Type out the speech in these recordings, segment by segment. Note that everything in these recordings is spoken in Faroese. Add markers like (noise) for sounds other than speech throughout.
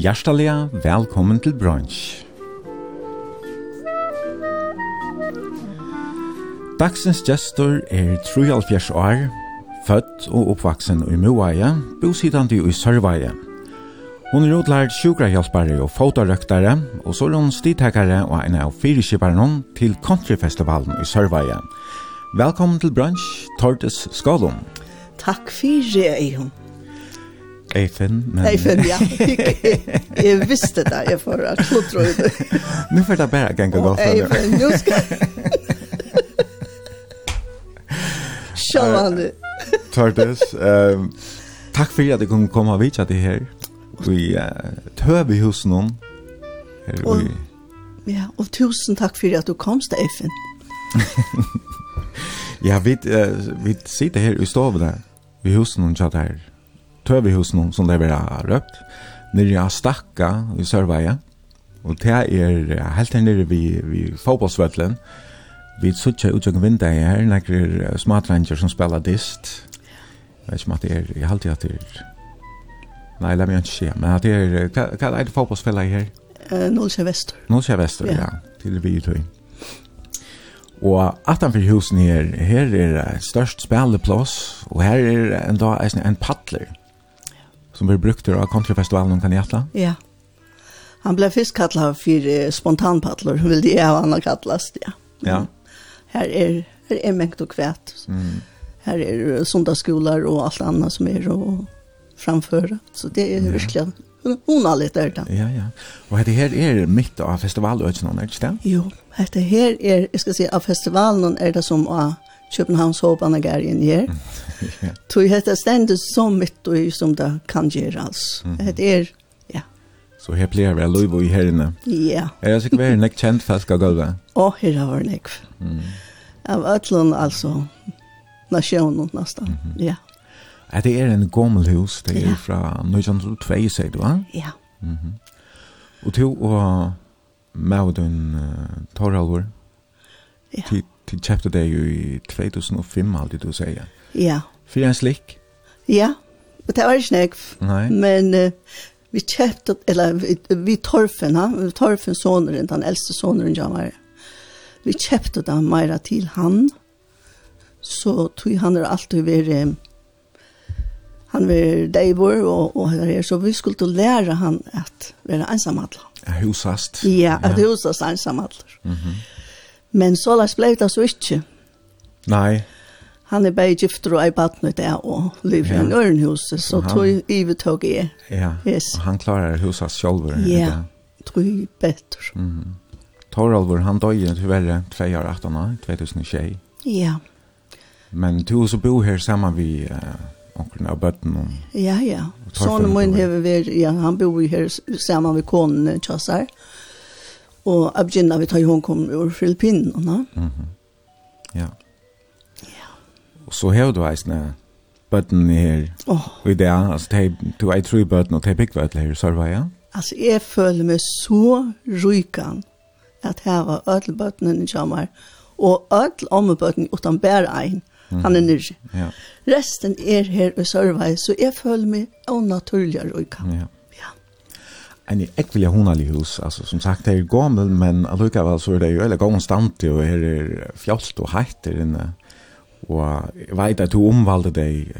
Hjertelig velkommen til brunch. Dagsens gestor er 73 år, født og oppvaksen i Moaie, bosidande i Sørveie. Hun er utlært sjukrahjelpare og fotorøktare, og så er hun stidtekare og en av fyrkjøparen til Countryfestivalen i Sørveie. Velkommen til brunch, Tordes Skalum. Takk fyrir, Eihund. Eifen, men... Eifen, ja. Jeg visste det, jeg får at klodra i det. Nu får det bare ganga gå for det. Eifen, nu skal... Sjålande. Tortes, takk for at du kunne komme og vite det her. Vi uh, tøver hos noen. Her, Og- vi... Ja, og tusen takk for at du komst, Eifen. (laughs) ja, vi, uh, vi sitter her i stovene, Vi hos noen tjatt her tøvehusen som det var røpt, nere av Stakka i Sørveie, og det er helt her nere vid, vid fotballsvøtlen, vi sutja utjøkken vinda her, nekker smatranger som spiller dist, jeg vet ikke om at det er, jeg halte at det er, nei, la meg ikke se, men at det er, hva, hva er det fotbollsfellet her? Uh, Vester. Vestor. Nålsja Vestor, ja, ja til vi tøy. Og atanfor husen her, her er et størst speleplås, og her er en dag en paddler som blir brukt av countryfestivalen kan hjärtla? Ja. Han blev først kallad för spontanpaddlor, hur vill det jag han kallas, ja. Ja. Här är, här är mengt og kvæt. Mm. Här är söndagsskolor och allt annat som är å framføre. Så det är ja. virkelig hon har lite där. Ja, ja. Och det här är mitt av festivalen, är det inte det? Jo, det här är, jeg ska si, av festivalen er det som att Københavns håpene gærgen gjør. (laughs) Tog hette stendet så mitt og som det kan gjøre alls. Det er, ja. Så her blir vel lov i her inne. Ja. Er det sikkert vært nekk kjent fast av gulvet? Å, her har vært nekk. Av ætlån, altså, nasjonen nesten, ja. Er det er en gammel hus, det er fra 1902, sier du, va? Ja. Og to og Maudun Torhalvor, ja til kjøpte det jo i 2005, alltid du sier. Ja. For en slik? Ja, og det var ikke nek. Nei. Men uh, vi kjøpte, eller vi, vi torfen, ha? vi torfen soneren, den eldste soneren jeg var. Vi kjøpte den mer til han, så tog han er alltid være, han var deivor, og, og her, så vi skulle lære han at være ensamhandler. Ja, husast. Ja, at ja. husast ensamhandler. Mhm. Mm. Men så lars blei det så ikke. Nei. Han er bare gifter og ei badne der og lever ja. i en ørenhus, så han, tog Ive tog jeg. Ja, yes. og han klarer huset selv. Ja, tog jeg bedre. Mm. Toralvor, han døg tyverre 2 år 18 år, Ja. Men du så bor her sammen vi uh, onkelen av bøtten. Og, ja, ja. Sånn min hever vi, ja, han bor her sammen med konen Kjassar. Ja. Og jeg begynner vi tar hun kom ur Filippinene. Mm -hmm. Ja. Ja. Og så har du eisne bøtten her oh. i det. Altså, te, du er tre bøtten, og det er bygd her i Sørveia. Ja? Altså, jeg føler meg så rykan at her var alle bøttene i Kjamar, og alle ommebøttene utan bare en. Mm. Han er nyrre. Ja. Resten er her i Sørveia, så jeg føler meg unaturlig rykan. Ja en ekvelig honalig hus, altså som sagt det er gammel, men allukavall så er det jo eller gammel stand og her er fjallt og heit der inne, og jeg vet at du omvalde deg,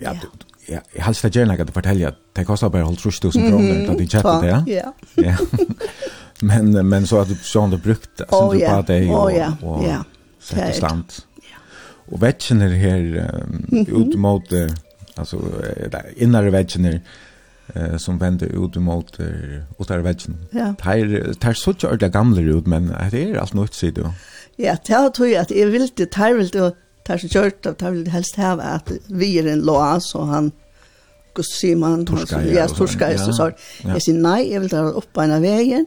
ja, ja. ja jeg helst det gjerne at du forteller at det kostar bare holdt 3000 kroner da de kjøpte det, ja. ja. ja. men, men så at du sånn du brukt, sånn du bare deg og, og, og sette stand. Og vetsjen er her um, ut mot, altså, innare vetsjen er, eh som vänder ut mot och där vägen. Ja. Tär tar så tjocka gamla ut men det är allt nytt ser du. Ja, tär tror jag att jag vill det tar vill det tar så kört av tär vill helst ha att vi är en loas och han Gus Simon ja torska är så så. Jag säger nej, jag vill dra upp på en vägen.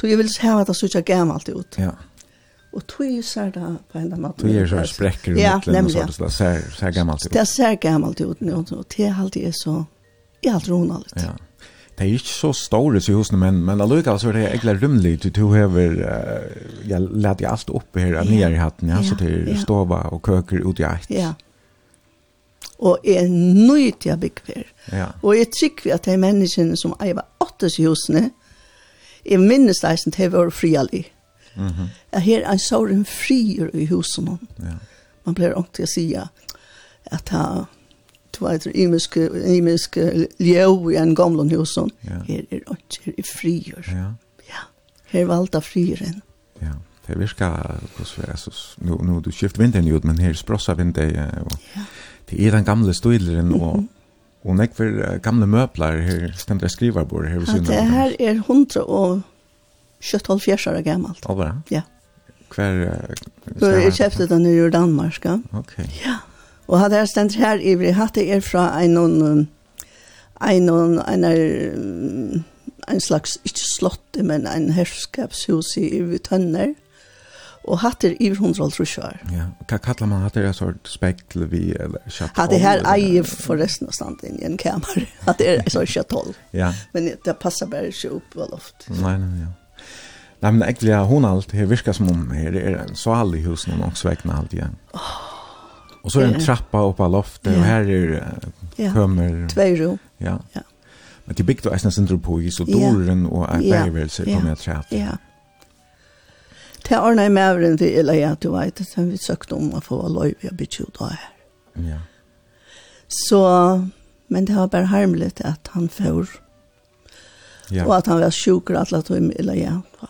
Då jag vill ha att det så tjocka gammalt ut. Ja. Och tog ju så där på enda matten. Tog ju så spräcker ut. Ja, nämligen. Så här gammalt ut. Det ser gammalt ut nu. Och det är alltid så är helt ronaldigt. Ja. Det er ikke så store så husene, men men alluga så er det egentligen rymligt du du uh, jeg lät jeg alt upp her, ja. ner i hatten ja, så till ja. stova og køker ut i ett. Ja. Och är nöjd jeg bygger. Ja. Og jeg trykker at de menneskene som äger åtta husna är minst nästan till vår friali. Mhm. Mm jag -hmm. hör en såren frier i husene. Ja. Man blir ont att säga att han tveit imiske imiske ljev i en gamlon husen. Ja. Her er ikke er frier. Ja. Ja. Her valda frieren. Ja. Det virkar hos vi, altså, nu, nu du skift vinteren ut, men her sprossa vinter, og ja. det er den gamle støyleren, og, og nek for gamle møbler, her stemt jeg skrivarbord, her vi synes. Ja, det her er hundra og kjøtt halv fjersar er gammalt. Ja. Hver... Uh, jeg kjøpte den i Danmark, ja. Ok. Ja. Og hadde jeg stendt her i vi hatt er fra en noen, en noen, en er, en slags, ikke slott, men en herskapshus i vi tønner. Og hatt er i hundra år. Ja, hva kallar man hatt er en sort spekkel vi, eller kjattol? Hatt er her eier forresten av standen i en kamer. (laughs) Hatt er en sånn kjattol. ja. Men det passer bare ikke opp på loft. Nei, nei, ja. Nei, men egentlig, hun alt, her virker som om her er en salig hus noen også vekna alt igjen. Åh, Och så är en trappa upp på loftet ja. och här är kommer två rum. Ja. Ja. Men det byggt är nästan på i så dörren och är bärvelse kommer jag trappa. Ja. Det är när med den till eller jag du vet sen vi sökte om att få vara lov jag ut tjut här. Ja. Så men det har bara harmligt att han får. Ja. Och att han var sjuk och alla tog eller ja. Ja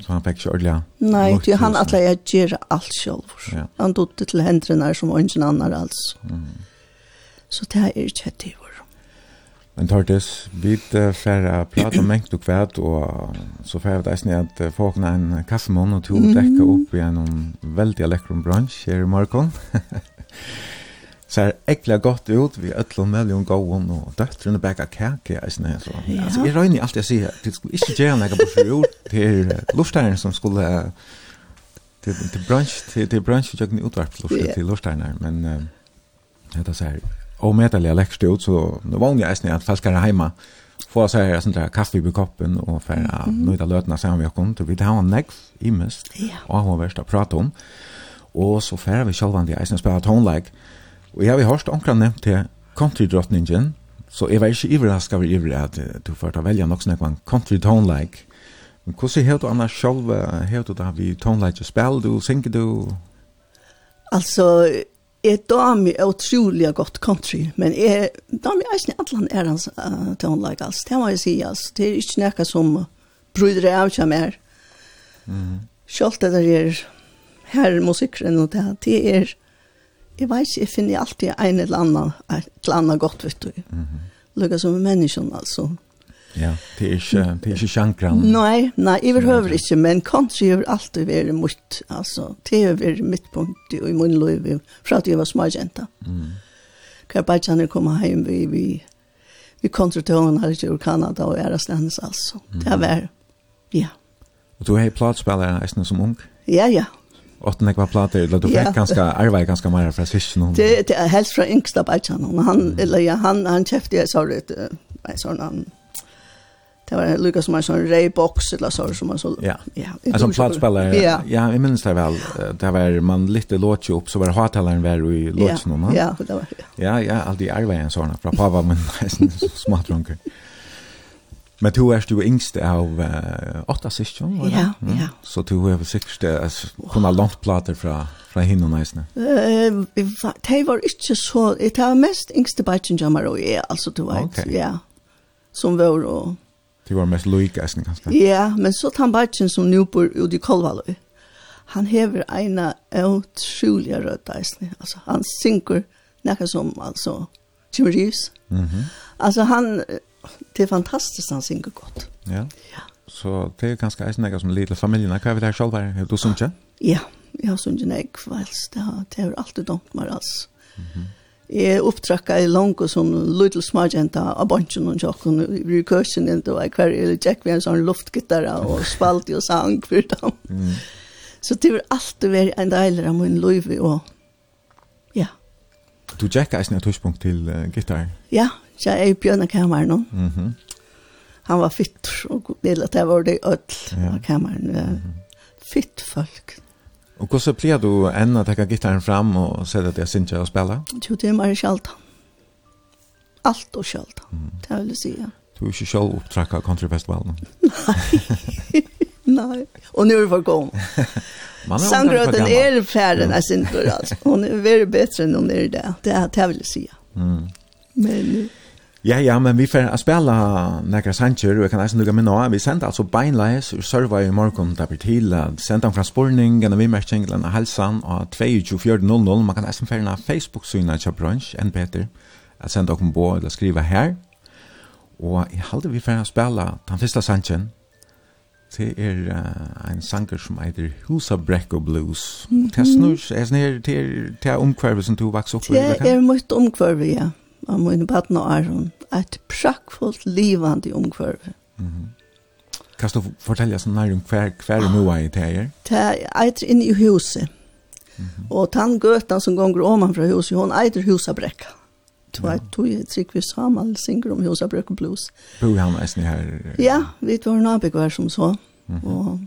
Så han fikk ikke ordentlig Nei, det han at jeg gjør alt selv. Ja. Han tog det til hendene som ingen annen altså. Mm. Så det er ikke et år. Men Tartis, vi får prate om mengt og kvæt, og så får jeg deg at folk har en kaffemån og to dekker opp gjennom veldig lekkere bransj her i morgen. (laughs) ser ekla gott ut vi öll mellan gå om och döttrarna bäcka kärke är snä så. Ja. Alltså vi rör allt jag ser det skulle ikke gjøre några på fjol till lustaren som skulle till til brunch till til brunch jag kan utvarp lust til lustaren men uh, det så här och metaliga läxte ut så det var ju nästan att falskare heima få seg här sånt där kaffe i koppen og och för att nöjda løtene sammen vi kom till vi det en näck i mest. Ja. Och hon å prate om. og så färra vi själva det är som spelar tonlike. Og jeg har hørt omkring nevnt til country-drottningen, så jeg var ikke iverraska over iver at du får ta velja nok snakk om country-tone-like. Men hvordan har du annars selv, har du da vi tone-like spil, du, synger du? Altså, jeg damer er utrolig godt country, men jeg damer er ikke alle er hans uh, tone-like, altså, det må jeg si, altså, det er ikke noe som bryr av seg mer. Mm. Selv det der er her musikkeren og det, det er jeg vet ikke, jeg finner alltid en eller annen, et eller annet godt, vet du. Mm -hmm. Lukka som en menneske, altså. Ja, det er ikke, det er ikke sjankran. Nei, nei, jeg behøver ikke, men country har alltid vært mot, altså, det har vært mitt punkt i min liv, fra at jeg var småjenta. Mm. Hver bare kjenner komme hjem, vi, vi, vi kontraktøren her i Kanada og æres landes, altså. Det har vært, ja. Og du har platspillere eisen som ung? Ja, ja, åtta nekva plater, eller du fick ja. ganska, arbeid ganska mer fra syskon. Det, det er helst fra yngsta bætjan, og han, mm. eller ja, han, han käfte jeg sa det, en han, det var lukka som en sån raybox, eller så, som han så, ja, ja. En sån platspelare, ja, ja, jeg minns det väl, det var man lite låt ju upp, så var hattalaren var i låtsen, ja, ja, det var, ja. Ja, ja, alltid arbeid en sånn, fra pava, men (laughs) smart runker. Men du er jo yngst av uh, åtta syskjon, Ja, mm. ja. Så du er sikkert uh, kunne langt plater fra, fra hinn og næsene? Uh, det var ikke så, det var mest yngste bætjen jammer og jeg, altså du vet, okay. ja. Som var og... Det var mest loik eisen, kanskje? Ja, men så tar bætjen som nu bor ute i Kolvaløy, han hever eina utrolig rødt eisen, altså han synker nekka som, altså, Jim Reeves. Mm -hmm. Altså han det är fantastiskt han synger gott. Ja. Ja. Så det är ganska eisen jag som lilla familjen. Hva er vi der selv her? Du som ikke? Ja, jeg har sunget en egg kvelds. Det har, det har alltid dumt meg, altså. Mm -hmm. Jeg opptrakka i langt som little smargjenta av bunchen og tjokken i kursen, inte var hver eller tjekk vi en sånn luftgitarra og spalt og sang for dem. Mm. Så det var alltid vært en deiler av min liv og ja. Du tjekka eisen et tørspunkt til uh, gitar? Ja, Så jeg er i bjørnekammeren nå. Mm -hmm. Han var fitt, og ville at jeg var det i ødel av kammeren. Mm -hmm. Fitt folk. Og hvordan blir du enn å takke gittaren fram og se at jeg synes ikke å spille? Jo, det er mer sjaldan. Alt og sjaldan, mm. det vil jeg si. Du er ikke selv opptrakket countryfestivalen? Nei. (laughs) Nei. Och nu är det gång. Sandgröten är färden är sin alltså. Hun er veldig bedre enn hun er det. Det är att jeg vill säga. Mm. Men Ja, ja, men vi får spela nekra sanger, og jeg kan eisen lukka minna av. Vi sender altså beinleis, og serva i morgon der blir til, sender om transportning, en av imerkning, en av halsan, og 22.4.00, man kan eisen færna Facebook-syna til brunch, enn Peter, at senda okkom på, eller skriva her. Og jeg halde vi får spela den fyrsta sangen, det er uh, en sanger som heter Husabrekko Blues. Mm -hmm. Det er snur, det er omkvarvet som du vaks opp i. Det er mye omkvarvet, ja av mine baden og æren, et prakkfullt, livande omkvarve. Mm -hmm. Kan du fortelle oss nær om hver, hver ah, noe er det her? Det er inne i huset. Mm -hmm. Og den gøten som gonger om fra huset, hun eier husabrekka. Du vet, du er trygg vi sammen, synger om husabrekka blues. Bor han eisen her? Ja, vi var nabegvar som så. Mm -hmm. Og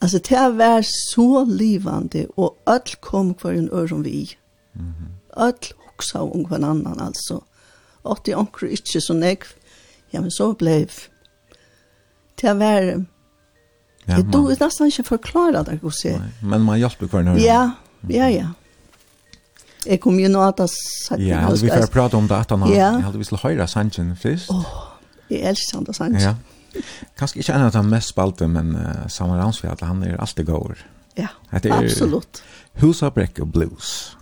Altså, det var så livande og alt kom hver en öron vi. Mhm. Mm öll hoksa om hver annan altså. Og det anker ikke så nek. Ja, men så blev det var ja, det du er nesten ikke forklare det, jeg se. Men man hjelper hver nøyre. Ja, ja, ja. Jeg kom jo nå at jeg satt Ja, vi får prate om det at han har, jeg hadde vi til høyre sannsyn først. Åh, jeg elsker det sannsyn. Ja. Kanske inte en av de mest spalte, men uh, Samaransfjall, han är alltid går. Ja, absolut. Husa Break og Blues.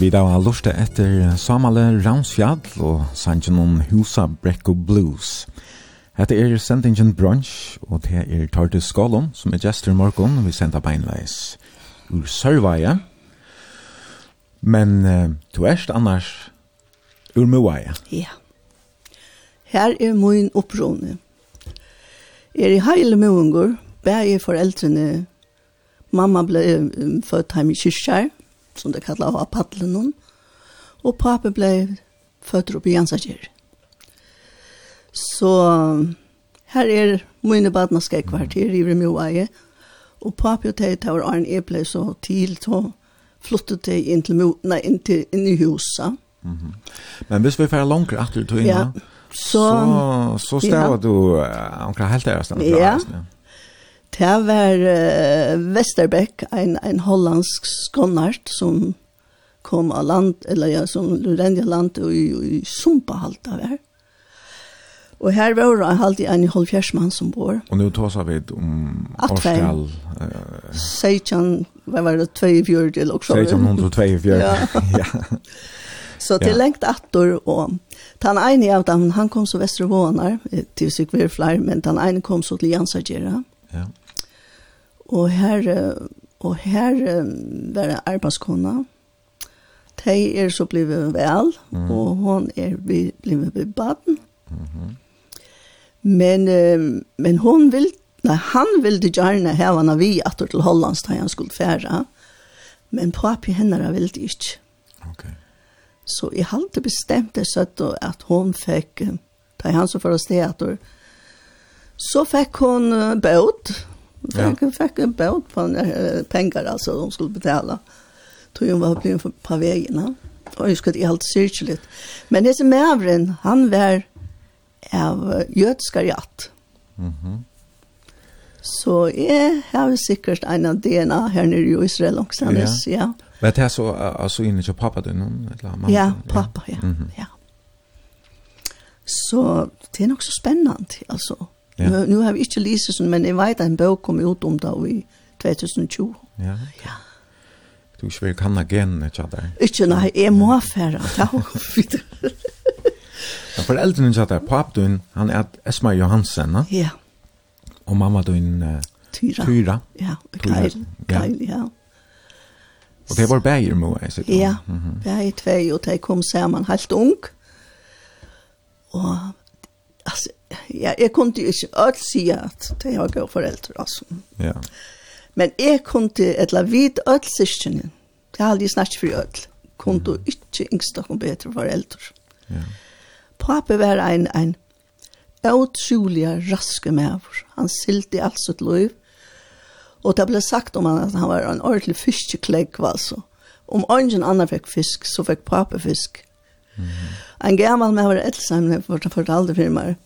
Vi da har lustet etter Samale Ramsfjall og sangen om Husa Brekko Blues. Hette er sendingen Brunch, og det er Tardis Skålom, som er gestur morgon, vi sender beinleis ur Sørveie. Men uh, du erst annars ur Møveie. Ja. Her er min opprone. Er i heile Møvengur, bæg er foreldrene, mamma ble um, født hjemme i kyrkjær, som det kallar av paddelen. Og pappa ble født opp i Jansakir. Så her er mine badna kvarter i Vremjoaie. Og pappa og teg tar Arne Eble så til så flyttet det inn til, nei, inn til inn i huset. Mm -hmm. Men hvis vi får langer etter tog inn, ja. så, så, så stedet ja. du uh, omkring helt ærest. Ja, Det var uh, Vesterbæk, en, en hollandsk skånart som kom av land, eller ja, som Lurendia land i, i Sumpa halt av her. Og her var det alltid en halvfjerdsmann som bor. Og nå tar vi om Årskall. Uh, Seitjan, hva var det, 24 eller også? Seitjan 124, ja. (laughs) ja. Så til ja. lengt attor, og den ene av dem, han kom så Vestervånar, til Sigvir flere, men den ene kom så til Jansagera. Ja. Og her, og her var det arbeidskona. De er så blevet vel, mm. og hun er blevet ved baden. Mm -hmm. Men, uh, men hon vil, nei, han ville gjerne hava henne vi atter til Hollands da han skulle fære. Men papi henne ville det ikke. Okay. Så jeg hadde bestemt det søtt at hun fikk, da han så for å sted atter, så fikk hun uh, bøt, Ja. Jag fick en båt på pengar alltså de skulle betala. Tror jag var blev på vägen. Och jag skulle i allt cirkulit. Men det som är han var av jötska jatt. Mhm. Mm så jag har säkert en av DNA här nere i Israel också. Ja. ja. Men det är så alltså inne till pappa då någon eller mamma? Ja, pappa ja. Mm -hmm. Ja. Så det är nog så spännande alltså. Ja. Nu, nu har vi ikke lyst sånn, men jeg vet at en bøk kom ut om det i 2020. Ja. ja. Du (laughs) er ikke vil kanna genene, ikke der? Ikke, nei, jeg må fære. Ja, fint. Ja, eldre ikke der, papdun, han er Esma Johansen, ne? Ja. Og mamma dun... Uh, Tyra. Tyra. Ja, Kyle, Kyle, ja. Og det var bæger må jeg sitte. Ja, mm -hmm. bæger tvei, og de kom sammen helt ung. Og alltså ja, jag kunde ju öll säga att det har gått föräldrar alltså. Ja. Men jag kunde eller vid öll syskonen. Det har aldrig snackat för öll. Kunde mm. inte yngsta kom bättre föräldrar. Ja. Pappa var en en otroliga raske med Han silti allt sitt liv. Och det blev sagt om han att han var en ordentlig fiskeklägg alltså. Om ingen annan fick fisk så fick pappa fisk. En gammal med var älsam för att fortalde för mig.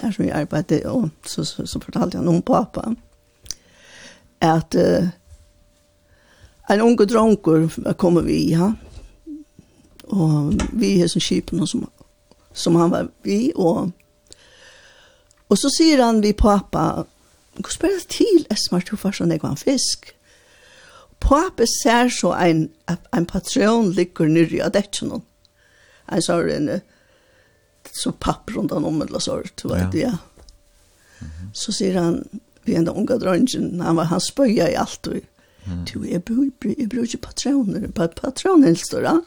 Där som jag arbetade och så, så, så fortalde han om pappa. Att uh, en unge dronker kommer vi, ja. Och vi är som kipen som, som han var vi. Och, och så säger han vi pappa, Hva spør jeg til, Esmar tog farsan jag var en fisk. Pappa ser så en, en patron ligger nere i däcken en så har en så papp rundt han om eller så, du vet, ja. ja. Mm -hmm. Så sier han, vi er en unga drøngen, han, var, han spøyer i alt, og mm. du, jeg bruker ikke patroner, patroner står han.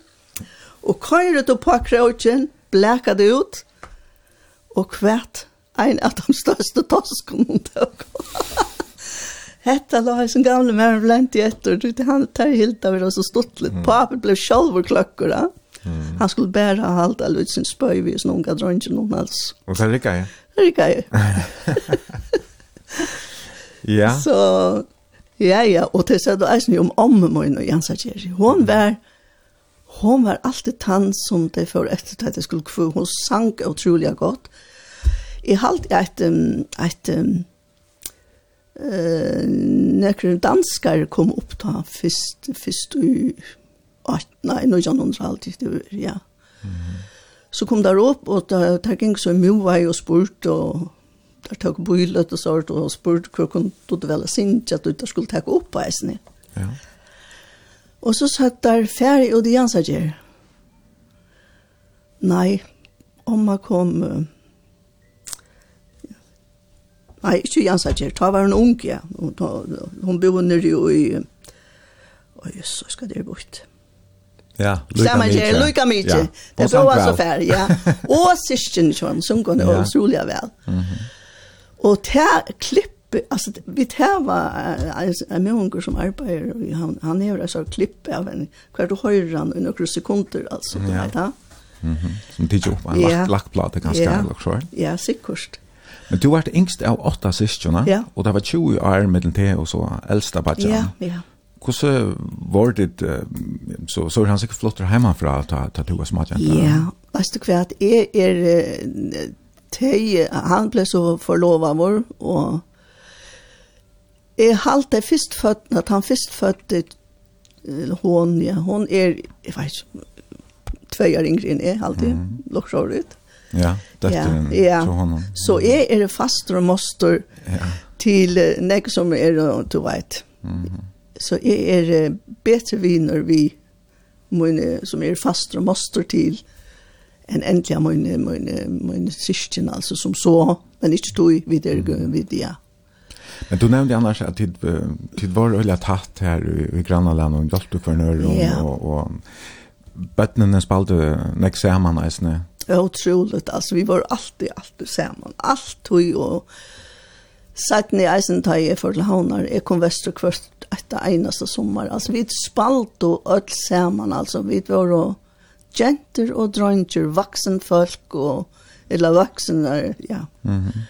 Og køyret og på kråkjen, blæka det ut, og kvært en av de største tosken hun tok. (laughs) Hetta la som gamle mer blant i etter, du, til han tar helt av det, så stått litt, mm. papet ble sjálfur klokkur, da. Mm. Mm. Han skulle bära allt all ut sin spöj vid sin unga drönchen och alls. Och så rika jag? Rika jag. (laughs) ja. Så, ja, ja. Och det sa du eisen om om mig och Jansa Kjeri. Hon var, hon var alltid tann som det för efter att det skulle kvö. Hon sank otroliga gott. I halt ett, ett, ett eh uh, danskar kom upp ta fyrst fyrst i nei, 1900 alltid, det ja. Mm -hmm. Så kom der opp, og da der gikk så mye vei og spurt, og der tok bøylet og sånt, og spurt hva kom du vel sinne at du ikke skulle ta opp på eisen. Ja. Og så satt der ferie, og de ansatte Nei, om man kom... Uh, Nei, ikke Jansager. Ta var hun ung, ja. Hun, hun bor nere i... Å, så skal det bort. Ja, Samma ger Luca Miche. Det var så fär, ja. Och sisten som som går och soliga väl. Mhm. Och ta klipp alltså vi tar var en människa som arbetar han han gör så klipp av en kvar du hör han i några sekunder alltså det vet. Mhm. Som tidig upp en lack lackplata kanske eller så. Ja, säkert. Men du var det yngst av åtta syskon, ja. og det var 20 år mellom te og så äldsta badjan. Ja, ja. Hvordan var det, uh, så, så er han sikkert flottere hjemme hjemmefra ta, ta to oss maten? Ja, vet du hva, jeg er, teg, han ble så forlovet vår, og jeg halte først født, at han først født hon, ja, hon er, jeg vet ikke, tvei år yngre enn jeg, alltid, mm. lukker ut. Ja, dette ja, ja. til hon. Så jeg er faster og moster ja. til uh, nek som er, du vet, mm -hmm så jeg er bedre viner vi mine, som er fast og moster til enn endelig av mine, mine, mine syskjen, altså som så, men ikke tog vid videre. Men du nämnde annars att tid tid var øyla tatt här i grannland och for för og, yeah. och og bøttene spalte nästa eisne. Ja, Otroligt altså vi var alltid alltid samman. Allt tog och satt ni isen ta i för havnar, jeg kom väster kvart etter eneste sommer. Altså, vi spalt og ødel sammen, altså, vi var og jenter og dronjer, vaksen folk og, eller vaksne, ja. Mm -hmm.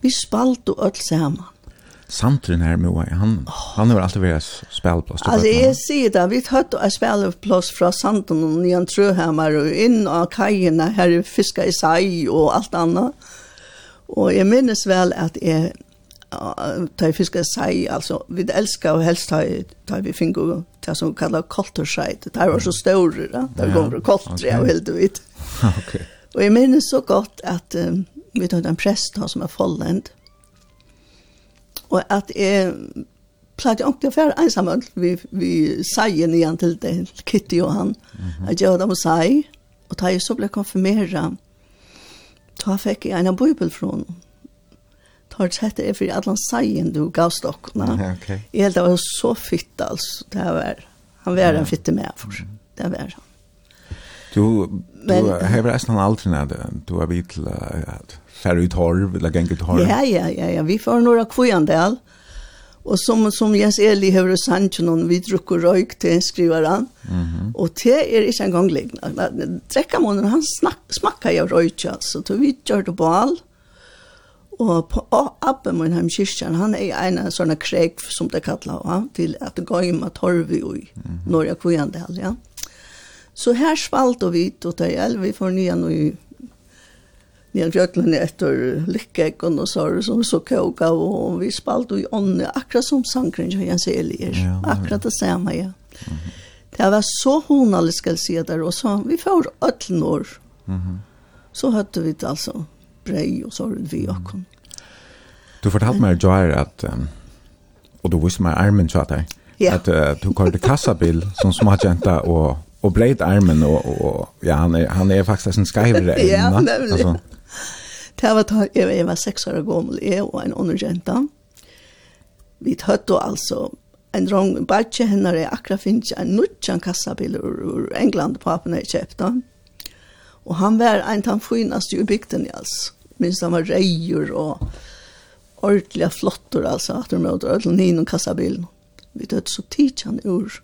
Vi spalt og ødel sammen. Samtidig her med han, han har alltid vært spelplass. Altså, jeg sier det, vi tatt og spelplass fra Sanden og Nian Trøhammer og inn av kajene her i Fiska i Sai og alt annet. Og jeg minnes vel at jeg ta i fiska sei, altså, vi elskar og helst ta, ta vi fingo ta som kallar koltersei, ta var så store, da, ta kommer koltre, ja, helt du (laughs) vet. Okay. Og jeg minnes så godt at um, vi tar en prest da, som er follend, og at jeg platt jeg ikke for ensam, vi, vi seien igjen til det, Kitty og han, mm -hmm. at jeg hadde må sei, og da jeg så ble konfirmeret, da fikk jeg en bibel fra henne, tar sett det för att han säger du gav okkona. Ja, ok. Det var så fitt alltså Det var, han var en fitte med for. Det var han. Du, Men, du har resten av när du har vidt att at ut torv, eller genget torv. Ja, ja, ja, ja. Vi får några kvojandel. Og som, som Jens Eli har sagt noen, vi drukker røyk til en skrivaren. Mm -hmm. Og det er ikke en gang lignende. Drekker han smak, smakker jo røyk, altså. Så vi gjør det på alt. Og på Abbe min hem kyrkjan, han er en av sånne kreg, som det kallar, ja, til at det går med torvi i mm -hmm. når jeg kujandel, ja. Så her svalt og vit, og det er vi får nye noe i Nian Bjørklund etter lykkeggen og sår som så kåka, og vi spalt i ånne, akkurat som sangren til Jens Elier. Ja, akkurat det samme, ja. Mm -hmm. Det var så honalig skal jeg si der, og så vi får øtlen år. Mm -hmm. Så hørte vi det altså brei og sår vi åkken. Du fortalte meg, Joar at, um, og du visste meg armen så där. Yeah. Att uh, du körde kassabil som småjenta och och blöt armen och, och ja han är han är faktiskt en skyver Ja, nämligen. Alltså. Det var jag, jag var sex år gammal jag och en underjenta. Vi hade alltså en drong batje henne er akkurat finnes en nutjan kassabil ur, ur England på appen er kjøpt Og han var en av de finaste i bygden, altså. Minst han var reier og ordentliga flottor alltså att de åt ödlen in och kassabilen. Vi dött så tidsan ur.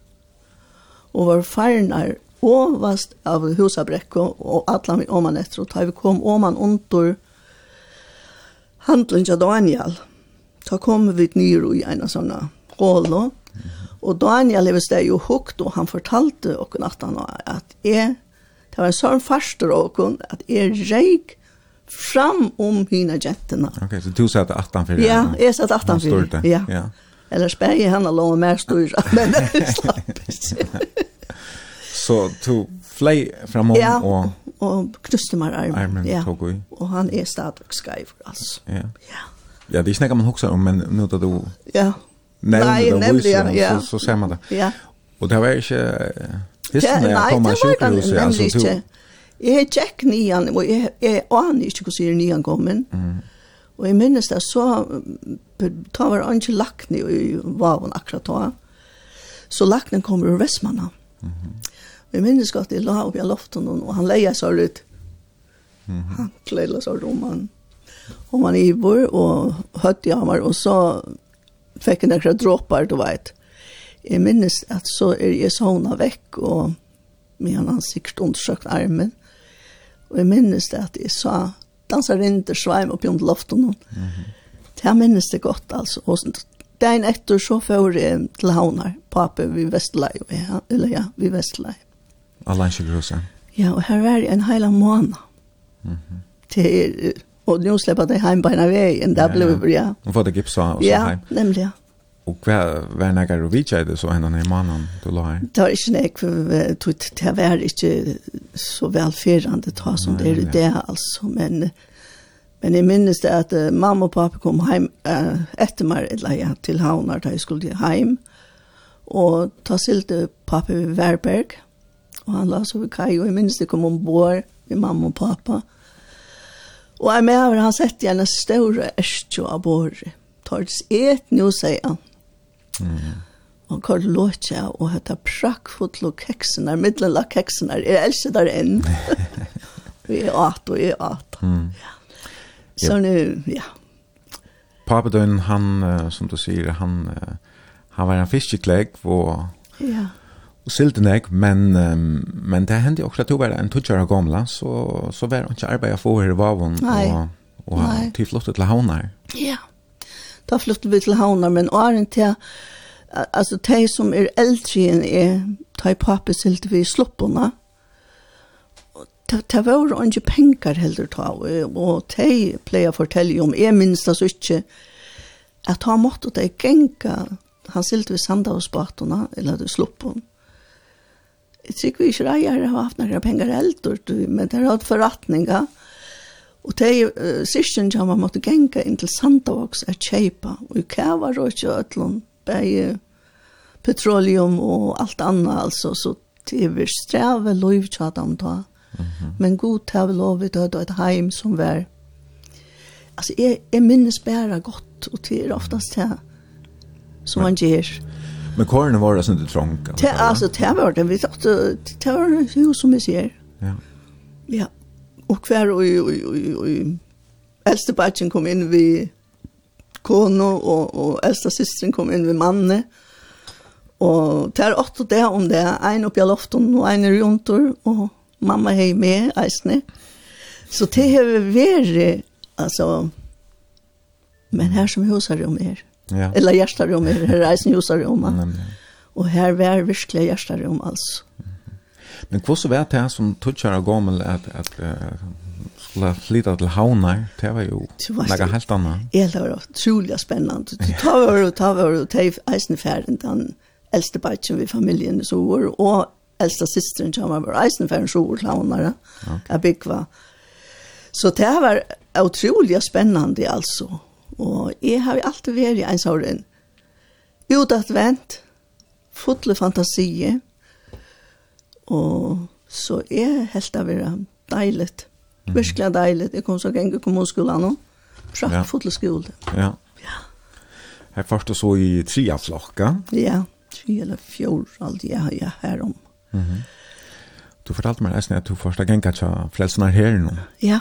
Och var farnar ovast av husabräcko och alla vi oman efter och tar vi kom oman ontor handlunja Daniel. Ta kom vi nyr i en sånna hål Och Daniel levde steg och hukt och han fortalte och natten han att är det var en sån farstor och att är rejk fram om hina jentena. Okej, okay, så du satt 18 för Ja, jag satt 18 för. Ja. ja. Eller spärje han och låg mer stor (laughs) men (laughs) Så du flej fram om ja, och och knuste mig armen. armen ja. Tog i. Och han är stadigt skaj för oss. Ja. Ja. Ja, det snackar man också om men nu då du Ja. Nej, nämligen, ja. Så, så ser man det. Ja. Och det var ju inte Hissen när jag kom av sjukhuset, alltså du, Jeg tjekk nian, og jeg, jeg aner ikke hvordan jeg nian kommet. Mm. Og jeg minnes det, så ta var han ikke lagt ned i vaven akkurat da. Så lagt ned kommer ur Vestmanna. Mm -hmm. Og jeg minnes godt, jeg la opp i loften, og han leia seg litt. Mm -hmm. Han kleila seg om han. Og man ivor, og høtt i hamar, og så fikk han akkurat dråpar, du vet. Jeg minnes at så er jeg såna vekk, og med han sikkert undersøkt armen. Og jeg minnes det at jeg sa, danser til sveim oppi under loften. Mm -hmm. Jeg minnes det godt, altså. Og dagen etter så får jeg til havnar, pape ved Vestlei, ja, eller ja, ved Vestlei. Alla en Ja, og her var jeg en heila måned. Mm -hmm. Til, og nå slipper jeg hjem på en av veien, der ja, ble vi, ja. Og var det gipsa og så ja, heim? Ja, nemlig, ja. Og hva var det du vidtja i det så henne i mannen du la her? Det var ikke nek, det var ikke så velferande ta som det er det altså, men men jeg minnes det at uh, mamma og pappa kom hjem uh, etter meg eller, ja, til havnar da jeg skulle hjem. og ta silte pappa ved Værberg og han la seg ved kai og jeg minnes det kom ombord med mamma og pappa. Og jeg med over han sette gjerne større erstjo av båret Tors et nå sier han, Mm. Og kort låtja og hetta prakkfull og keksenar, middelenla keksenar, er elsker der enn. vi er at og er at. Mm. Ja. Så nu, ja. Papadøyn, han, som du sier, han, han var en fiskeklegg og... Ja och silden jag men men det hände också att var en tutchar gamla så så var han inte arbeta för hur var hon och och til flottet til Havnar. Ja. Da flyttet vi til havner, men åren til altså de som er eldre enn er, ta i pappa silt vi sloppene. Det var ikke penger heller ta, og de pleier å fortelle om, jeg minns det så ikke, at han måtte det genka, han silt vi sanda hos batene, eller sloppene. Jeg tror ikke reier har haft noen penger eldre, men det er hatt forretninger, og Og det uh, sysken som man måtte genga inn til Sandavoks er kjeipa, og i kæva råkje øtlun, bare petroleum og alt annet, altså, så det er vi streve loiv tjadam da. Mm -hmm. Men god til tæv lovet og et heim som var, altså, jeg, jeg minnes bare godt, og det er oftast det som man gjør. Men kårene var det som du trånka? Altså, det var det, vi tatt, det var det hus som vi ser. Ja. Ja, Og hver og, og, og, og eldste bætjen kom inn ved kono, og, og eldste systeren kom inn ved manne. Og det er åtte det om det, en oppi av loften og en i rundt, og mamma er med, eisne. Så det har vært, altså, men her som huser om er. Ja. Eller hjertet om er, her eisen huser om er. Og her var virkelig hjertet om, altså. Men hur så vet det som tutsjer av gammel at, at uh, skulle flytta til havnar? Det var jo noe helt annet. Det var utrolig spennende. Det var jo, ta var jo, det eisen ferden, den eldste bætjen vi familien så var, og eldste systeren som var eisen ferden så var til havnar. Jeg bygde Så det var utrolig spennende altså. Og jeg har alltid vært en sånn utadvendt, fotle fantasier, Og så er helt av det deilig. Virkelig deilig. Jeg kom så gang i kommunskolen nå. Praktfull skole. Ja. Ja. Her først og så i triaflokka. Ja, tre eller fjord, alt jeg har ja, herom. Mm -hmm. Du fortalte meg nesten at du først gang til er her nå. Ja.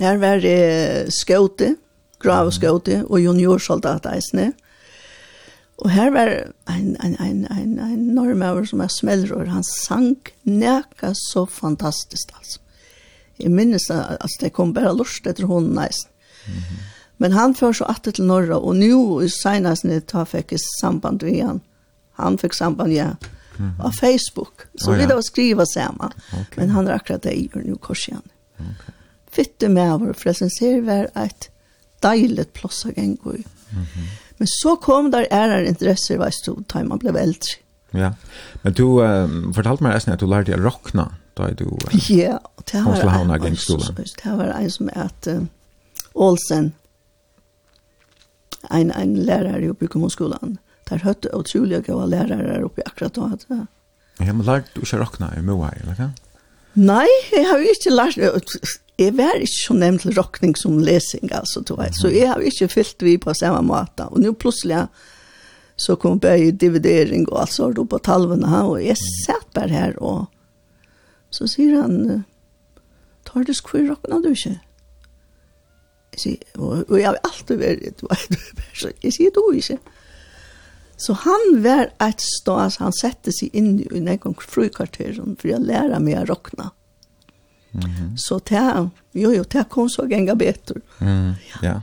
Her var det skåte, gravskåte og juniorsoldat eisne. Mm Og her var en, en, en, en, en normauer som er smellrør, han sang nækka så fantastisk, altså. Jeg minnes at altså, det kom bare lust etter hunden nesten. Mm -hmm. Men han før så atter til Norra, og nå senest når jeg fikk samband med han. Han fikk samband, ja, mm -hmm. av Facebook. Så oh, ja. vi da skriva sammen. Okay. Men han er akkurat det i nu kors igjen. Okay. Fytte med over, for jeg synes her var et deilig plass å en i. Mm -hmm. Men så kom der ærer interesser, veist du, da man ble eldre. Ja, men du uh, fortalte meg nesten at du lærte å rockna da du uh, ja, det var kom til gangskolen. Det var en som er at uh, Olsen, en, en lærer oppe i kommunskolen, der høtte utrolig gode lærere oppe akkurat da. Ja, men lærte du ikke rockna i Moa, eller hva? Nei, jeg har jo ikke lært jeg var ikke så nevnt til råkning som lesing, altså, du vet. Så jeg har ikke fyllt vi på samme måte. Og nå plutselig så kom jeg i dividering og alt sånt på talvene her, og jeg satt bare her, og så sier han, tar du skvur råkna du ikke? Jeg sier, og og jeg har alltid vært, du vet, jeg sier du ikke. Så han var et stas, han sette seg inn i en nekong frukvarteren for å lære meg å råkna. Mm -hmm. Så det, jo, jo, det kom så gänga bättre. Mm, ja.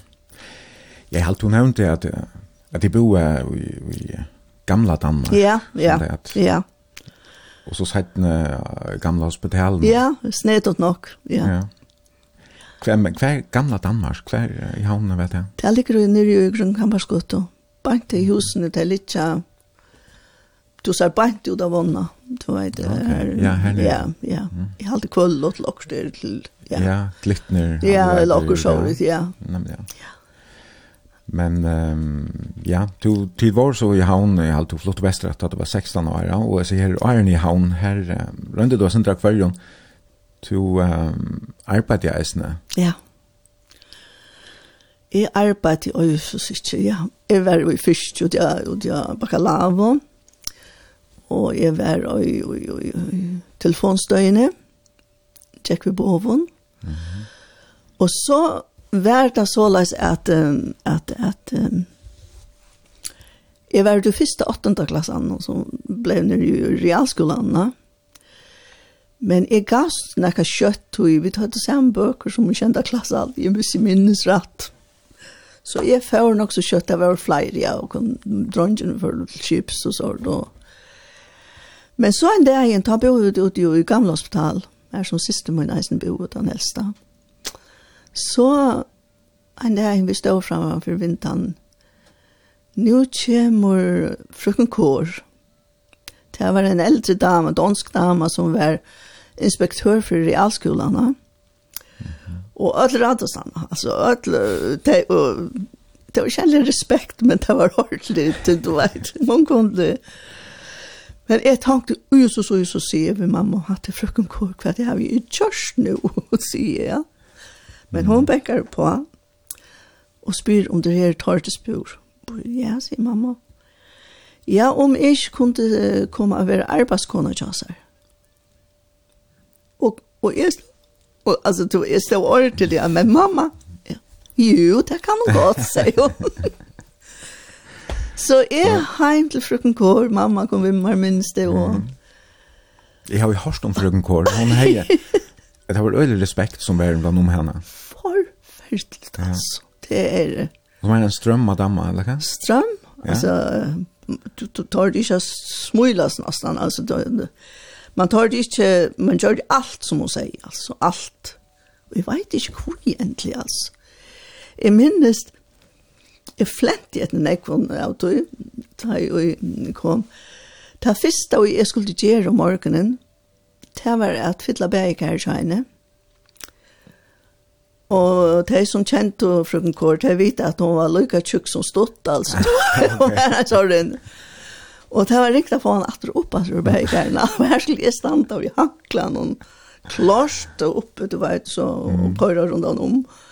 Jeg har alltid nevnt det at, at det bor i, i gamla Danmark. Ja, ja, at, ja. Og så sett gamla hospitalen. Ja, snedet nok, ja. ja. Hver, hver gamla Danmark, hver i havnen, vet jeg? Det ligger jo nere i Grönkamparskott och bankte i husene, det litt du ser bant ut av vonna. Du vet, okay. ja, herlig. Ja, ja. Mm. Jeg halte kvöld og lokkstyr til, ja. Ja, glittner. Ja, lokkersåret, ja. Ja, ja. ja. Men um, ja, du till var så i havn i halt flott västra att det var 16 år och så här är ni i havn här runt då sen drack förjon till um, arbete isne. Ja. Jeg arbeidde i Øyfus ikke, ja. Jeg var jo i fyrst, og jeg var bakalavån og jeg var i, i, i, i telefonstøyene, tjekk vi boven. Mm -hmm. Og så var det såleis at, um, at, at um, jeg var i første åttende klassen, og så ble jeg i realskolen. Men jeg gav noe kjøtt, og vi tatt samme bøker som vi kjente klasse alt, jeg mye minnes rett. Så jeg får nok så kjøtt, det var flere, ja, og dronjen for chips og sånt, og Men så en dag igjen, da bor ut ute i gamle hospital, er som siste min eisen bor ut den eldste. Så en dag igjen, vi står fremme for vinteren. Nå kommer frukken Kår. Det var en eldre dame, dansk dame, som var inspektør for realskolene. Mm -hmm. Og alle radosene, altså alle, det, og, det var kjærlig respekt, men det var ordentlig, du vet. Mange kunne Men jeg tenkte, og så så så sier vi mamma, hatt til frøkken kår, hva det har vi i kjørst nå, (laughs) sier jeg. Men hun bekker på, og spyr om det her tar til spyr. Ja, sier mamma. Ja, om jeg ikke kunne komme og være arbeidskone til oss her. Og, og jeg, og, altså, du, jeg stod ordentlig, men mamma, ja. jo, det kan hun godt, sier hun. (laughs) Så jeg heim til frukken Kår, mamma kom vi med minst det og... Jeg har jo hørt om frukken Kår, hun heier. Det (laughs) har vært øyelig respekt som verden blant om henne. Forferdelig, altså. Det er det. er en strøm av damma, eller hva? Strøm? Ja. Altså, du du tar det ikke smulas nesten, altså. Du, Man tar det ikke, man gjør det alt som hun sier, altså, alt. Og jeg vet ikke hvor egentlig, altså. Jeg minnes, jeg flent i etter nekvån av tog, da jeg kom. Det første jeg skulle gjøre om morgenen, det var at fylla bægikar sjøyne. Og de som kjente frukken Kort, de vet at hun var lykka tjukk som stått, altså. (laughs) Hun (laughs) var en sånn. Og det var riktig å få han atter opp, altså, bægikarna. Og her skulle jeg standa og hankla noen klart oppe, du vet, så, og køyre rundt om. Mm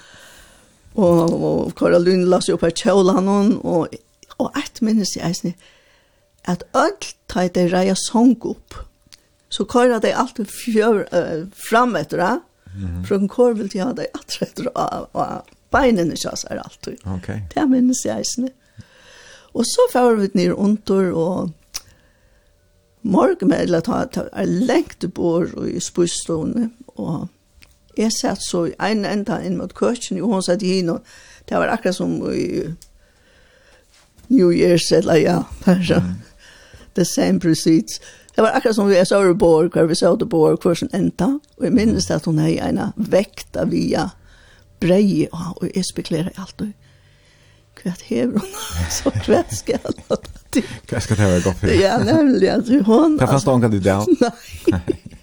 og, og Karoline la seg opp her kjølan hon, og, og et minnes jeg eisne, at øll tar det reia sång opp, så kører de alltid fjør, uh, fram etter det, mm -hmm. for en kår vil de ha det etter etter, og, og beinene kjøs er alltid. Okay. Det minnes jeg eisne. Og så fjør vi ned under, og morgen med, eller ta, ta, er lengt bor og i spustående, og Jeg satt så i en enda inn mot køkken, og hun satt i henne, og det var akkurat som i New Year's, eller ja, kanskje. The same proceeds. Det var akkurat som vi så i Borg, hvor vi så i Borg, hvor som enda, og jeg minnes at hun hei en vekta via brei, og jeg spekulerer alt, og hva hever hun, (laughs) så hva skal jeg lade til. Hva skal det være godt for. Ja, nemlig, at hun... Hva fast ångan du (laughs) det? Nei. (laughs)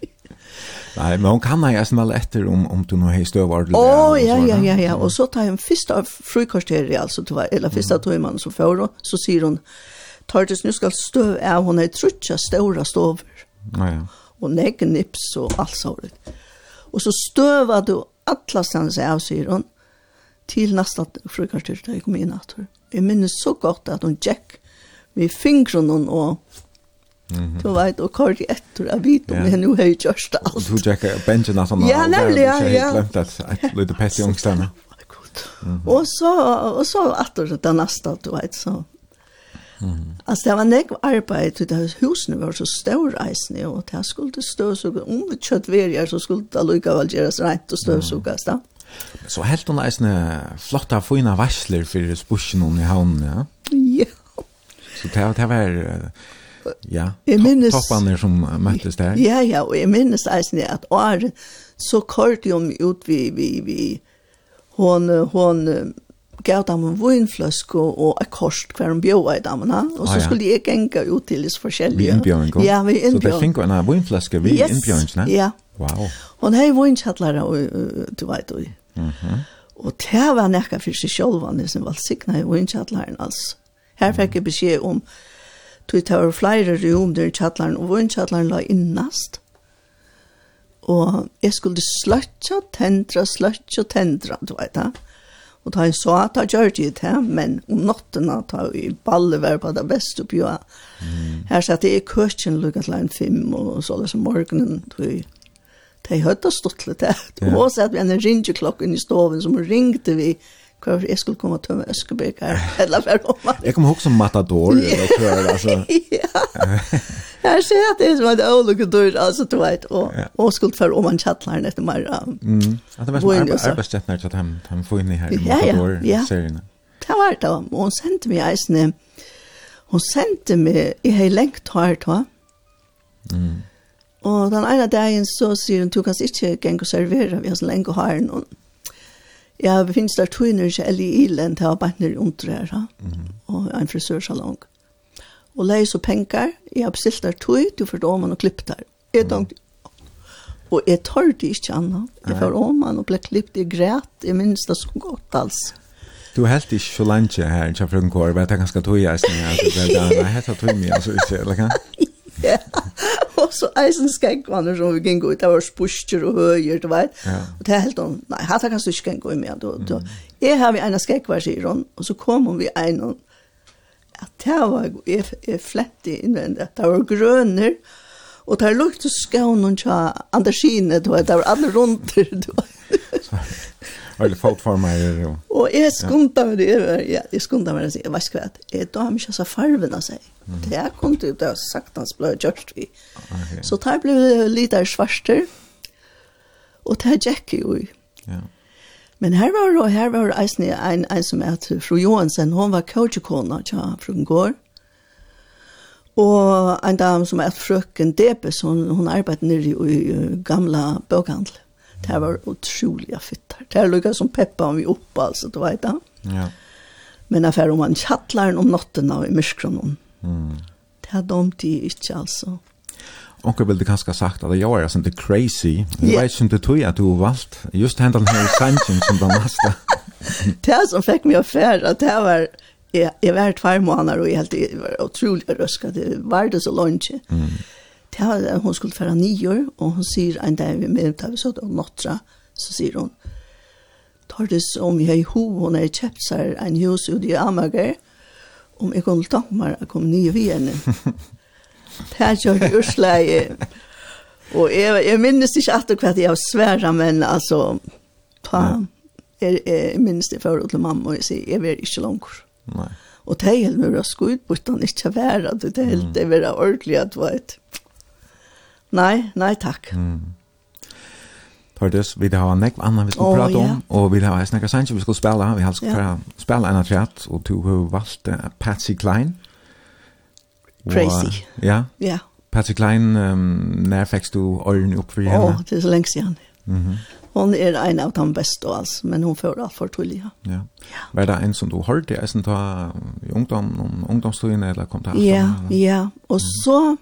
Nei, men hon kan ha nästan vel efter om om du nu har stövar Å, Åh, ja ja ja ja, och så tar en första frukosteri alltså då eller första mm. timmen som får då så säger hon tar det nu ska stöv är hon är trutcha stora stover. Ja ja. Och negge nips och allt sånt. Och så stövar du alla stans av sier hon till nästa frukosteri da jeg kom in att. Jag minns så godt at hun tjekk med fingrarna och Du vet, og kort etter, jeg vet om jeg nå har gjort alt. Du tjekker bensin og sånn, ja, nemlig, ja, ja. Jeg glemte et lite pett i ungstene. Og så, og så etter det neste, du vet, så. Altså, det var nek arbeid, det här husen var så stor eisne, og det skulle støvsuga, om vi kjøtt verger, så skulle det lukka gjøres rent og støvsugas da. Så helt hun eisne flotta, fina varsler for spusjen i havnen, ja? Ja. Så det, det var Ja, jeg minnes, toppene som møttes der. Ja, ja, og jeg minnes eisen at året så kort jo ut vi, vi, vi, hon, hon gav dem en vinfløske og et kost hver en bjøa i damene, og så skulle jeg genga ut til disse forskjellige. Vi innbjøring Ja, vi innbjøring. Så det fikk en vinfløske vi yes. innbjørn, ne? Ja. Wow. Hon hei vinskattlere, du vet du. Mhm. Og det var nekka for seg sjølvene som var sikna i vinskattleren, altså. Her fikk jeg beskjed om tog det var flere rom der i kjallaren, og en kjallaren la innast. Og jeg skulle sløtja, tendra, sløtja, tendra, du vet det. Og da jeg så at jeg gjør det til, men om natten at jeg i balle var på det beste oppi, og mm. her satt jeg i køkken lukket til en film, og så det som morgenen, tog jeg Det hørte stått litt her. Og så at vi en ringeklokken i stoven som ringte vi hva jeg skulle komme og tømme Øskebøk her, (laughs) eller hva om Jeg kommer også som Matador, eller (laughs) hva er altså. Ja, (laughs) jeg ser at det er som et øyne dør, altså, du vet, og, og skulle for om han kjattler etter mer. Mm. At det var som arbeidsstjettene til at han får inn i her i Matador ja. serien. Det var det, og hun sendte meg eisene, hun sendte meg, jeg har lengt her da, Mm. Og den ene dagen så sier hun, du kan ikke gjenge og servere, vi har så lenge har noen. Ja, vi finnes der tøyner ikke eller i ilen til å arbeide nere under her, mm. og en frisørsalong. Og leie så penger, jeg har bestilt der tøy, du får åman og klipp der. Jeg tenkte, og jeg tar det ikke annet. Jeg får åman og ble klippet, jeg græt, jeg minnes det så godt altså. Du helt ikke så langt her, ikke for en kår, men jeg tenker ganske tøy, jeg snitt her, så det er (laughs) det, jeg heter tøy mye, altså, ikke, eller hva? Ja så eisen skäckvannar som vi gikk ut, det var spuster og høyer, du vet. Ja. Og det er helt om, nej, här kan du inte gå med. Då, då. jeg har vi ena skäckvar, sier hun, og så kom vi en og ja, det var jeg, jag flättig invändigt, det var grønner, og det lukte skånen till Andersine, det var alle rundt, du vet. Eller fotformer. Och, Og, jag skundar mig över, ja, jeg skundte meg och säger, vad ska jag jeg da har man inte så farven av seg. Det er kom till det sagt hans ble gjort vi. Okay. Så där ble det av svarster. og det här gick ju. Ja. Men her var det, her var det en, en, en som heter fru Johansen, hun var coachekona, ja, från Gård. Og en dam som er frøken Debes, hun, hun arbeidde nere i, i gamla bøkhandel. Det var otroliga fittar. Det lukka som peppa om vi uppe alltså, du vet det. Ja. Men affär om man chattlar om natten och i myskronon. Mm. Det har de det inte alltså. Och jag ville kanske sagt att jag är sånt där crazy. Jag yeah. vet inte tog att du valt just hända den här sanchen som den nästa. (laughs) det som fick mig att att det var jag, jag var två månader och jag helt var otroligt röskad. Det var det så långt. Mm Det har hon skulle færa nio, og hon sier en dag vi med tar vi så det nottra, så sier hon, tar det som vi i ho, hon har kjøpt seg en hus ut i Amager, om jeg kunne ta meg å komme nio vi henne. Det er jo ursleie. Og jeg, jeg minnes ikke at hva jeg sværa, men altså, ta, jeg, jeg minnes det for til mamma, og jeg sier, jeg vil ikke langt. Nei. Og det er helt mye å sko ut, bortan ikke være, det er helt det er ordentlig at du vet. Nei, nei takk. Mm. Tordes, vi har en nekv annan vi skal oh, prate om, yeah. og vi har en snakka sannsyn vi skal spela, vi har skal ja. spela en atrat, og du har valgt uh, Patsy Klein. Crazy. Og, ja? Ja. Patsy Klein, um, när fick du åren upp för henne? Oh, det är så länge sedan. Mm -hmm. Hon är en av de bästa alls, men hon får allt för tulliga. Ja. ja. Var det en som du hörde det? Är ta i ungdom, ungdomstiden eller kom det? Ja, ja. Och så,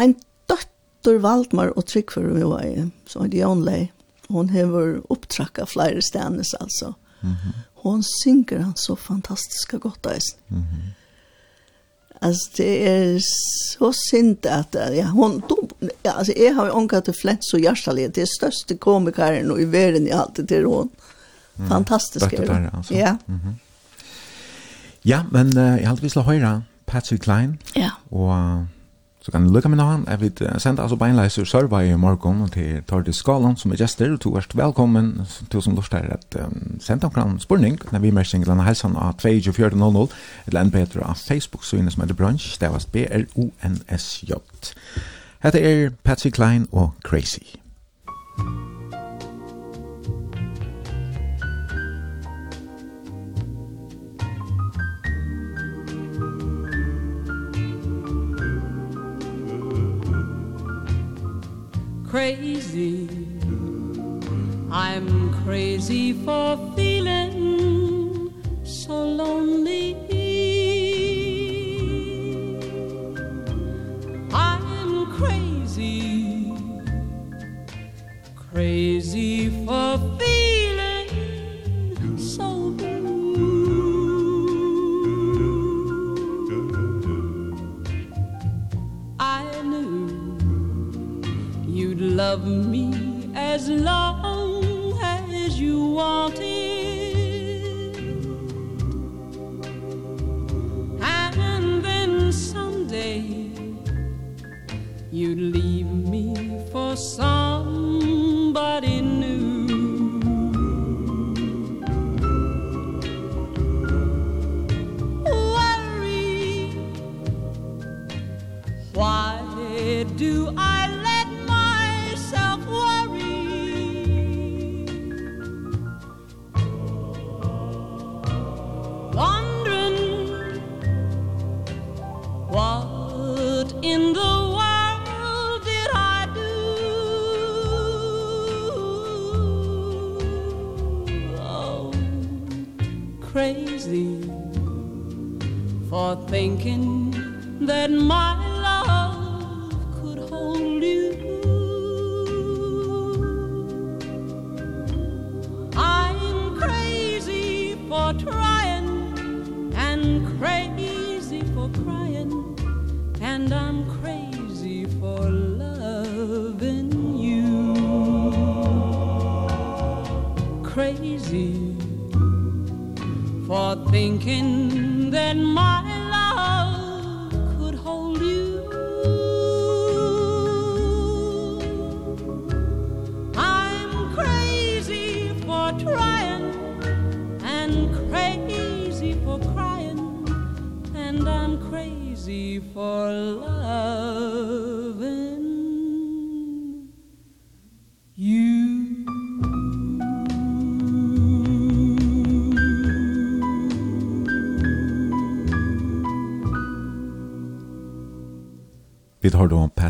en døtter Valdmar og Tryggfer vi var i, som er Jan Lei. Hon hever opptrakka flere stenes, altså. Mm -hmm. Hon synger han så fantastiska godt, altså. Mm -hmm. Alltså det är så synd att ja hon ja, alltså jag har ångat det flätt så hjärtligt. Det är största komikern i världen i allt det hon. Fantastisk. Det där. Ja. Mhm. Mm ja, men uh, jag vist å höra Patsy Klein. Ja. Och Så kan du lukka med han, jeg vil sende altså beinleiser survey i morgen til Tordis Skalan som er gjester, og du er velkommen, til som lort her, at um, sende omkran spurning, når vi merker single denne helsen av 2400, eller enn bedre av Facebook, så som heter Brunch, det var B-R-O-N-S-J. Hette er Patsy Klein og Crazy. Crazy. crazy. I'm crazy for feeling so lonely. I'm crazy crazy for feeling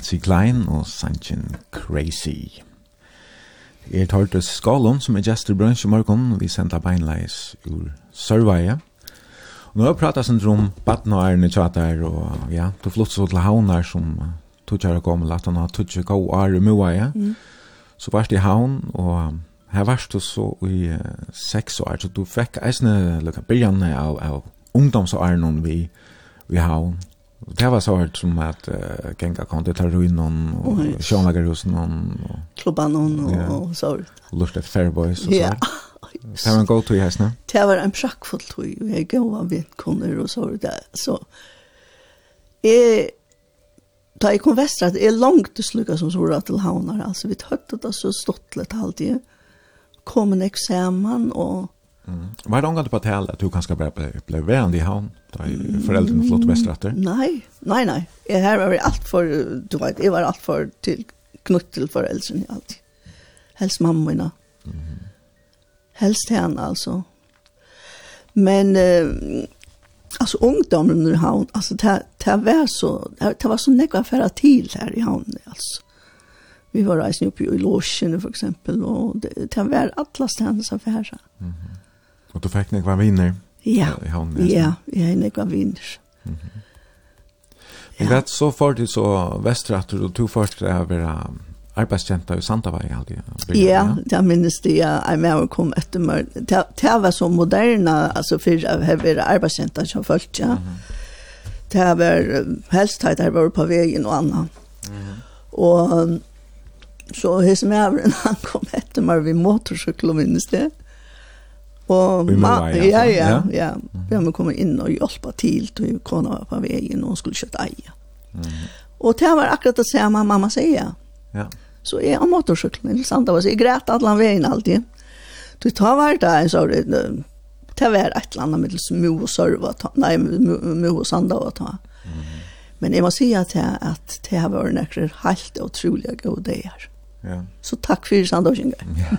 Patsy Klein og Sanchin Crazy. Jeg er til Skalon, som er gestor brunch i morgen, og vi sender beinleis ur Sørveie. Og nå har vi pratet sånn om baden og ærene tjater, og ja, du flott så til havner som tog kjære kom, og at han har kjære gå og ære mua, Mm. Så var det i havn, og her var du så i uh, seks år, så du fikk eisne lukka byrjan av, av ungdomsåren vi vi havn. Mm Det var så hørt som at uh, Genga kom til Taruinon og oh, Sjønlagerhusen og Klubban och, ja. och så hørt. Lurt et Fairboys og så hørt. (laughs) Det var en god tog i hestene? Det var en prakkfull tog. Jeg gav av vedkunner og så hørt det. Så jeg da jeg kom vestra, det er langt til slukka som sora til havnar, altså vi tøttet det så stått litt alltid. kom en eksamen og Mm. Var det ångat på tal at du kanske ble, ble vän i han där föräldrarna flott västratter? Nej, nej, nej. Jeg, här var allt för du vet, jeg var allt för till knutt till i alltid. Helst mammorna. Mm. Helst henne alltså. Men eh, alltså ungdomen i havn, alltså det, det var så det var så nekva affärer till her i havn alltså. Vi var reisende oppe i Låsjene for eksempel, og det, det var alle stedens affærer. Mm -hmm. Og du fick några viner? Ja, ja, jag har några viner. Mm -hmm. Men det så fort du så västratter och tog först över arbeidskjenta i Sandavai aldri. Ja, det minnes det jeg med å komme etter meg. Det var så moderne, altså for å vært arbeidsjenta som følt, ja. Det var helst at jeg var på veien og annan. Og så hos med han kom etter meg ved motorsykkel og minnes det. Og ma ja, ja, ja. Vi har kommit in och hjälpa till till kona var på vägen och hon skulle köta eja. Mm. Och det var akkurat det samma mamma säger. Ja. Så är jag motorcykeln, det sant var så jeg græt alle veien alltid. Du tar hver där så det det var ett annet med små och serva nej med och sanda och ta. Men jag måste säga att att det har varit nekker helt otroliga goda dagar. Ja. Så takk for Sandorsinga. (laughs) Ja.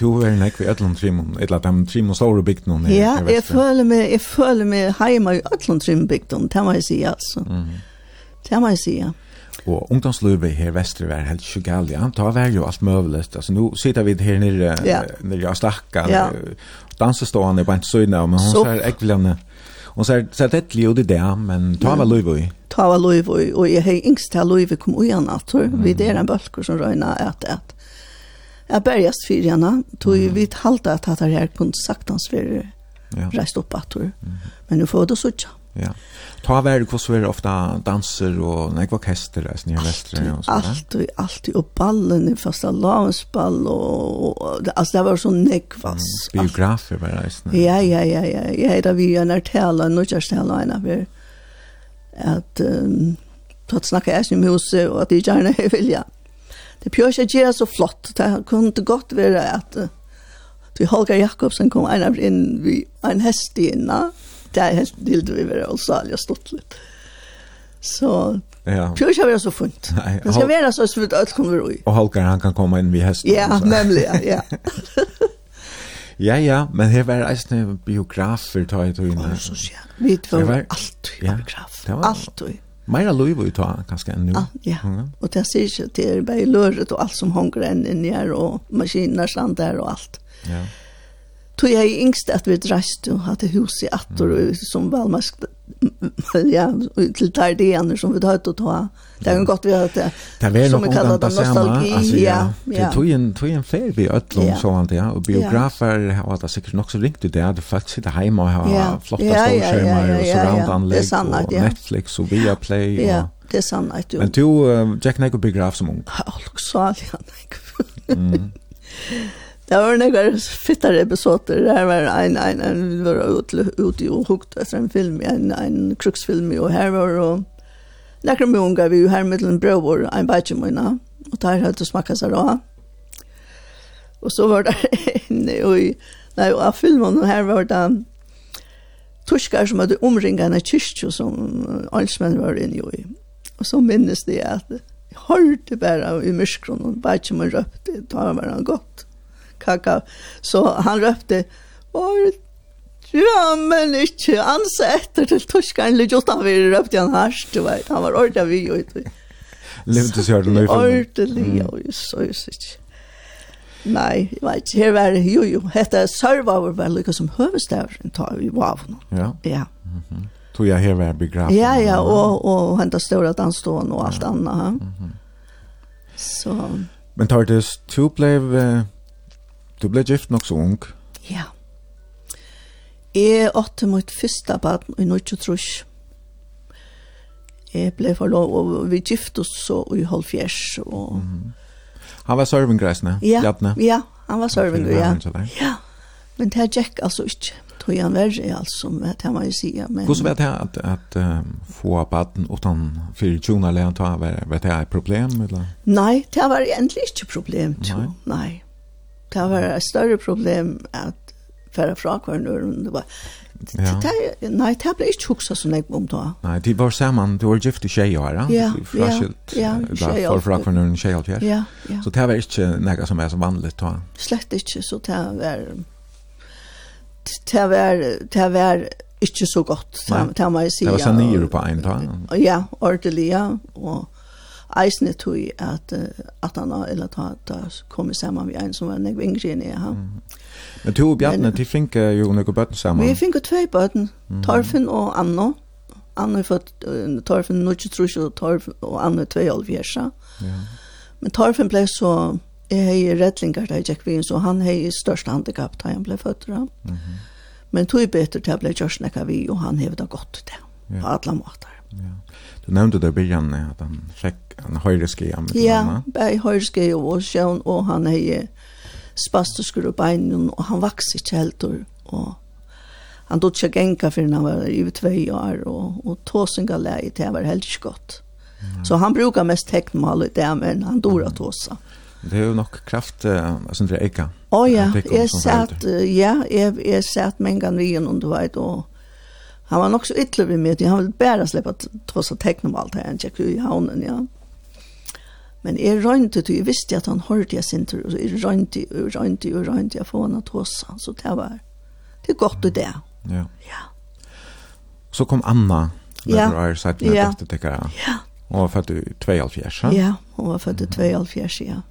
Du er nek ekvi Atlant Trimon, eller de Trimon stora bygden här. Ja, jag føler, meg, jeg føler meg hemma i Øtlund Trimon bygden, det må jeg si, altså. Mm. Det må jeg jag säga. Och ungdomslövet här vestre var helt sjugal. Ja, Da var jo alt möjligt. Altså, nu sitter vi her nere ja. nere av stakka, Ja. dansestående på en sida men hun så här ekvilande. Hon ser ser det lite ut i det, men ta av liv i. Ta väl Louis og jeg har yngst till Louis kom och gärna tror vi det är en bølger som röna att att. Jag börjar svirjarna, tog vi vid halta at det här kunde sagt hans för rest upp att Men nu får det suttja. Ja. Ta vær hur så är ofta danser och nej vad kester i ni väster och så. Allt och allt och ballen i fasta lavsball og alltså det var så nekvas. Mm, biografer var det. Ja ja ja ja. Jag heter vi en artella nu jag ställer en av att um, att snacka är sin huset och att det gärna vill jag. Det pjør jag ger så flott. Det kunde gott at att Vi Holger Jakobsen kom en av in vi en häst inna. Mm det er ville vi være og salig og stått litt. Så Ja. Pjør ska vara så funt. Det ska være så svårt alt kommer ur. Og Holger han kan komme inn vid hesten. Ja, nemlig, ja. ja, (laughs) ja, ja, men her var eisne biografer ta i tog inne. Så ja. Vi var var allt i biograf. Det Allt i. Meira Louis ju ta ganska ännu. Ja, och det sier ikke det är bara löret och allt som hänger enn inn her og maskiner stand der og alt. Ja tog jeg yngst at vi dreist og hadde hus i attor og som valmask ja, til der det ene som vi tar ut og ta. Det er jo godt vi har det. Det er som vi kallar det nostalgi. Altså, ja, ja. Det tog en, tog en fer vi øtlom ja. så alt, ja. Og biografer har det sikkert nok så ringt ut det. Det folk sitter hjemme og har ja. flotte ja, ja, ja, ja, ja, og surround-anlegg og Netflix og Viaplay. Og... Ja, det er sannhet, jo. Men du, uh, Jack Neko biograf som ung? Ja, også, ja, Neko. Det var några fittare episoder. Det var en, en, en, vi var ute, ute och hukt efter en film, en, en kruksfilm. Och här var och några många vi ju här med en bror, en bajtjemöjna. Och där hade det smakat sig då. Och så var det (laughs) inne och i, nej, och filmen här var det tuskar som hade omringat en kyrkjö som allsmän var inne i. Och så minnes det att jag hörde bara i myskron och bajtjemöjna röpte. Det var bara gott kaka. Så han røpte, var Ja, men ikke anse etter til torskeren, litt utan vi røpte han herst, du vet. Han var ordentlig vi, vet du. Levde seg den løyfen. Ordentlig, ja, så er det ikke. Nei, jeg vet ikke, her var det, jo, jo, hette Sørvaver var lykke som høvestavren tar i Vavn. Ja. Ja. Tog jeg her var begravet. Ja, ja, og, og hente større dansstående og alt ja. annet. Mm -hmm. Så... Men tar det, du ble Du ble gift nok så ung. Ja. Jeg åtte mot første barn i Norge Trus. Jeg ble forlov, og vi gift oss så i halvfjers. Og... Mm. Han var servingreisende, Ja, Jadne. ja, han var sørvengre, ja. ja. Men det gikk altså ikke. Tog han verre, altså, med det må jeg si. Men... Hvordan vet jeg at, at um, få baden utan fyrir tjona leon, var, var det et problem? Eller? Nei, det var egentlig ikke problem, tjo. Nei. Nei det var et større problem at færre fra hverandre, Det var Ja. Nei, det ble ikke hukset så nek om da. Nei, de var sammen, de var gift i tjej her, ja? Ja, ja, ja. For fra kvarnur tjej her. Ja, ja. Så det var ikke noe som er så vanlig da? Slett ikke, så det var... Det var, det var ikke så godt, det må jeg si. Det var sanir på en da? Ja, ordentlig, ja. Og eisne tog at, at han har, eller ta, ta kom sammen med en som var nek yngre enn jeg. Mm. Men to og Bjarne, de finke jo nek bøtten sammen? Vi finke tvei bøtten, mm. Torfinn og Anno. Anno er fått uh, Torfinn, nu ikke trus og Torfinn, og Anno tvei alvjersa. Ja. Men Torfinn ble så, jeg hei rettlingar da jeg gikk vi, inn, så han hei største handikapp da han ble født. Mm -hmm. Men tog betur til jeg ble kjørsnekka vi, og han hevde godt til det, ja. på alle måter. Ja. Du nevnte det i början at han fikk en höjreske. Ja, bara höjreske og sjøen, og han är spastisk og beinen, og han vaks ikke helt og han dog ikke genka før han var i två år og, og tåsinga leie til han var helt ikke godt. Så han brukar mest tecknmål i det men han dog att tåsa. Det er jo nok kraft alltså det er eka. Å ja, jag satt ja, jeg, jeg satt mängan vi och du vet och Han var nok så ytler vid mig, han ville bara släppa trots att teckna allt han checkade i havnen, ja. Men jeg røynte til, jeg visste att han hørte jeg sin tur, och så jag rönte, jag rönte, jag rönte, jag får honom att så det var, det är gott det där. Ja. Ja. Så kom Anna, ja. när du har sagt med ja. det, tycker. Ja. Hon var född i 2,5 ja? Ja, hon var född i 2,5 ja.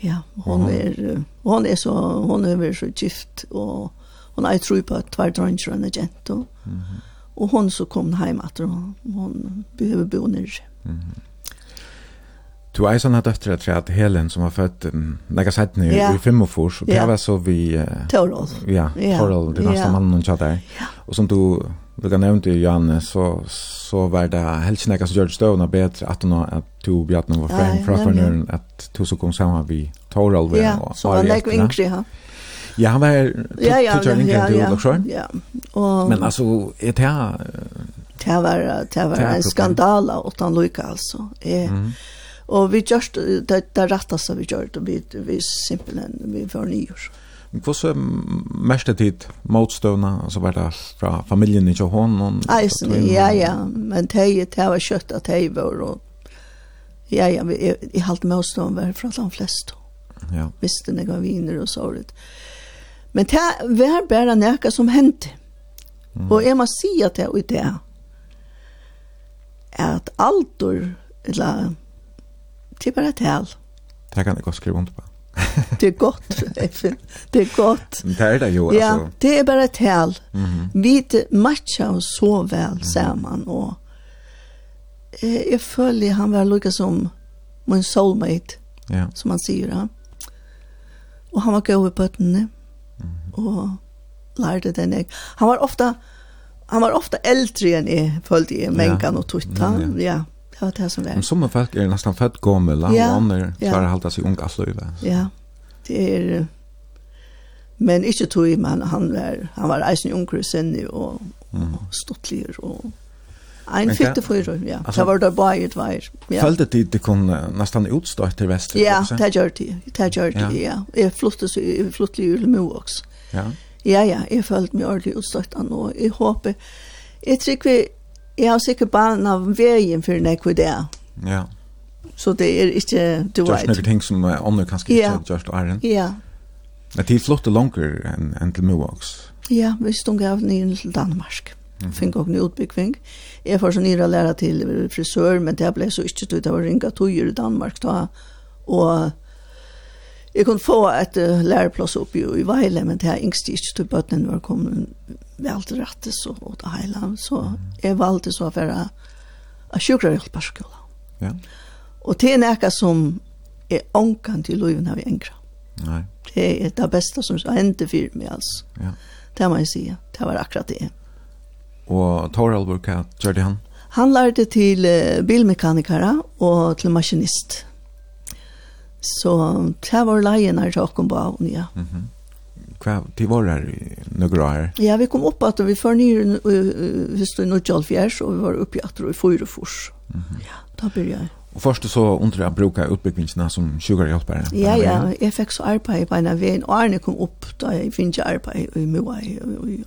Ja, hon är, hon är så, hon är så gift, och hon har tro på att tvär dronjer en gent Mm -hmm. Och hon så kom hem att hon, hon behöver bo ner. Mm. Du är sån här efter tror jag Helen som var född lägga sett nu ja. i fem och fors. Och det var så vi... Uh, Torol. Ja, Torol, det var ja. mannen hon tjatt där. Ja. Och som du du kan nevnte Janne, så, så var det helst nekka som gjør støvna bedre at hun at to bjattene var frem fra fornøren at to som kom sammen vi Toralve ja, og Ari Ja, så lägger det yngre, ja. Ja, han var ja, ja, ja, ja, ja, ja. Og, Men altså, er det her... Det var, det var en skandala utan lykke, altså. Jeg, mm. Og vi gjørst, det, det retteste vi gjør, det, vi, vi simpelthen, vi var nyår. Men hvordan mest tid motstående, altså var det fra familien i Kjøhån? Eisen, ja, ja, men det, det var kjøtt at det var, og ja, ja, vi, jeg, jeg halte motstående var fra de fleste. Ja. Visste når jeg var viner og såret. Ja Men det var bare noe som hendte. Mm. Og jeg må si at det er det at alder, eller det er (laughs) bare tal. Det kan jeg godt skrive under på. det er godt, det er godt. Det er det jo, altså. Ja, det er bare tal. Mm -hmm. Vi matcher oss så vel sammen, og eh, jeg føler han var lukket som min soulmate, ja. som han sier. Ja. Og han var gøy på bøttene. Mm og lærte den jeg. Han var ofta han var ofta enn än jag följde i mänkan og tutta. Ja, ja. det var det som var. Men som folk är nesten fett gamla ja, och andra ja. å holde seg sig unga slöjda. Ja, det er... men ikke tog i men han var han var eisen ung sen og, og och og och Ein fitte fyrir, ja. Altså, det var der bare et veier. Ja. Følte de det kunne nesten utstått til vest? Ja, det gjør de. Det gjør de, ja. Jeg flyttet, jeg flyttet i Ulemo også. Ja. Ja, ja, jeg følte meg ordentlig utstøtt av noe. Jeg håper, jeg tror vi, jeg har sikkert banen av veien for når jeg det. Ja. Så det er ikke, du vet. Det er noen ting som andre kan skrive, ja. og Iron. Ja. Men de flotte langer enn en til Moax. Ja, vi stod av nyen til Danmark. Mm -hmm. Fink og ny utbyggving. Jeg får så nye å til frisør, men det ble så ikke tog. Det var ringa togjer i Danmark da, og jeg kunne få et uh, læreplass opp i, i Veile, men det er yngst ikke til bøtten var kommet vel til rette så det hele. Så jeg valgte så å være av. Ja. Og det er noe som er ånkan til loven av engra. Nei. Det er det beste som har hendt for meg, altså. Ja. Det må jeg si. Det var akkurat det. Og Toralburg, hva gjør det han? Han lærte til bilmekanikere og til maskinist. Så det var leien her til åkken på avn, ja. Mm -hmm. Hva, de var her i noen år? Ja, vi kom opp at vi før nye, hvis det er noe kjallfjers, og vi var oppe i at og i fyre fors. Mm -hmm. Ja, da blir jeg. Og først så under jeg bruker utbyggingene som sjukerhjelpere? Ja, ja, jeg fikk så arbeid på en av veien, og Arne kom opp da jeg finner ikke arbeid i Moai, i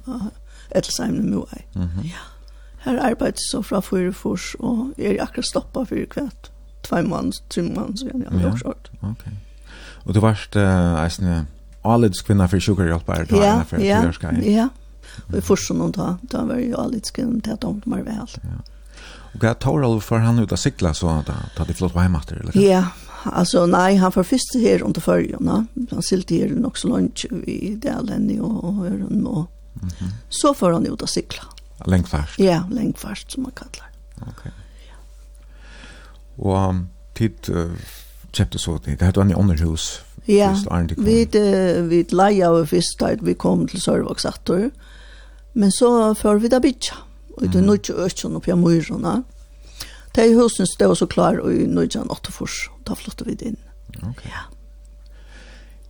Edelsheim i Moai. Mm -hmm. Ja, her arbeidet så fra fyre fors, og jeg er akkurat stoppet for kvart två månader, tre månader sedan. Ja, ja. okej. Och du varst uh, en alids-kvinna för sugarhjälpare då? Ja, för ja, ja. Och i första någon da, då var ju alids-kvinna til att de var väl. Ja. Och jag tar allt för han ut av cykla så att da de flott på hemmater, eller? Ja, alltså nej, han var først här under förrjorna. Han silte her nok så langt i Dalen och, och, och, og. Mm -hmm. Så får han ut att cykla. Längdfärst? Ja, längdfärst som man kallar. Okej. Okay. Og tid uh, kjøpte så tid. Det hadde han i Ånderhus. Ja, vi, uh, vi leia over først da vi kom til Sørvåksattor. Men så før vi da bytja. Og det er nødt til økken oppi av myrene. Det er husen stod så klar og i nødt til åtte fors. Da flyttet vi inn. Ok. Ja.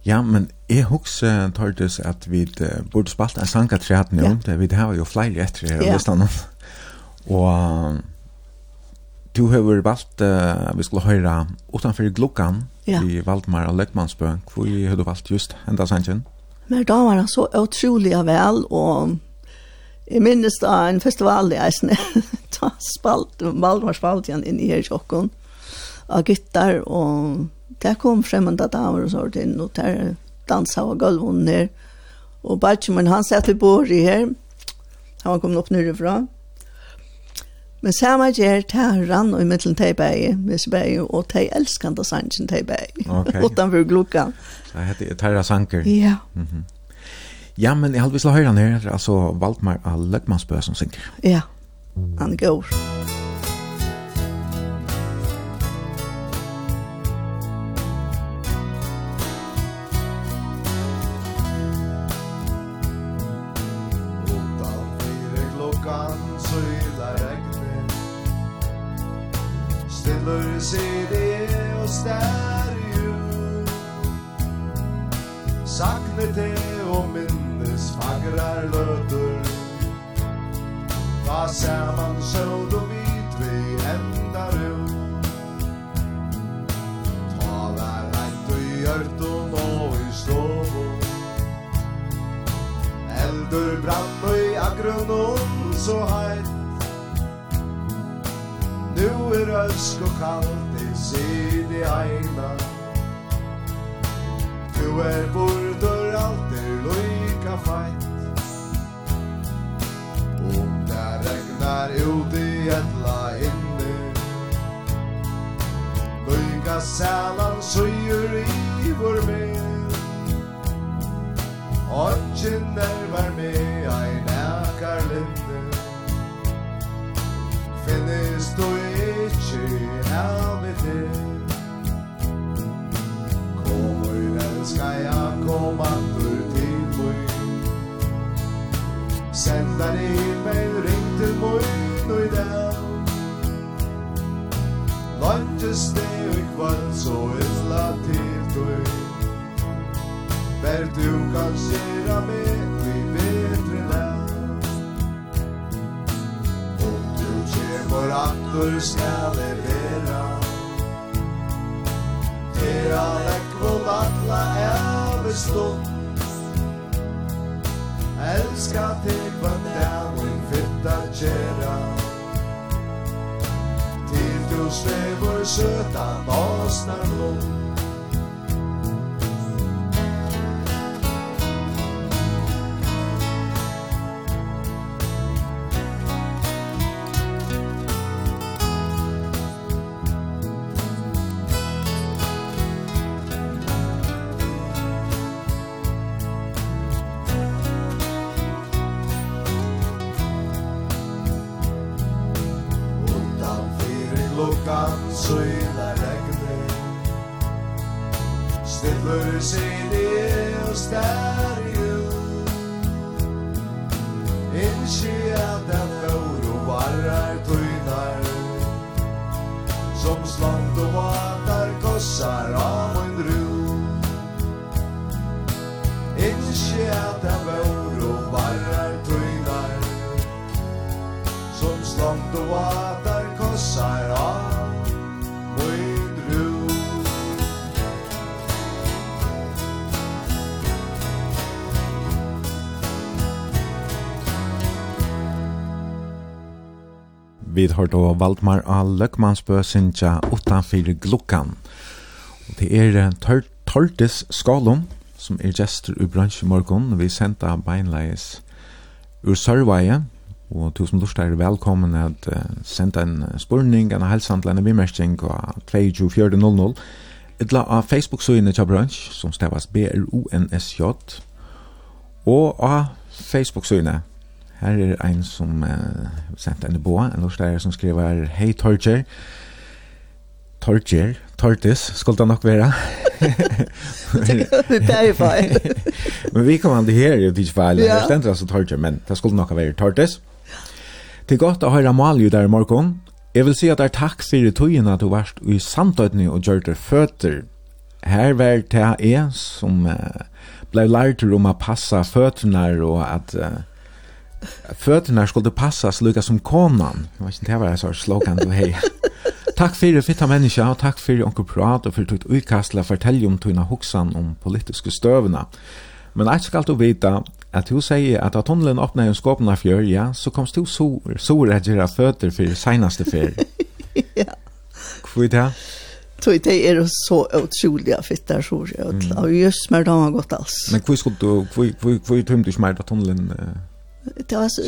Ja, men jeg husker, Tordes, at vi uh, burde spalt en sang av treet nå. Ja. Det, Vi har jo flere etter her. Ja. Og, uh, Du har valgt, uh, vi skulle høre, utenfor Glukkan, ja. i Valdmar og Lekmansbø. Hvor har du valgt just enda sannsyn? Men da var det så utrolig vel, og jeg minnes da en festival i Eisene. da (laughs) spalt, Valdmar spalt igjen inn i her tjokken av gitter, og der kom fremmede damer og sånt inn, og der dansa og gulvånden her. Og Bartjemann, han satt i bordet her, han kom opp nyrefra, og Men samma ger tar rann og i mitten till bäge, miss bäge och till älskande sanchen till bäge. Okay. (laughs) Utanför gluckan. Det heter Terra Sanker. Ja. Mhm. Mm ja, men jag hade visst höra ner alltså Valdmar Lökmansbö som synker. Ja. Han går. Ja. Akkur Brandøy, agronom så heit Nu er øsk og kallt, det sier i eina Du er bordur, alt er loika feit Om det regnar ut i etla inni. Loika sælan søyer i vår mer Ogin er var med ein akar linde Finnes du ikkje av i til? Kom og elska ja, kom atur til mui Sendar i meil ring til mui nu i dag. Lantes det i kvann så illa til du Ver du kan skjera meg for akkur skal det vera. Her a lekvom atla er bestått Elska til kvann dagen fytta kjera Til du svevor søta basnar blått Vi har då Valdmar A. Løkmansbø synsja utanfyr glukkan. Og det er tør, Tortis Skalum, som er gestur i bransjemorgon. Vi senda beinleis ur Sørveie, og tusen lust er velkommen at uh, senda en spurning, en helsan en bimerking av 22400. Etla av Facebook-søyene til bransj, som stavas B-R-O-N-S-J, og av Facebook-søyene Her er ein som uh, sendte en boa, en lorsdager som skriver Hei Torger, Torger, Tortis, skulle det nok være. (laughs) det er jo feil. (laughs) Men vi kommer aldri her i Vidsfall, ja. det stender altså Torger, men det skulle nok være Tortis. Til godt å høre Malju der i morgen. Jeg vil si at det er takk for det at du varst i samtøytene og gjør det føtter. Her var det jeg som uh, ble lært om å passe føttene og at... Uh, fötterna skulle passas lika som konan. Jag vet inte vad det är slogan du hej. Takk för det fitta människa och tack för onkel prat och för ditt utkastla fortälj om tunna hoxan om politiska stövna. Men jag ska alltid veta att du säger att att tunneln öppnar en skåpna fjör, ja, så kommer du så så rädda fötter för senaste fyr. (laughs) ja. Kvitt det? Tog det är så otroliga fittar så jag. Mm. Och just med dem har gått alls. Men hvor skulle du, hvor tømte du smärda tunnelen? Uh, Det var så...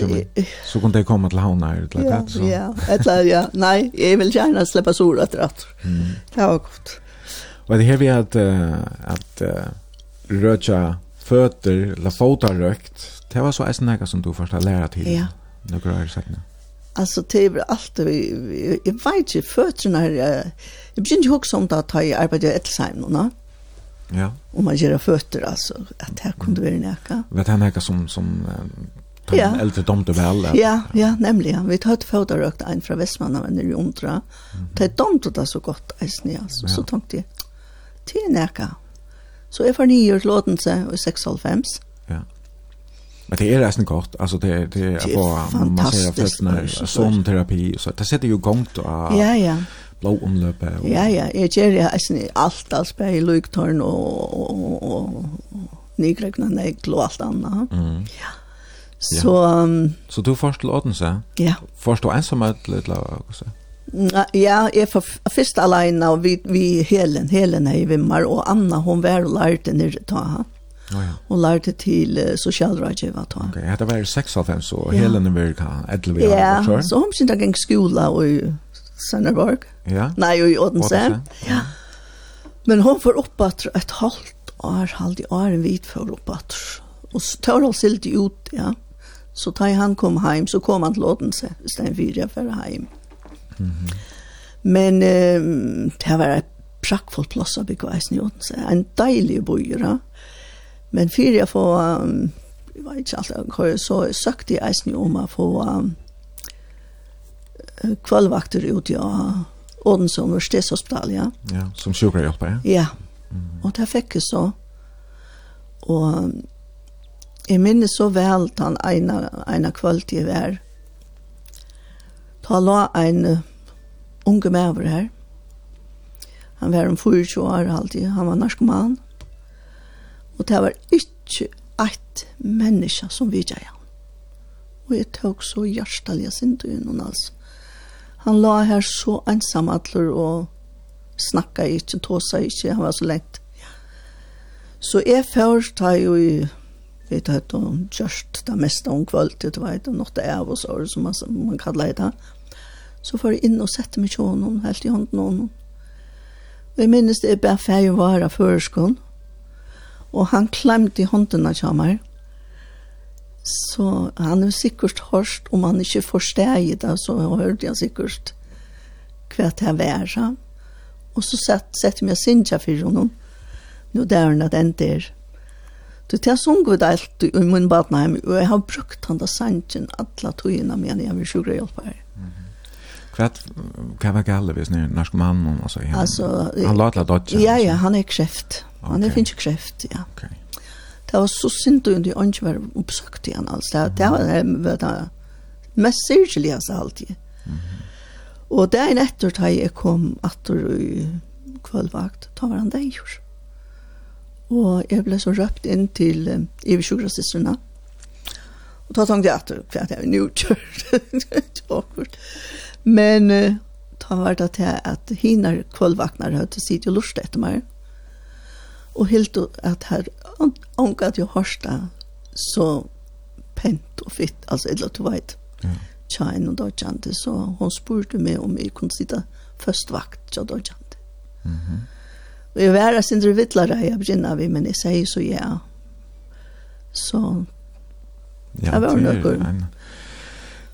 Så kunne det komme til havna her, eller det, så? Ja, eller, ja. Nei, jeg vil gjerne slippe sora etter at. Det var godt. Og det her vi at, at rødja fötter, eller fotar rökt. det var så eisen ega som du först har lært till. Ja. Nå grøy sagt sækna. Altså, det er vi jag vet ikke, føtterne her, jag begynner inte også om det at jeg arbeider i Etlsheim nå. Ja. Om man gör fötter alltså att här kunde vi näka. Vet han näka som som de ja. eldre domte vel. Ja, ja, nemlig. Ja. Vi tøtt føderøkt en fra Vestmanna, men det nere i undra. Mm. De domte det så godt, eisen, ja. Så, ja. så tenkte jeg, til nekka. Så jeg var nye låten Ådense i 96. Ja. Men det er resten godt. Altså det, det er på massere føttene, sånn terapi. Så det setter jo gongt av ja, ja. blå omløpet. Og... Ja, ja. Jeg gjør det resten i alt, alt i lyktårn og, og, og, og nygregnene, og alt annet. Mm. Ja. Så um, Så du først til Odense? Ja. Først du ensamhet eller hva så? Ja, jeg er først alene, og vi, vi Helen, Helen er i Vimmar, og Anna, hun var og lærte nere ta han. Oh, ja. Hun lærte til uh, socialrådgiver ta han. Ok, dette var 96, så ja. Helen Amerika, hva, 11 år, Ja, så hun synte gikk skola i Sønderborg. Ja? Nei, i Odense. Odense. Ja. Men hun får opp at et halvt år, halvt år, en hvit for opp at. Og så tar hun silt ut, ja. Så tar han kom hem så kom han till Odense, istället för for å hem. Mm -hmm. Men eh, det var ett praktfullt plats att bygga i Odense. En deilig bojere. Men för jag får, um, jag vet ikke alt jeg så søkte jeg eisen om att få um, kvällvakter ut i Odense universitetshospital, ja. Ja, som sjukerhjelper, ja. Mm -hmm. og det fikk jeg så. Og Jeg minnes så vel den ene, ene kvöld i var. Da la en uh, unge med her. Han var om 24 år alltid. Han var narkoman. Og det var ikke ett menneske som vidja han. Og jeg tok så hjertelig sint og noen altså. Han la her så ensam atler og snakka ikke, tåsa ikke. Han var så lengt. Så jeg først har jo i vi tatt og kjørst det meste om kvalitet, du vet, og nått av oss, år, som man, man kallar det. Så får jeg inn og sette meg til honom, helt i hånden honom. Og jeg minnes det er bare ferie å være føreskånd, og han klemte i hånden av kjammer. Så han er sikkert hørst, om han ikke forsteg det, så hørte jeg sikkert hva det var. Og så sette set meg sinja for honom, nå der han at endte er. Så det er sånn god alt i min badnheim, og jeg har brukt han da sannsyn alle togene men jeg vil sjukre hjelpe her. Hva var gale hvis ni norsk mann? Altså, han, altså, han la til dodge? Ja, ja, han er kreft. Han er finnes kreft, ja. Okay. Det var så synd og jeg ikke var oppsøkt igjen, altså. Det, var det, det mest syrgelige, altså, alltid. Mm -hmm. Og det er en etter da jeg kom atter i kvøldvakt, da var han deg, jo. Og jeg ble så røpt inn til um, Ivi Sjukra-sistrene. Og da tenkte jeg at det var jeg nå kjørt. (laughs) Men uh, da var det til at hinner kvalvakner hadde sitt og lurt etter meg. Og helt at her ångat jo hørste så pent og fitt, altså et eller annet veit. Ja. Tjejen og dødjante, så hun spurte meg om jeg kunne sitte først vakt til dødjante. Mhm. Mm Og jeg var en sindre vittlare, jeg begynner vi, men jeg sier så ja. Så, ja, det var noe.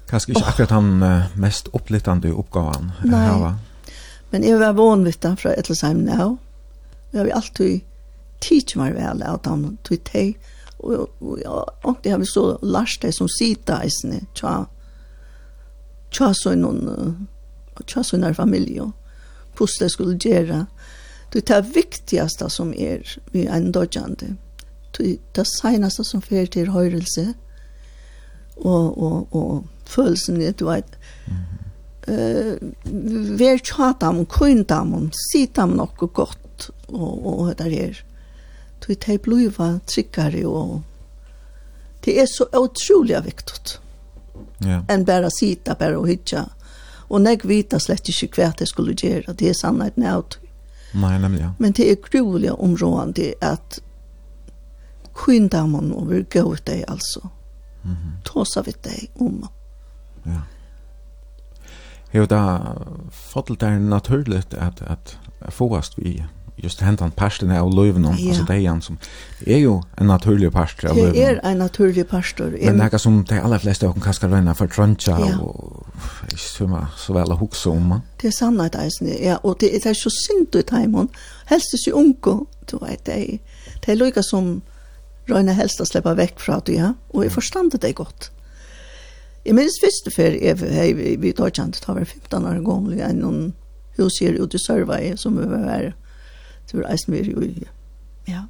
Kanskje ikke akkurat han uh, mest opplittande oppgaven. Nei, hava. men jeg var vanvittig fra Etelsheim nå. Jeg har alltid tidsi meg vel at han tog teg, og og, og, og det har vi så lært det som sida eisne, tja, tja så noen, tja så noen familie, puste skulle gjøre, Det er det viktigaste som är vid en dödjande. Det er det senaste som fer til høyrelse og, og, og følelsen er, du vet, eh ver tjata om kunta om sita om gott og og det er tu te bluva trikkare og det er så utrolig viktigt. Ja. Enn bare sita bare och hitcha. Och när vita slett ikke hva det skulle gjøre. det är sannhet nu. Nei, nemlig, Ja. Men det er groliga områdende at skynda man och gå ut dig alltså. Mm -hmm. Tåsa vi deg om. Ja. Jo, da fått det naturligt at, at, fåast vi just hentan parsten av løven om, ja. altså det er som er jo en naturlig parst av løven. Det er en naturlig pastor. Men det er som de aller fleste av kan skal røyna for trøntja ja. og ikke svima så vel å hukse om. Det er sannhet eisne, ja, og det, er så synd ut heimun, helst ikke unko, du vet, det er, det er lykka som røyna helst å slippe vekk fra det, ja, og jeg forstand det godt. Jeg minns første før jeg, jeg, vi tar kjent, det var 15 år gamle, en noen hus her ute i Sørvei, som vi var her, Det var eisen vi jo i. Ja.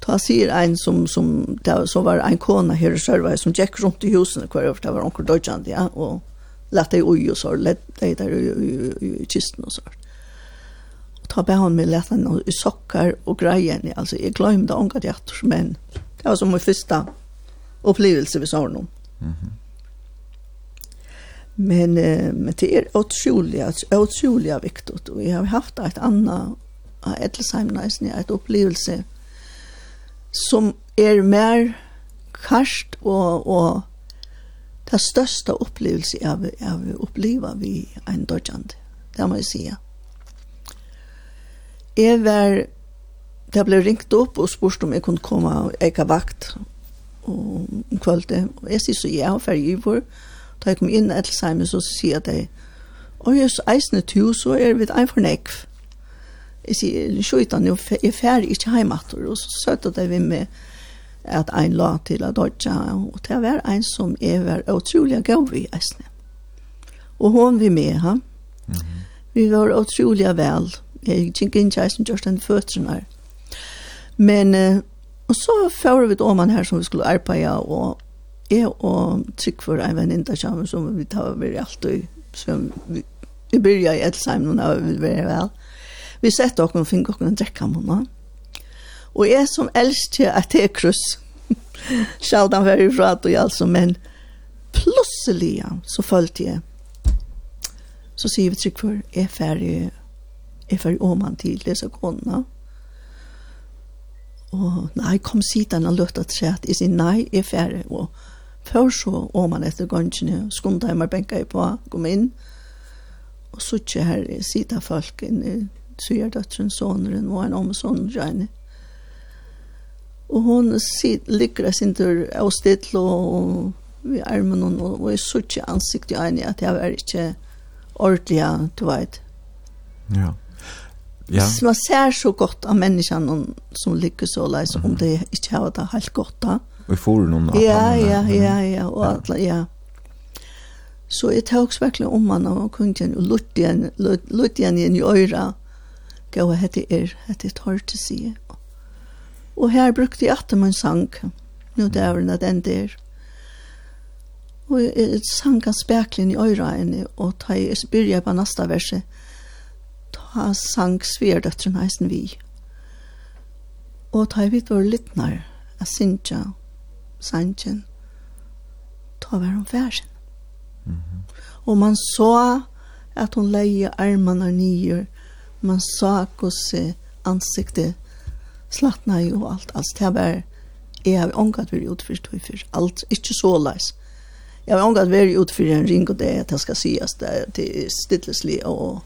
Ta sier ein som, som det, så var ein kona her i Sørvei som gikk rundt i husene hver år, det var onker Deutschland, ja, og lette i ui og så, lette i der i, kisten og så. Og ta be han med lette han i sokker og greien, ja, altså jeg glemte onker det men det var som min første opplevelse vi sa noen. Mm. Men, eh, men det er utrolig, utrolig viktig, og jeg har haft et annet av Etlesheim neisen er et opplevelse som er mer karst og, og det største opplevelse jeg vil, jeg vil oppleve ved en dødjande. Det må jeg si. Jeg var, det ble ringt opp og spurt om jeg kunne komme og eka vakt og om kvölde. Og jeg sier så ja, for jeg var. Da jeg kom inn i Etlsheimen så sier jeg at og jeg er eisende tu, så er vi et en fornekv jeg sier, skjøyta nå, jeg fer ikke heimater, og så søtte det vi med at ein la til at dodja, og det var ein som jeg var utrolig gav i eisne. Og hon vi med ha? mm -hmm. vi var utrolig vel, jeg gikk ikke eisne just den føtterne. Men, eh, og så fører vi om han her som vi skulle arbeide, og jeg og trykk for en venninda sammen som vi tar over i alt, og som vi, vi byrja i Edsheim, nå har vi vært vel, Vi sett okken og finner okken en drekkamunna. Og jeg som elsker at det er kryss, (laughs) sjaldan var i frat og altså, men plutselig så følte jeg, så sier vi trygg for, jeg er ferdig, jeg er ferdig om han til disse kona. Og nei, kom sidan og løtta at jeg sier nei, jeg er ferdig, og før så om han etter gongene, skundet meg benka i på, kom inn, og så ikke her, sida folk inn i, sverdøtteren, soneren og en omsån Reine. Og hun ligger sin tur av stedet og vi armen hun, og jeg så ikke ansikt i øynene at jeg var ikke ordentlig, du vet. Ja. Ja. Så man ser så godt av menneskene som ligger så leis, mm -hmm. om det ikke har det helt godt da. Og i foren noen av ja, ja, ja, ja, og ja. alle, ja. Så jeg tar også virkelig om han og kunne og lutte igjen, lutte igjen i øyra, gå hette er, hette tar til sige. Og her brukte jeg atter min sang, nu det er den der. Og jeg sang han speklen i øyra henne, og ta i spyrja på neste verset, ta sang sverdøtteren heisen vi. Og ta i vidt vår jeg a sinja, sanjen, ta var hon færsen. Mm -hmm. Og man så at hon leie armarna nyer, man sa hvordan ansiktet slattna i og alt. Altså, det var, jeg har ångat vært utfyrt og utfyrt, alt, ikke så leis. Jeg har ångat vært utfyrt en ring, og det at jeg skal sies, det er til stilleslig og...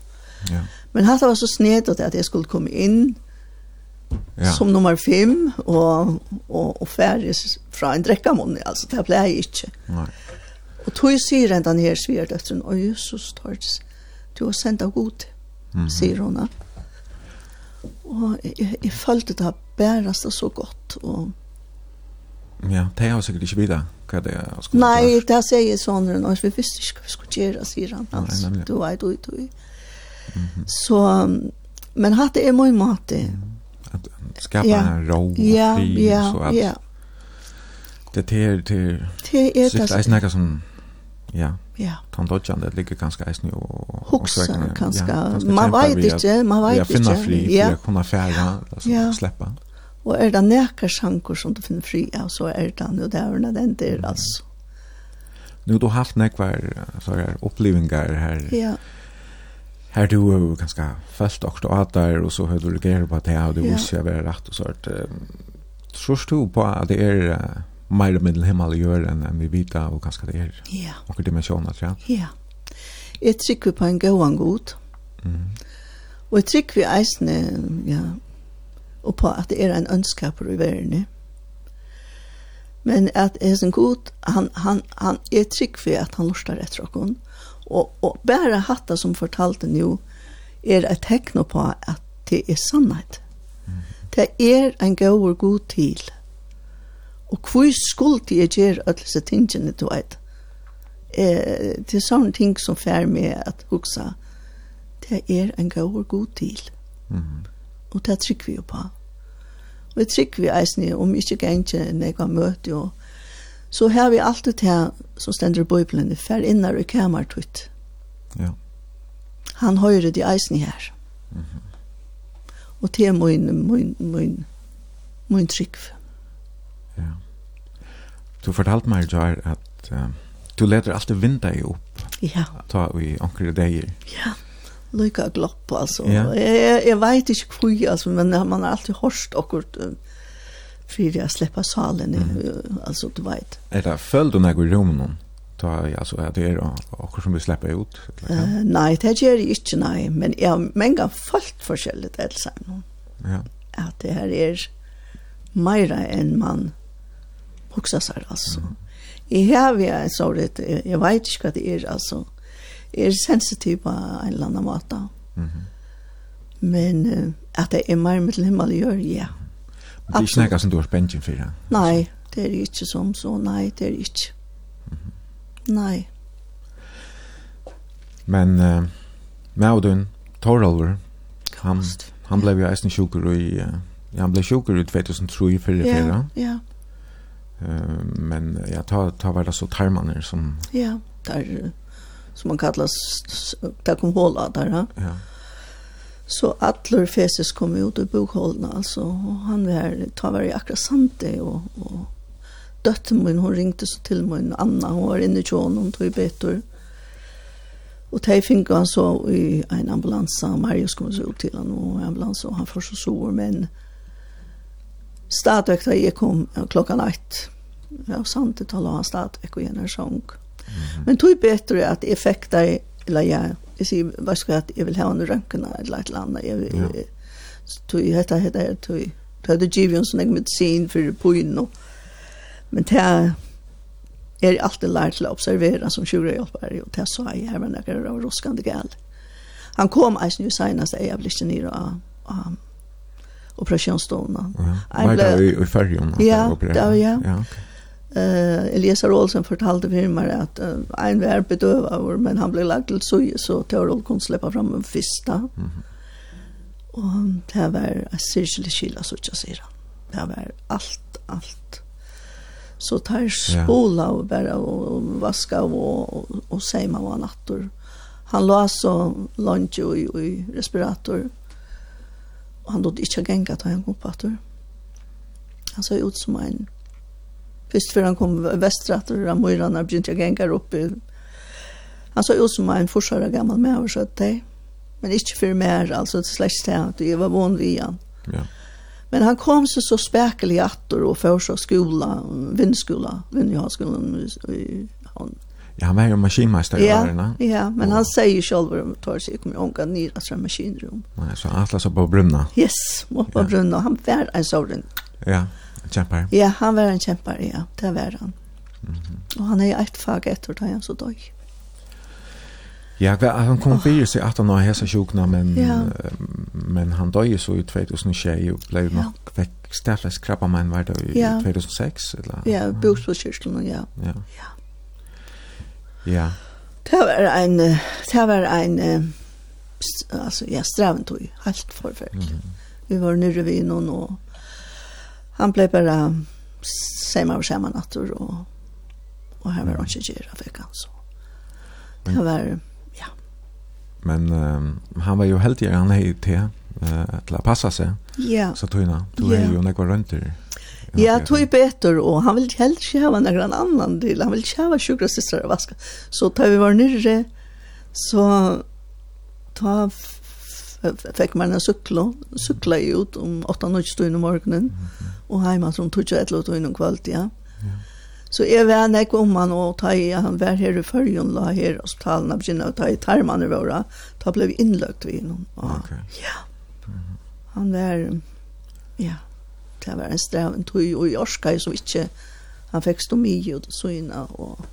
Ja. Men hatt var så snedt at jeg skulle komme inn ja. som nummer fem, og, og, og ferdig fra en drekkamunni, altså, det ble jeg ikke. Nei. Og tog sier enda nere sverdøtteren, og Jesus, du har sendt av god mm. sier hun. Og jeg, jeg følte det bæreste så godt. Og... Ja, det har sikkert ikke videre. Hva det er? Nei, det sier jeg sånn, og vi visste ikke hva vi skulle gjøre, sier han. Altså, nemlig. du er, du er, du er. Så, men hatt det er mye måte. At skapa ja. en ro og fri, ja, ja, så at ja. det er til, til, til, sikkert, til, til, til, til, Ja. Kan då känna det ligger ganska isny och också ganska. Man vet inte, man vet inte. Jag finner fri, jag kunna färja, alltså släppa. Och är det näka sjankor som du finner fri av så är det nu där när den där alltså. Nu du har haft näkvar så här upplevelser här. Ja. Här du är ganska fast och då där och så hör du det på att det har du måste se vara rätt och så att tror du på att det är mer med himmel å gjøre enn en vi vita og ganske det er. Ja. Og dimensjoner, tror jeg. Ja. Jeg trykker på en gåan en god. Mm. Og jeg trykker vi eisene, ja, og på at det er en ønskaper i verden. Men at er en god, han, han, han, är trygg för at han lustar etter oss. Og, og bare hatta som fortalte nå, er et tekno på at det er sannhet. Mm. Det er en god god til. Mm Og hvor skulle jeg gjøre alle disse tingene, du vet? Eh, det er sånne ting som fær med at huksa, det er en god god til. Mm -hmm. Og det trykker vi jo på. Og det trykker vi eisne om ikke ganger når jeg har jo. Så har vi alltid det som stender i bøybelen, fær innar i kamer. Ja. Han høyre de eisne her. Mm -hmm. Og det er min, min, min, min trygg. Ja. Du fortalte meg jo her at uh, du leder alltid vinda i opp. Ja. Ta i onkere deier. Ja, lykka glopp, altså. Ja. Jeg, jeg, jeg vet ikke hvor, altså, men man har alltid hørt akkurat uh, fyrir jeg slipper salen, mm. altså, du vet. Er det følt du når jeg går i rommet noen? ta ja så er det är och som vi slipper ut. Eller, ja? uh, nei, det gjør jeg ikke, nei. men jeg har jag følt forskjellig til alltså. Ja. At det her er meira enn man hugsa seg, altså. Mm. Jeg har vi en sårhet, jeg vet ikke hva det er, altså. Jeg er sensitiv på en eller annen måte. Mm. Men uh, at det er mer med himmel gjør, ja. Men det er ikke noe som du har spennt inn for det? Nei, det er ikke som så, nei, det er ikke. Mm -hmm. Nei. Men uh, Maudun, Toralver, han, han blev jo eisen sjukur i... Uh, han blev sjukur i 2003 fyrir fyrre. Ja, ja men ja, ta, ta var det så tarmaner som... Ja, där som man kallas, där kom håla där, ha? Ja. Så Adler fesis kom ut ur bokhållna, alltså, och han var, ta var i akkurat sante, och, och dötten min, hon ringte så till min Anna, hon var inne i tjån, hon tog i betor. Och där fick han så i en ambulans, Marius kom så ut till honom, och ambulans, och han får så sår, men stadväkta jag kom klockan ett det var sant det talar han stad ekko gener sång. Men tog bättre att effekter eller jag jag säger vad ska att jag vill ha en röntgen eller ett landa jag tog heter heter tog tog det givion som jag medicin för på inno. Men det er alltid lært til å observera som sjurehjelpere, og det sa jeg her, men det var ruskende gal. Han kom eisen jo senast jeg ble ikke nere av um, operasjonsstående. Ja, var det i fergen? Ja, det var ja. ja okay. Eh Elias Rolsen fortalte for meg att uh, en var bedøver, men han lagt lagd till så så Teodor kunne slippe fram en fista. Mhm. Mm och det var en cirkel skilla så ikke sier han. Det var allt allt. Så tar spola og bare og, og vaska och og, og seima var natter. Han la så lunch och i respirator. Han då inte gänga ta kom på atter. Han så ut som en Fyrst før han kom vestrat og Ramøyrene begynte å genga opp i Han så ut som en forsvarer gammal med og skjøtt det. Men ikke for mer, altså til slags det, at jeg var vond vi han. Ja. Men han kom så så spekelig atter og for så skola, vindskola, vindjohanskolen i han. Ja, han var jo maskinmeister i ja, årene. Ja, men og... han sier selv om det tar seg, kommer ånka ned at det maskinrum. Nei, så han slags på brunna. Yes, på ja. brunna. Han var en sånn. Ja. Kjempar? Ja, han var en kjempar, ja, det var han. Mm -hmm. Han är ju ett fag etter da han så døg. Ja, han kom fyrir seg han har hesa sjukna, men, ja. men han døg så i 2006 og blei ja. nok vekk stærleis krabba mein var det i ja. 2006? Eller? Ja, bors på ja. Ja. ja. ja. Det var en, det var en, altså, ja, straventøy, helt forfølgelig. Mm -hmm. Vi var nere vid noen og han blev bara samma och samma nattor och och här var han inte gira fick han så. Det var ja. Men um, han var ju helt i han hej till eh att la passa sig. Ja. Så tog han. Tog han ju när går. Ja, tog ju bättre och han vill helst inte ha någon annan del. Han vill inte ha sjukra systrar vaska. Så tar vi var nere så ta fikk man en sykla, sykla jeg ut om 8-9 stund om morgenen, og heima som tog jag et låt och innan kvällt, ja. Så jeg var när om han og ta i, han var her i førjen, la her och talen av sina och ta i tarman i våra. Ta blev inlökt vid honom. Ok. Ja. Han var, ja, det var en streven tog och i Orska, så ikke, han fikk stå med och så innan og,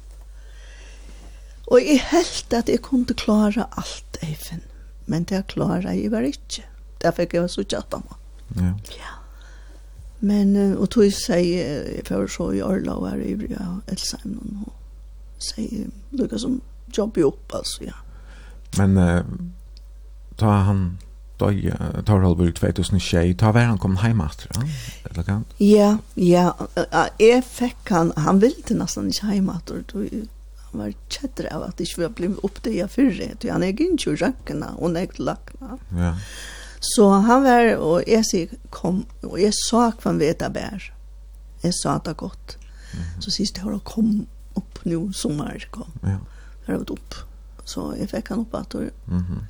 Og jeg held at jeg kunne klare alt, Eivind men det klarar jag var ikke. Det fikk jag så chatta Ja. Ja. Men och tog sig för så i Arla och är i Elsheim og säger lukar som jobb opp, altså, ja. Men uh, ta han då tar i 2006 ta var han kom hem efter ja? eller kan? Ja, ja, jeg fikk han han ville nästan inte hem efter då Han var kjettere av at det ikke var blitt opp det jeg fyrre, for han er ikke røkkene og nekt lakene. Ja. Så han var, og jeg sier, kom, og jeg sa hva han vet jeg bær. Jeg sa det godt. Mm -hmm. Så sist jeg har kom opp nå, sommer kom. Ja. Jeg har vært opp. Så jeg fikk han opp at det. Mm -hmm.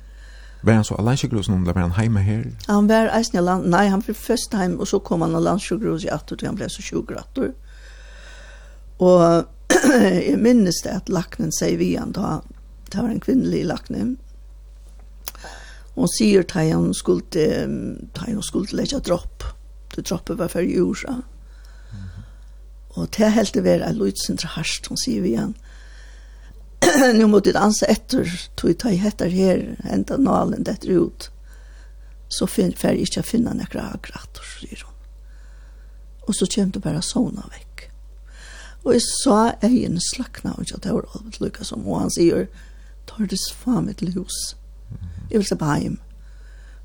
Var han så alainsjukgrus nå, eller var han heima her? Han var eisen i land, nei, han var først heim, og så kom han alainsjukgrus i attur, til han ble så sjukratur. Og (coughs) jeg minnes det at laknen sier vi han da, det var en kvinnelig lakne, og sier at han skulle, at han skulle legge dropp, det droppet var for jorda. Og det helt det var en løytsindre harst, hun sier vi han, nu måtte jeg anse etter, tog jeg ta etter her, enda nalen dette ut, så fer jeg ikke finne nekker akkurat, sier hun. Og så kommer det bare sånne vekk. Og jeg sa egen slakna, og jeg tar alt til Lukas og han sier, tar det faen mitt hus. Jeg vil se på heim.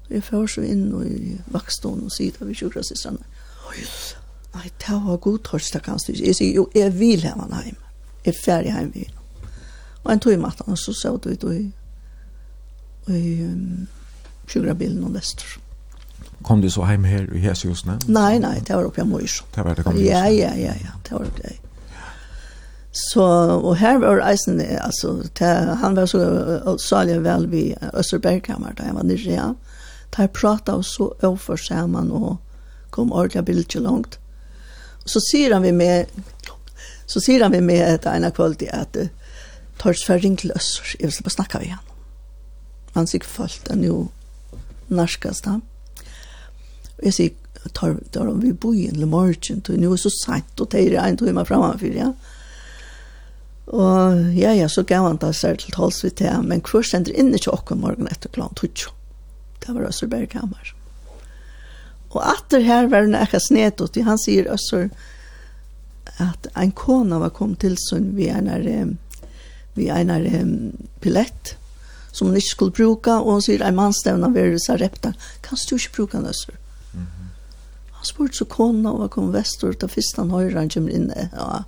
Og jeg får så inn og i vakstånd og sier, vi kjører oss i. Nei, det var god torsdag kanskje. Jeg sier, jo, jeg vil hjem han heim. Jeg er ferdig heim vi. Og en tog i matten, og så sa du ut i, i um, kjørebilen og vester. Kom du så heim her i Hesjusene? Nei, nei, det var oppe i Møys. Det var det kom du? Ja, ja, ja, ja, det var oppe i Så, og her var eisen, altså, til, han var så salig vel vi Østerbergkammer, da jeg var nere. ja. Der pratet og så overfor sammen, og kom ordentlig bildet langt. Så sier han vi med, så sier han vi med et ene kvalitet at uh, Tors Ferring til Østers, jeg vil slippe snakke med han. Han sier følt den jo norskast han. Og jeg sier, tar, tar vi bor i en morgen, til nå er så sent, og det er en tog meg fremme for, ja. Og Og ja, ja, så gav han da seg til tals vi til, men hvor sender inn ikke åkken morgen etter klant tutsjo. Det var Østerberg kammer. Og atter her var det nekka snedot, han sier Øster at en kona var kom til sin vi einar, vi einar pilett, som han ikke skulle bruka, og han sier, en mannstevna verus sa repta, kan du ikke bruka den, Øster? Mm -hmm. Han spurte så kona, og var kom vestor, da fyrst han høyre han kommer inn, ja,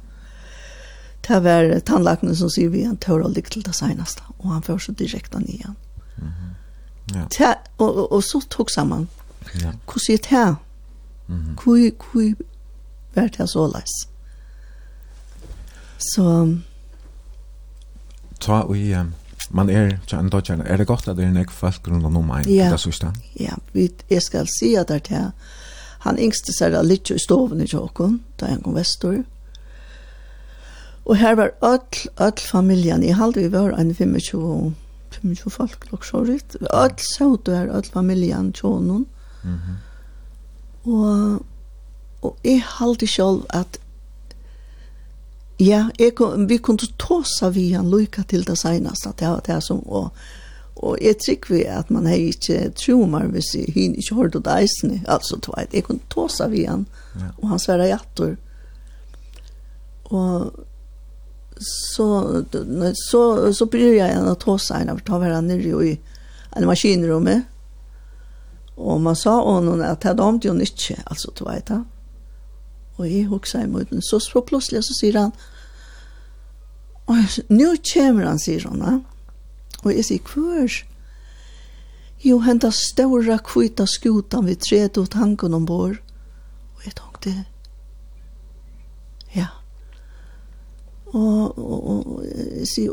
Det var tannlakene som sier vi en tør og lykke til det seneste, og han får så direkte han igjen. Mm -hmm. ja. Ta, og, og, og så tok sammen. Ja. hvordan sier det? Mm -hmm. Hvor, hvor var det så leis? Så... Ta og i... Um man er tjan dotjan er det godt at det er nek fast grunn av nummer 1 ja. det sista ja vi jeg skal si at det er han yngste seg da litt i stoven i tjokken da han kom vestor Og her var öll, öll familjan. Jeg halde vi var en 25, 25 folk, lukk så ritt. Öll saut var öll familjan, tjonen. Mm -hmm. Og, og jeg halde sjálf at Ja, jeg, vi kunne tåsa vi han lykka til det seneste, det var det som, og, og jeg trykker vi at man har ikke tromar hvis jeg hin ikke hørt ut eisene, altså tveit, jeg kunne tåsa vi han, ja. og han sverre jattor. Og så så så blir jag en att hossa en av ta varandra ner i en maskinrum och man sa honom att det dom ju inte alltså du vet och jag huxar emot så så plötsligt så säger han Och nu kommer han, sier hon. Og jeg sier, hver? Jo, henta stora kvita skutan vid tredje og tanken ombord. Og jeg tenkte, Og, og, og,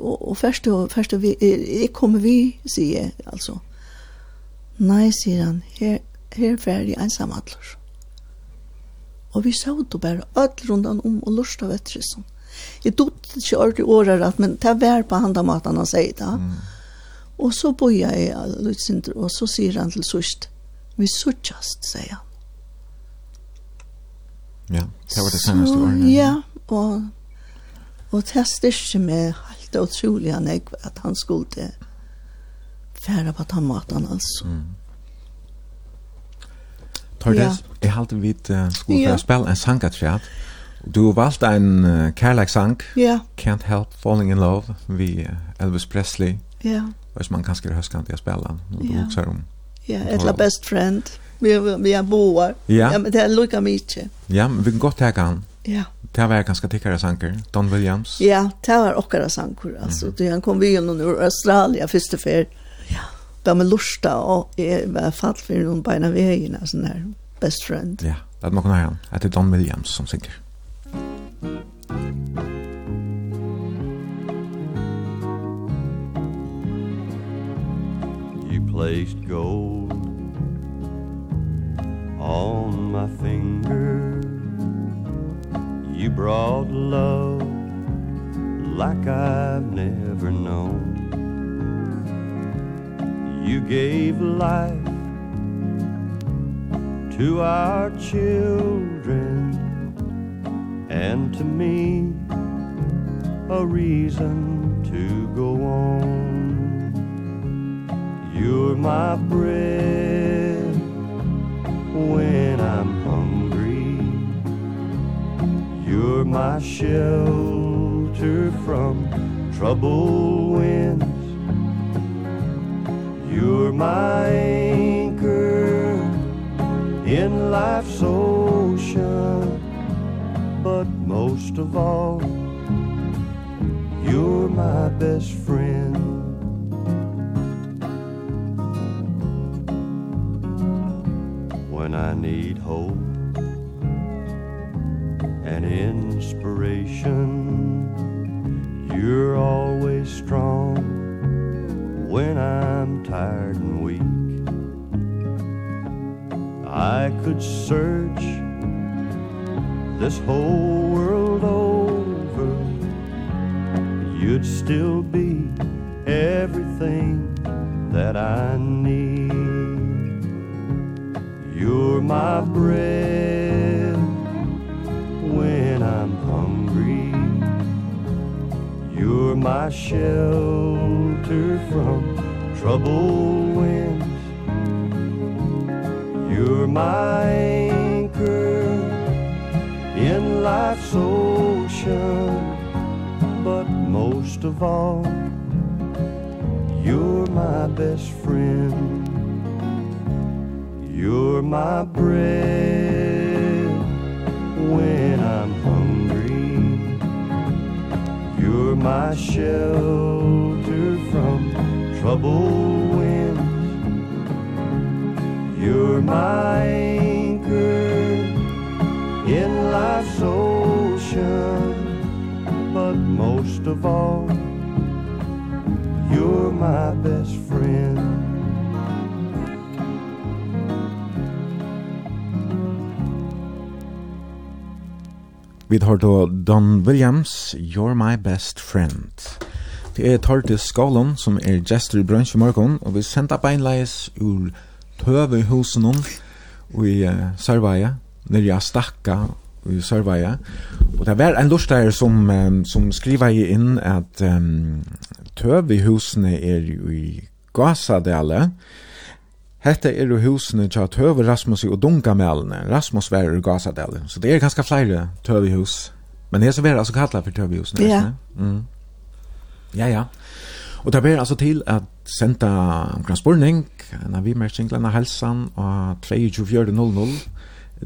og, og først og først og vi, jeg kommer vi, sier jeg, altså. Nei, sier han, her, her fer jeg ensam. Og vi sa det bare, alt rundt om og lust av etter sånn. Jeg tog ikke ordentlig året rett men det var på handa maten han sier det. Mm. Og så bor jeg i Lutsinter, og så sier han til sørst, vi sørst, sier han. Ja, det var det seneste årene. Ja, og Og det styrke meg helt utrolig han jeg at han skulle fære på den maten, altså. Mm. Tordes, ja. jeg halte vi uh, skulle ja. spille en sangatræt. Du valgt en uh, kærleksang, ja. Can't Help Falling in Love, vi Elvis Presley. Ja. Hvis man kanskje husker at jeg spiller, når du ja. om. Ja, etla best friend. Vi, vi er boer. Ja. ja, men det er lukka mykje. Ja, men vi kan godt teka han. Ja. Det var ganska tikkere sanker. Don Williams. Ja, det var också sanker. Alltså, mm. han kom vi genom ur Australien första fer. Ja. Var med lusta och var fatt för någon på ena vägen. Alltså. Best friend. Ja, det må kunne ha han. det är Don Williams som synger. You placed gold on my finger You brought love like I've never known. You gave life to our children and to me a reason to go on. You're my bread when i'm hungry. You're my shelter from trouble winds. You're my anchor in life's ocean. But most of all You're my best friend. When I need hope an inspiration. You're always strong when I'm tired and weak. I could search this whole world over. You'd still be everything that I need. You're my bread when I'm hungry. You're my shelter from troubled winds. You're my anchor in life's ocean. But most of all You're my best friend. You're my bread when my shelter from trouble winds. You're my anchor in life's ocean But most of all, you're my best friend. Vi tar då Don Williams, You're My Best Friend. Det er Tortis Skålen som er gestor i brunch i morgon, og vi sender beinleis ur tøve husen om i uh, Sørveie, nere i stakka i Sørveie. Og det var en lortsteir som, um, som skriver inn at um, tøve husene er i Gasadale, og Hette er jo husene til Tøve Rasmus og Dungamælene. Rasmus var i Gasadalen. Så det er ganske flere Tøvehus. Men det er så vera altså kallet for Tøvehusene. Ja. Mm. Ja, ja. Og det ber altså til at senda omkring spurning, en av vimerking, av Helsan, og 2400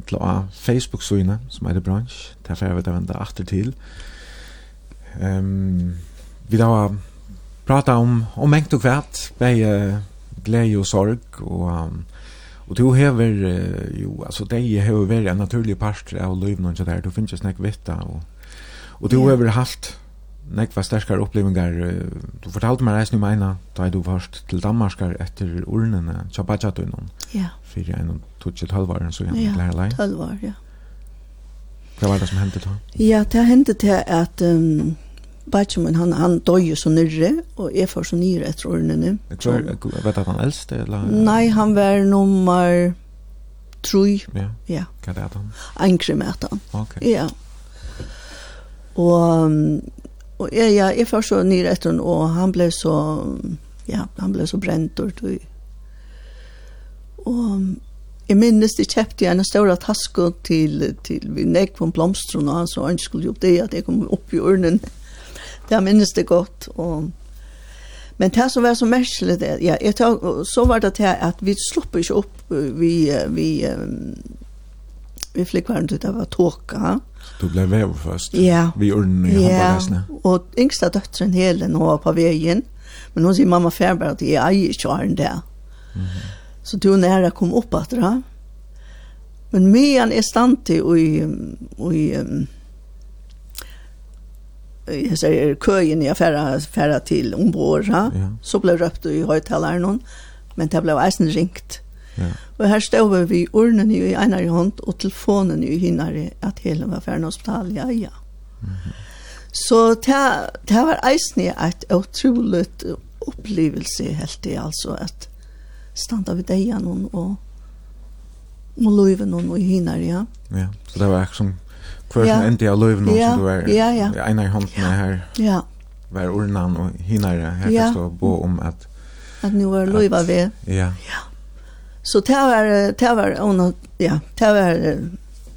til å Facebook-syne, som er det bransj. Derfor er vet det venda atter til. Um, vi da prata om, om mengt og kvært, bei uh, glädje och sorg och um, och du hever uh, jo altså det hever vært en naturlig part av livet noen så där du finnes ju vitta, og, og du yeah. hever haft nek var sterkare opplevingar. Du fortalte meg reisen i meina da du varst til Danmarkar etter urnene, tja badja du noen. Ja. Fyrir enn og tutsi tølvaren, så gjerne lærer lei. Ja, tølvar, ja. Hva var det som hendte da? Ja, det hendte til at um, Bætje men han, han døg jo så nyrre, og jeg får så nyrre etter årene. Vet at han eldste? Eller? Nei, han var nummer troi. Ja, ja. hva er det han? Einkrim etter han. Ok. Ja. Og, og ja, ja, jeg får så nyrre etter han, og han ble så, ja, han ble så brent og tog. Og Jeg minnes de kjøpte en større taske til, til vi nekk på blomstrene, så han skulle jo det at jeg kom opp i ørnen det minnes det godt. Og, men det som var så merkelig, det, ja, jeg tar, så var det til at vi slipper ikke opp, vi, vi, um, vi flikk var det, det var tåka. Du ble vev først, ja. vi ordene i ja. håndballesene. og yngsta døtteren hele nå var på veien, men hun sier mamma færber at jeg eier ikke har den der. Mm -hmm. Så du nære kom opp at det, Men medan er stand til og i, i um, jag säger köjen jag färra färra till ombord ja. så blev röpt i högtalaren hon men det blev isen ringt ja. och här stod vi urnen i ena i hand och telefonen i hinare att hela var färna hospital ja ja mm -hmm. så det, det var isen ett otroligt upplevelse helt i alltså att stanna vid dejan och och løyve någon och hinare ja ja så det var som Hver som endte av løyven som du er ja, ja. einar hånden her. Ja. Var urnan og hinare her ja. kan stå bo om at at nu var løyva vi. Ja. Ja. Så det var det var ona ja, det var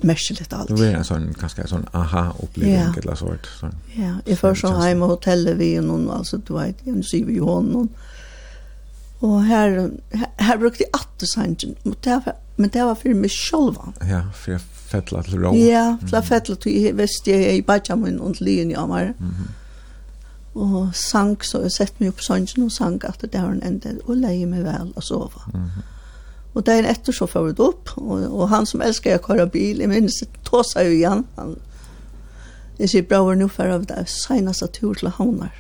märkligt alt. Det var en sånn, ganska en sånn aha upplevelse ja. eller sånt sån. Ja, i första hem og hotellet vi og noen, altså, du vet, en syv i honom. Och här här brukte jag att sangen, men det var men det var for meg selv. Ja, for jeg fettla til rå. Ja, til fettla til jeg visste jeg i badjamun og lyen i Amar. Og sang, så jeg sett meg opp sangen og sang at det har en ende, og leie meg vel og sova. Mm -hmm. Og dagen etter så får vi det opp, og, og han som elsker å køre bil, jeg minnes det tåsa jo igjen, han, jeg sier bra var nå for av det seneste tur til havnar.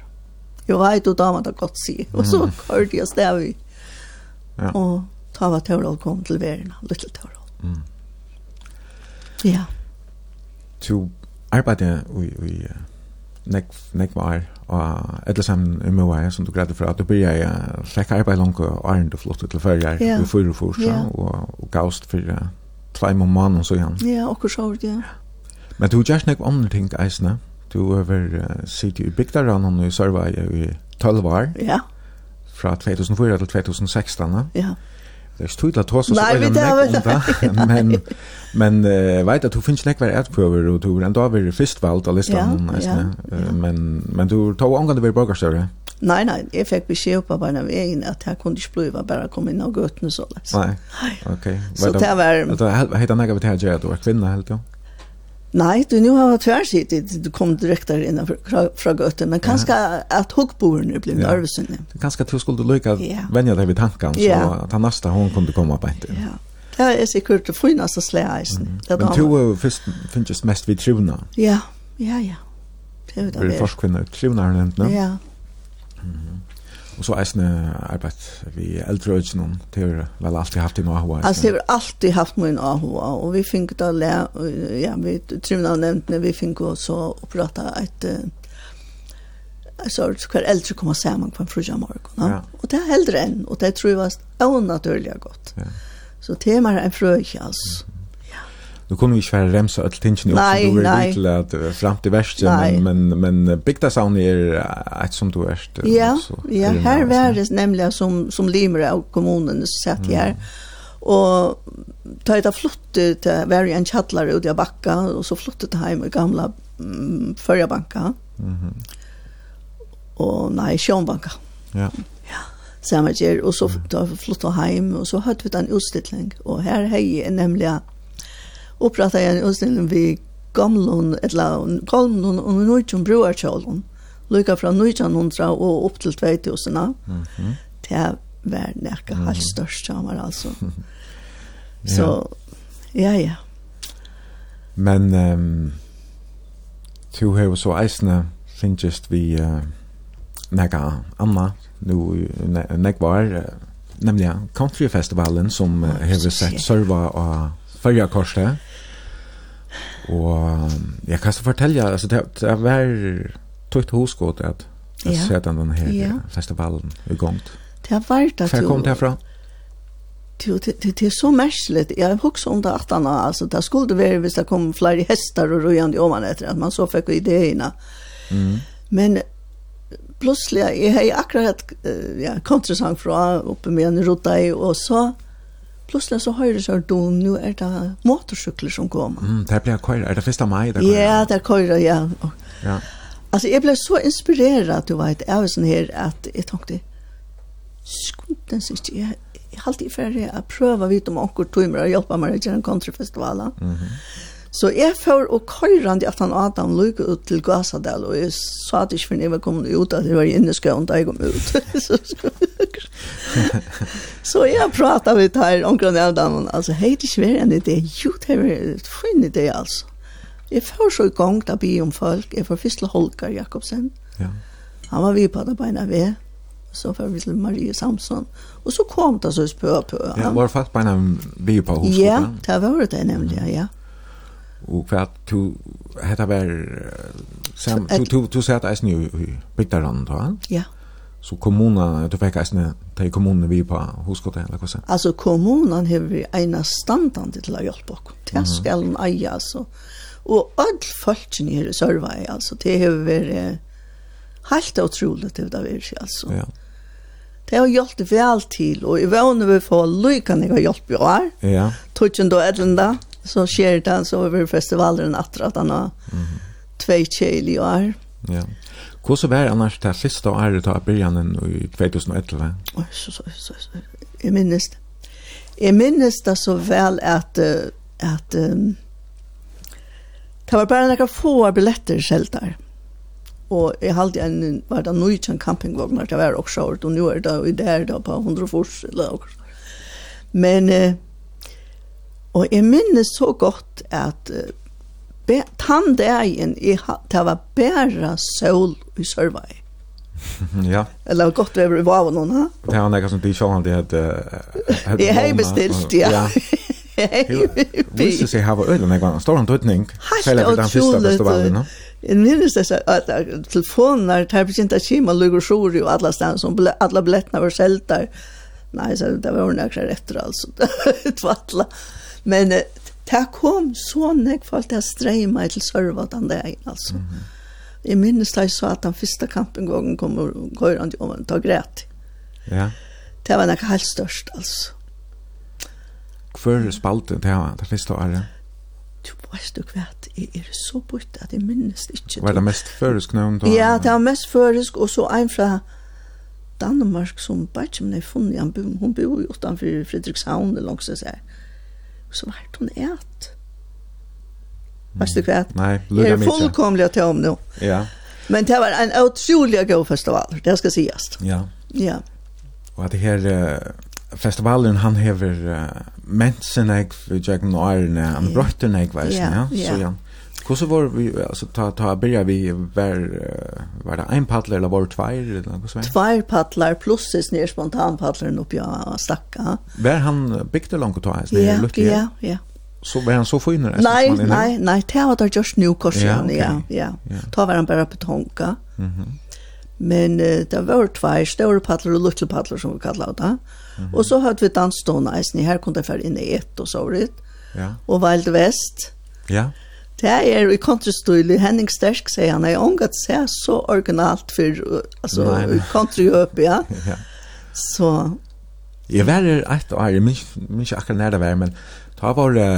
Jo, vet du damer det godt si, og så kørte jeg stedet vi. Ja. Og ta var Torald kom til verden, little Torald. Mm. Ja. Du arbeider i, i nek, nek var, og etter sammen i Møvei, som du greide for at du blir jeg fikk arbeid langt og arne du flottet til førre, ja. du fyrir for seg, og, og gavst for uh, tvei måneder og så igjen. Ja, og så var det, ja. Men du gjør nek andre ting eisne. Du har vært sitt i Bygdaran og i Sørvei i 12 år. Ja. Fra 2004 til 2016. Ja. Ja Det är stort att ta så så (laughs) men men men uh, vet at du finns näkvar ärtprover og du ändå vill först valt av listan ja, ja, ja. men men du tog angående vid borgarstörre. Nej nej, jag fick besked på bara vägen att här kunde jag bliva bara komma in och gå ut nu så där. Nej. Okej. Okay. Så det var det heter något vet du då kvinna helt då. Nej, du nu har tvärsidigt. Du kom direkt där innan fra, fra göten. Men kanske att huggboren blev ja. nervösen. Det kanske att du skulle lycka ja. vänja dig vid tanken. Så ja. att han nästa hon kunde komma på inte. Ja. Det är säkert det finaste släisen. Mm. Men du är först finns mest vid trivna. Ja, ja, ja. Det är det. Vi forskar trivna har nämnt. Ja. Mm. Og så är arbeid vi eldre äldre noen. Det har vel alltid haft i Mahua. Altså, det har alltid haft min Mahua Og vi fikk da le, ja vi trimna av nevntene, vi fikk også så och prata ett alltså så kvar äldre komma samman på en fruja morgen. Ja. Og det er äldre enn, og det tror jeg var onaturligt godt. Ja. Så temat er en fröj alltså nu kunne vi ikke være remsa öll tingene upp som du är till att fram till värst men men men bigta sound är et som du är Ja, ja, här var det nämligen som som limer av kommunen satt här. Mm. Och ta flyttet flott ut varje en chattlar ut i bakka, och så flottet hem i gamla mm, förra banka. Mhm. Och nej, Sjönbanka. Ja. Ja. Samma ger och så flyttet jeg hem och så hade vi den utställning och här hej nämligen opprata en utstilling vi gamlun, etla gamlun og nøytjum bruarkjålen, lykka fra 1900 og opp til 2000. Mm -hmm. Det var nekka mm. halvt størst samar, altså. (laughs) ja. Så, ja, ja. Men, um, tu hever så eisne, finnst vi uh, nekka anna, nu nek var, uh, nemlig Country Festivalen, som uh, hever sett serva og førjarkorset. Og jeg kan så fortelle, altså det, det var tøyt hosgått at jeg ja. sette den her ja. festivalen i gang. Det var det. Hvor kom det herfra? Det, det, det, er så märkligt. Jag husker under att han alltså det skulle det vara visst det kom fler hästar och rojande om man efter att man så fick idéerna. Mm. Men plötsligt jag har akkurat ja kontrasang från uppe med en rota och så Plutselig så høyre så du, nå er det motorsykler som kommer. Mm, det blir køyre, er det 1. mai det køyre? Ja, det er køyre, ja. ja. Altså, jeg ble så inspireret, du vet, av sånn her, at jeg tenkte, skunden synes jeg, jeg, jeg halte i ferie å prøve å vite om akkurat tog meg og hjelpe meg å en countryfestival. Mm -hmm. Så jeg får og køyrande at han Adam lykke ut til Gazadal, og jeg sa at ikke for jeg var ut, at det var inne i skøen da jeg kom ut. (laughs) (laughs) så jeg pratet med her, omkring Adam, altså, hei, det er ikke en idé, jo, det er en fin idé, altså. Jeg får så i gang da bi om folk, jeg får først til Holger Jakobsen. Ja. Han var vi på det beina ved, så får vi til Marie Samson, og så kom det så spør på. Ja, var fast beina vi på hos. Ja, det var det nemlig, ja. ja och för att du hade väl sam du du du sa att det är nu då. Ja. Så kommunen du fick alltså till kommunen vi på huskottet eller vad så. Alltså kommunen har vi ena standande till att hjälpa oss. Det ska den eja alltså. Och all folken här i Sörvaj alltså det har vi helt otroligt det där vi alltså. Ja. Det har hjälpt väl till och i vånen vi får lyckan jag har hjälpt i år. Ja. Tutsen då ädlenda så sker det så över festivalen att att han har två tjejl i år. Ja. Hur så var annars det sista året av början i 2011? Så, så, så, så. Jag minns det. Jag minns det så väl att, att um, det var bara noen få biljetter selv der. og jeg hadde en, var det nøytjen campingvognar, det var også året, og nu er det i der da på 100 fors, eller også. Men eh, Og jeg minnes så godt at be, tanddagen, (laughs) det var bare sol i Sørvei. ja. Eller godt over i av noen, ha? Det var nekka som de sjålande hadde... Jeg hei bestilt, ja. Ja. Viste seg hava øyla nekka en stor antutning. Helt utrolig. Jeg minnes det at telefoner, det er begynt at kima lugur sjori og alla stand som (laughs) alla billettene var seltar. Nei, så det var nekka etter, altså. Det var. Men det kom så nek for alt jeg streier meg til sørva den dagen, altså. Mm -hmm. Jeg minnes da jeg så at den første kampen gången kom og går han til å ta græt. Ja. Det var nek helt størst, altså. Hvor spalte det var det første året? Du veist du hva, jeg er så bort at jeg minnes det ikke. Var det mest førisk navn da? Ja, det var mest førisk, og så en fra Danmark som bare ikke, men jeg funnet, hun bor jo utenfor Fredrikshavn, langs det seg. Mm så vart hon et. Vet du vad? Nej, lugna mig. Det är fullkomligt om nu. Ja. Men det var en utrolig god festival, det ska sägas. Ja. Ja. Och det her uh, festivalen han hever uh, mensen jag för jag när han brötter när jag vet ja. Så ja. Hvordan var vi, altså ta, ta byrja vi, var, var det en paddler eller var det tveir? Tveir paddlar pluss is nere paddlar oppi av stakka. Var han bygde langt og ta hans det lukki? Ja, ja. Så var han så finner? Nei, nei, nei, det var det just nu korsen, ja, ja. Ta var han bara betonka. Mhm. Men uh, det var tvær store paddler og lille paddler som vi kallar det. Mm -hmm. Og så hadde vi dansstående eisen. Her kunne för inne i ett og så vidt. Ja. Og Wild West. Ja. Det er i kontrastøylig, Henning Stersk sier han, jeg ångat seg så originalt for, altså, Nei, i kontrastøylig, (laughs) ja. ja. Så. Jeg var her et år, jeg minns ikke akkurat nær det var, men da var det,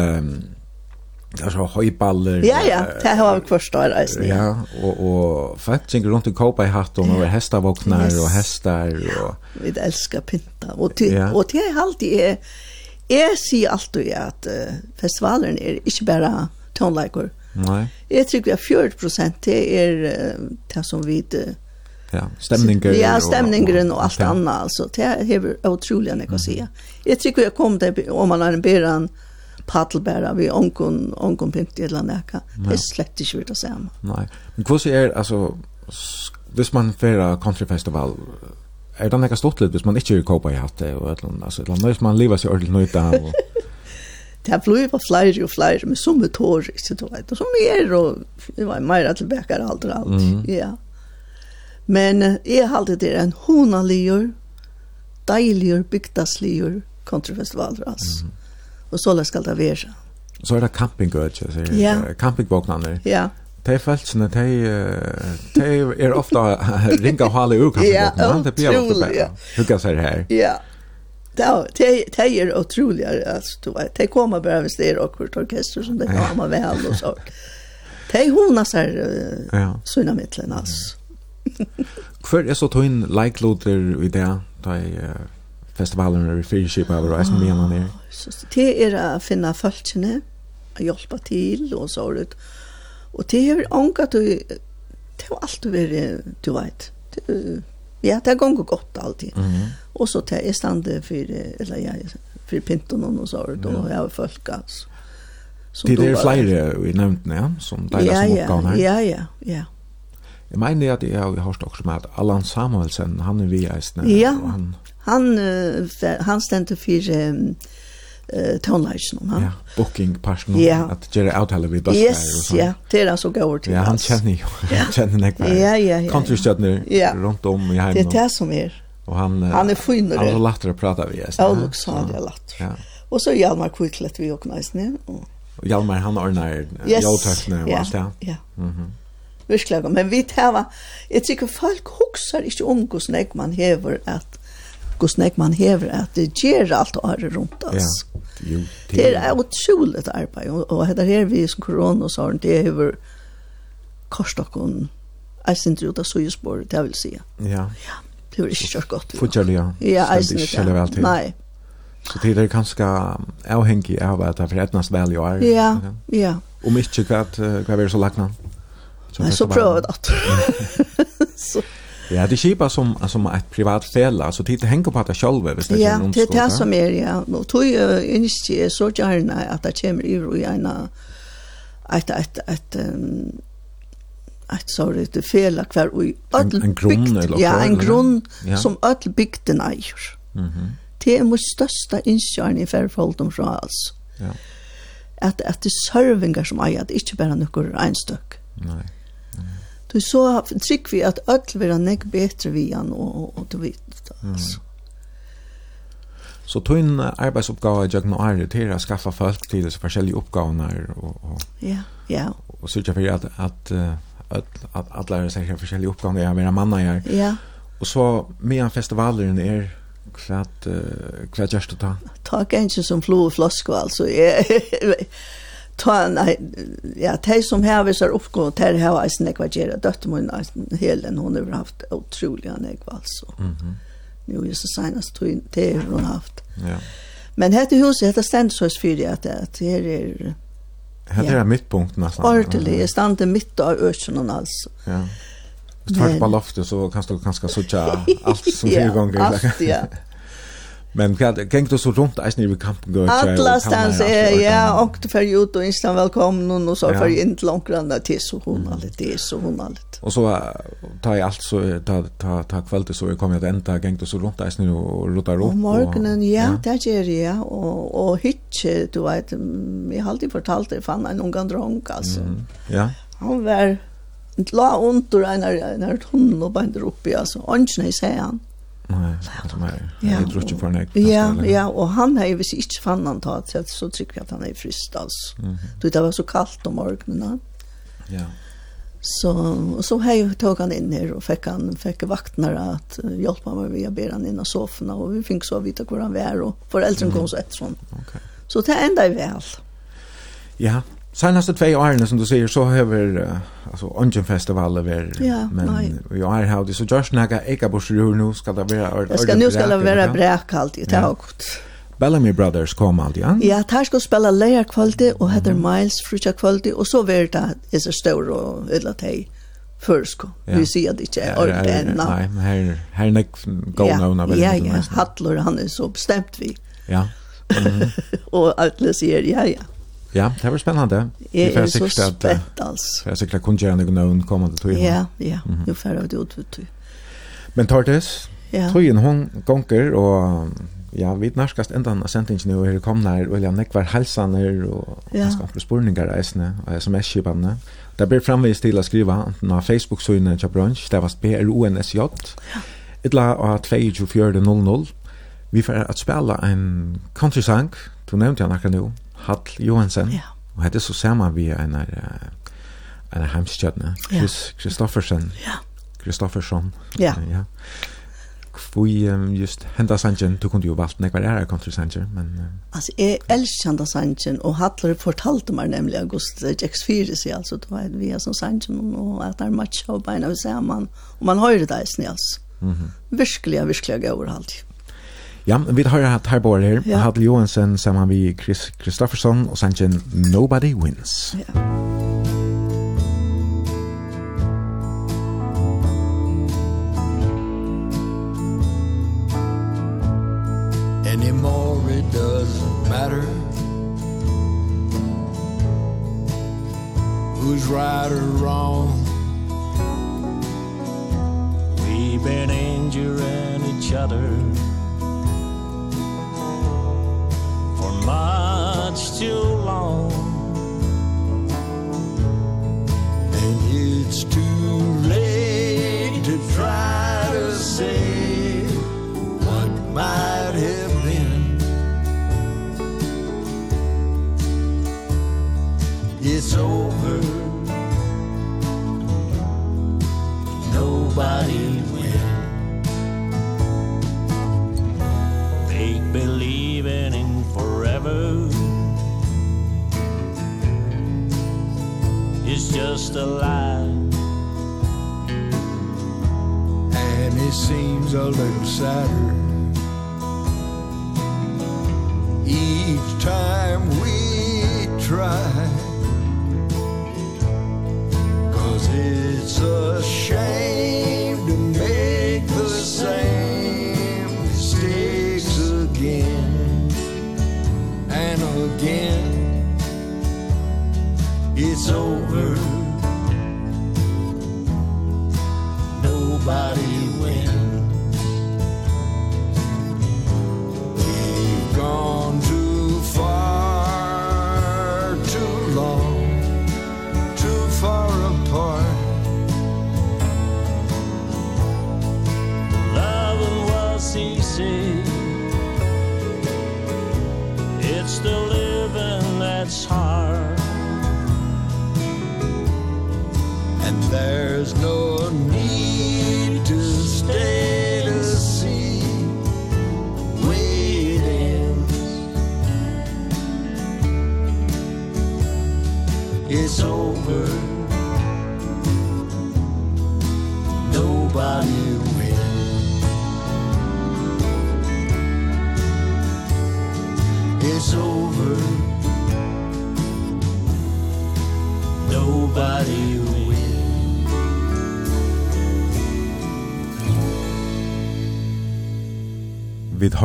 altså, høyballer. Ja, ja, det har vi først år, altså. Ja, og, og folk synger rundt i kåpa i hatt, og hestavåkner, yes. og hestar, og... Ja, vi elsker pinta, og til, ja. og til jeg alltid er, jeg sier alltid at uh, festivalen er ikke bare... Uh, tonleikur. Nei. Jeg tror at 40 prosent det er det som vi ja, stemninger ja, stemninger og, alt annet altså. det er utrolig enn jeg kan si jeg tror jeg kom til om man har en beran paddelbæra vi onkon onkon pimpti eller nekka det er slett ikke vidt å se Nei, men hvordan er altså hvis man færa countryfestival er det nekka stått litt hvis man ikke er kåpa i hatt og et eller annet altså, hvis man lever seg ordentlig nøyta og (laughs) det blir flere og flere, men som er tår, ikke du vet, og som er, og det var mer til bekker alt og alt, mm. ja. Men jeg har alltid det en honaligur, deiligur, bygdasligur, kontrafestivaler, altså. Mm. Og så skal det være. Så er det campinggøtje, sier jeg. Ja. Campingvåknene. Ja. De følelsene, de, de er ofte ringa og hale ur campingvåknene. Ja, utrolig, ja. Hugga seg her. Ja. Ja, det de är otroligt Alltså, de kommer bara visst det är orkester som det kommer väl och så. De hona så här sina mittlen alltså. (laughs) Kvar är så tog in like-låter i det ta i festivalen eller fyrkip eller vad som menar ni? Det är att finna folkene och hjälpa till och så ut. Och det är ankat du det har alltid varit, du vet. Ja, det har gått gott alltid. Mm Och så tar jag stande för eller jag för pinton och så har då har jag folk alltså. Så det är fler i nämnden ja som delar ja, som uppgåvan här. Ja ja ja. Jag menar att jag har hört också med att Allan Samuelsen han är vi i Ja. Han han han ständer för eh tonlation han. Ja, booking person ja. att göra uttala vi bästa yes, Ja, det är så går till. Ja, han känner ju. (laughs) Han känner näck. Ja, ja, ja. Kontraststjärnor runt om i hemmet. Det är det som är. Och han han är finare. Han har lättare att prata vi gäst. Ja, också han är lättare. Ja. Och så Hjalmar Kvicklett vi också nice nu. Och Hjalmar han ordnar jotaxna och allt det. Ja. Mhm. Verkligen, men vi täva. Jag tycker folk huxar inte om hur man häver att hur snägg man häver att det ger allt och har runt oss. Ja. Jo, det är otroligt arbete och det här vi som corona så har det över korstocken. Jag syns inte ut av sojspår, det vill säga. Ja. Ja det var ikke kjørt godt. Fortsatt, ja, Ja, jeg synes ikke selv vel til. Nei. Så det er ganske avhengig av at det er etnast vel i år. Ja, ja. Om ikke hva, hva er så lagt nå? Nei, så prøver jeg det. (laughs) Så. Ja, det kjipa som som et privat ställe så det henger på at det själva hvis det Ja, det er det som er, ja. Då tror jag inte så gjerne at det kommer i ena ett ett et, ett sorg det fel kvar och öll en grund eller ja en grund ja. som öll bygden äger. Mhm. Det är mot största inskärn i förhållande så alls. Ja. Att att det servingar som äger att inte bara några enstök. Nej. Du så trick vi att öll vill han bättre vi han och och du vet alltså. Så tunn arbetsuppgave jag nu är det att skaffa folk till så olika uppgifter och och Ja, ja. Och så tycker jag att att att alla är säkert olika uppgifter jag menar manna jag. (laughs) Ja. Och så med festivalen är klart klart just att ta. Ta kanske som och flaska alltså är ta nej ja tej som här visar uppgå ter här är snäck vad gör dotter mun helen hon har haft otroliga näck alltså. Mhm. Nu just så senast till hon haft. Ja. Men hette huset hette ständsås för det att det är Här är mittpunkten nästan. Ordentligt, jag stannar mitt av öknen alltså. Ja. Hvis du har på loftet så kan du kanskje suttje (laughs) alt som fire ganger. Alt, ja. Men kan du så runt i snö i kampen gå Alla stans är ja och du för ut och instan välkommen och så för inte långt granna till så hon har det så hon allt. Och så tar jag allt så ta ta ta kvällte så jag kommer att ända gängt och så runt i snö och låta upp. Och morgonen ja, det gör ja och och hitche du vet jag har alltid fortalt det fan en ung drunk alltså. Ja. Han var la under en en tunnel och bara uppe alltså. Och nej säger han. Nej, jag tror inte för nek. Ja, ja, och han har ju visst inte fann han tag, så så tycker jag att han är fryst alltså. Mm. Du det var så kallt om morgonen. Ja. Så och så hej tog han in här och fick han fick vakterna att hjälpa mig via beran in i soffan och vi fick så vita hur han var och föräldern kom så ett sånt. Okej. Så det ända väl. Ja, Senaste två åren som du säger så har vi uh, alltså Ungen festival över ja, men vi har haft det så just några eka bursur nu ska det vara Det ska nu ska det vara bräkalt ju tack. Bellamy Brothers kom alltid, ja. Ja, där skal spela Leia kvalitet og heter Miles frutja kvalitet og så vil det er så stor (laughs) og eller teg först kom. Vi sier det ikke er ordentlig enda. Nej, men här här när går någon av det. Ja, ja, Hattler, han er så bestemt vi. Ja. Mhm. Og alle sier, ja ja. Ja, det var spännande. Jag är så spänt alls. Jag är säkert kunde göra någon någon kommande tog. Ja, ja. Nu færre jag det ut. Men tar det? Ja. tøyen hon gonker och ja, vi närskast ändan av sentingen nu här kom när och jag nekvar hälsaner och ganska ja. spurningar resne och sms skibande. Där blir framvis till att skriva på Facebook så til i det där var B R O N S J. Ja. Etla av 2400. Vi får att spela en country-sang, Du nevnte jag några nu. Hall Johansen. Ja. Og hette så saman vi en er en er heimstjøtne. Chris ja. Kristoffersen. Ja. Kristoffersson. Ja. Ja. Kvui um, just henda sanjen, du kunde jo valgt nekvar er country sanjen, men... Uh. Altså, jeg elsker henda sanjen, og Hattler fortalte meg nemlig August Jacks 4, så altså, det var vi er som sanjen, og at det er matcha og beina vi ser man, og man hører det i snes. Mm -hmm. Virkelig, virkelig, jeg overhalt. Ja, vi har hatt her bare her. Ja. Hadel Johansen sammen med Chris Kristoffersson og sangen Nobody Wins. Ja. Anymore it doesn't matter Who's right or wrong We've been injuring each other for much too long. And it's too late to try to say what might have been. It's over. Nobody travel It's just a lie. And it seems a little sadder. Each time we try. Cause it's a shame to make the same again. It's over. Nobody wins. We've gone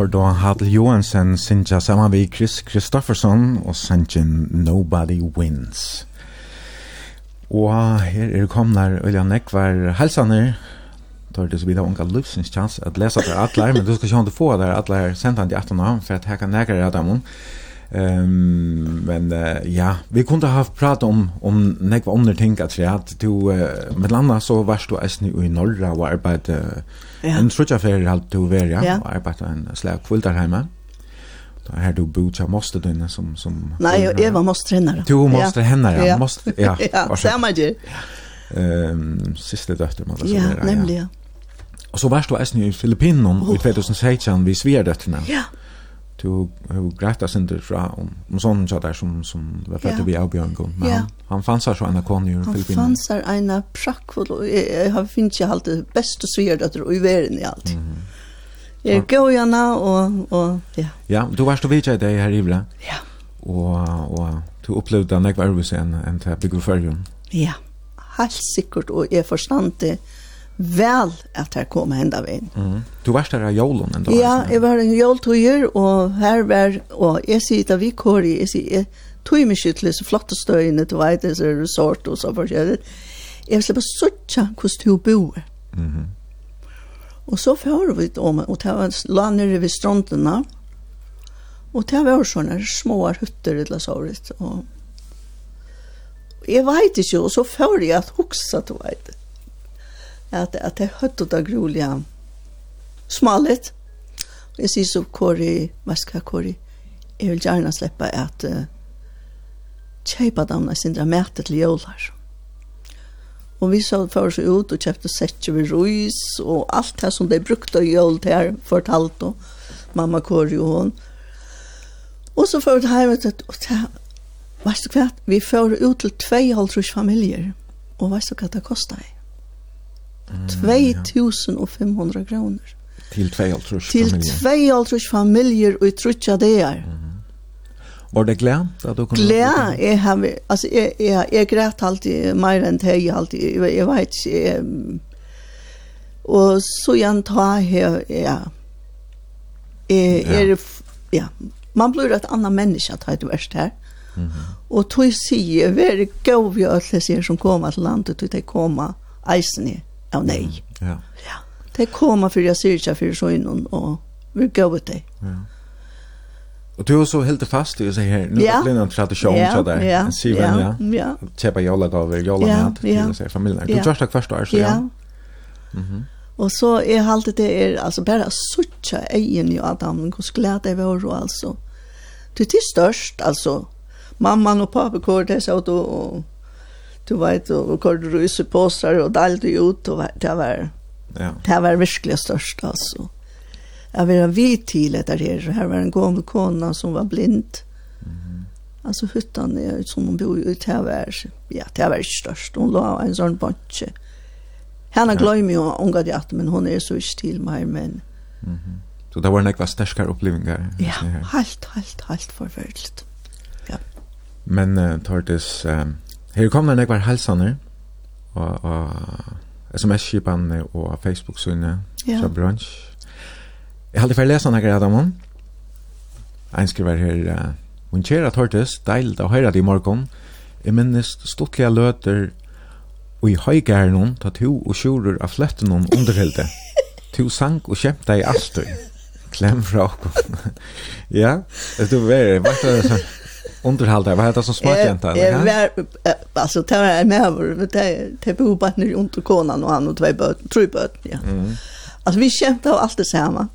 har då Hadl Johansen sinja saman vi Chris Kristoffersson og sanjen Nobody Wins. Og her er komnar Ulja Nekvar Halsaner, tar det så vidare unga livsens chans at lesa til atlar, men du skal sjå om du får der atlar sendan 18 år, for at her kan nekare av dem. Ehm men ja, vi kunde ha pratat om om några andra ting att säga att du uh, med landa så varst du äsna i norra och Ja. en trutja för halt du var ja och arbetade en slag fullt där hemma. Då här du botcha måste du som som Nej, jag var måste henne. Du måste henne ja, måste ja. Ja, (laughs) samma ju. Ehm sista dotter man så Ja, nämligen. Och så varst du äsna i Filippinerna i 2016 vi Sverdötterna. Ja du har greit oss inte fra om, om sånne tjater som, som var fett vi avbjørn kom. Men ja. han, han fanns her så en av kone i Filippinen. Han fannsar ena prakkfull, og jeg, jeg har finnet ikke alltid best og sverdøtter og i verden i alt. Mm -hmm. Jeg er gå gjerne, og, og ja. Ja, du varst og vidtje deg her i Ivla. Ja. Og, og du opplevde nekva ervis enn en til Bygge Førjum. Ja, helt sikkert, og jeg forstand det. Ja vel at her kom henda veien. Mm. Du varst her av jålen enda? Ja, jeg var en jåltøyer, og her var, og jeg sier da vi kår i, jeg sier, jeg tog meg skyttelig, så flotte støyene, du vet, det er resort og så forskjellig. Jeg slipper suttja hvordan du bor. Mm -hmm. Og så fører vi om, og det var la nere ved strandene, og det var sånne små hutter, eller så, og jeg vet ikke, og så fører jeg at huksa, du vet det at, at jeg høtte det grulige smalet. Og jeg sier så, Kori, hva skal Kori? Jeg vil gjerne slippe at uh, kjøpe dem når jeg mæter til jøler. Og vi så for oss ut og kjøpte setje ved rois og alt det som de brukte i jøl til her, fortalt og mamma Kori og hun. Og så for det her, og det Vet du hva? Vi fører ut til 2,5 familier. Og vet du hva det kostet? 2500 kroner. Til 2,5 Til 2,5 familier og i trutja det er. Var det glad at du kom? Glad, jeg har, altså, jeg, jeg, jeg græt alltid, mer enn det jeg alltid, jeg, jeg vet ikke, jeg, og så igjen ta her, ja, jeg, er, ja, man blir et annet menneske at det er verst her, Mm -hmm. Og tog sige, vær gov vi alle sier som kommer til landet, tog de kommer eisen i av nei. Ja. Ja. Det kommer for jeg sier ikke for så og vi gav ut det. Ja. Og du er så helt fast i å si her, nå er det en tradisjon til deg, ja, en siven, ja, ja. kjepa jolagaver, jolamat til å si familien. Du gjør det hvert år, så ja. Mhm. Og så er alltid det er, altså bare suttje egen i Adam, hvor glede jeg var, og altså. Det er størst, altså. Mamman og pappa kår det, så og du vet, och du ryser på sig och dalde ut og det var ja. det var virkelig størst, alltså. Jag var ha vid till det her här var en gammal kona som var blind. Mm. Alltså hyttan er som hon bor i, det var, ja, det var störst. Hon la en sån bunche. Hanna ja. glömmer ju unga det men hon är så ikke til mig, men... Mm -hmm. Så det var en ekva sterskare opplevingar? Ja, helt, helt, helt förfärligt. Ja. Men uh, tar. Um Her kom kommer ekvar halsaner og, og sms-skipene og Facebook-synet ja. fra brunch. Jeg hadde ferdig lesa nekker Adamon. Ein skriver her, uh, «Hun kjera tortes, deilt å høyra det i morgen. Jeg minnes stortlige løter og i høygæren ta to og sjurur av fletten hun underhilde. To sang og kjemta i astøy. Klem fra okkom. ja, det er veldig, bare det sånn. Underhållare, vad heter det som smakjenta? Jag var, alltså det var jag med över, det bor bara nu under konan och han och två böter, tre böter, ja. Mm. Alltså vi kämpade av allt det samma.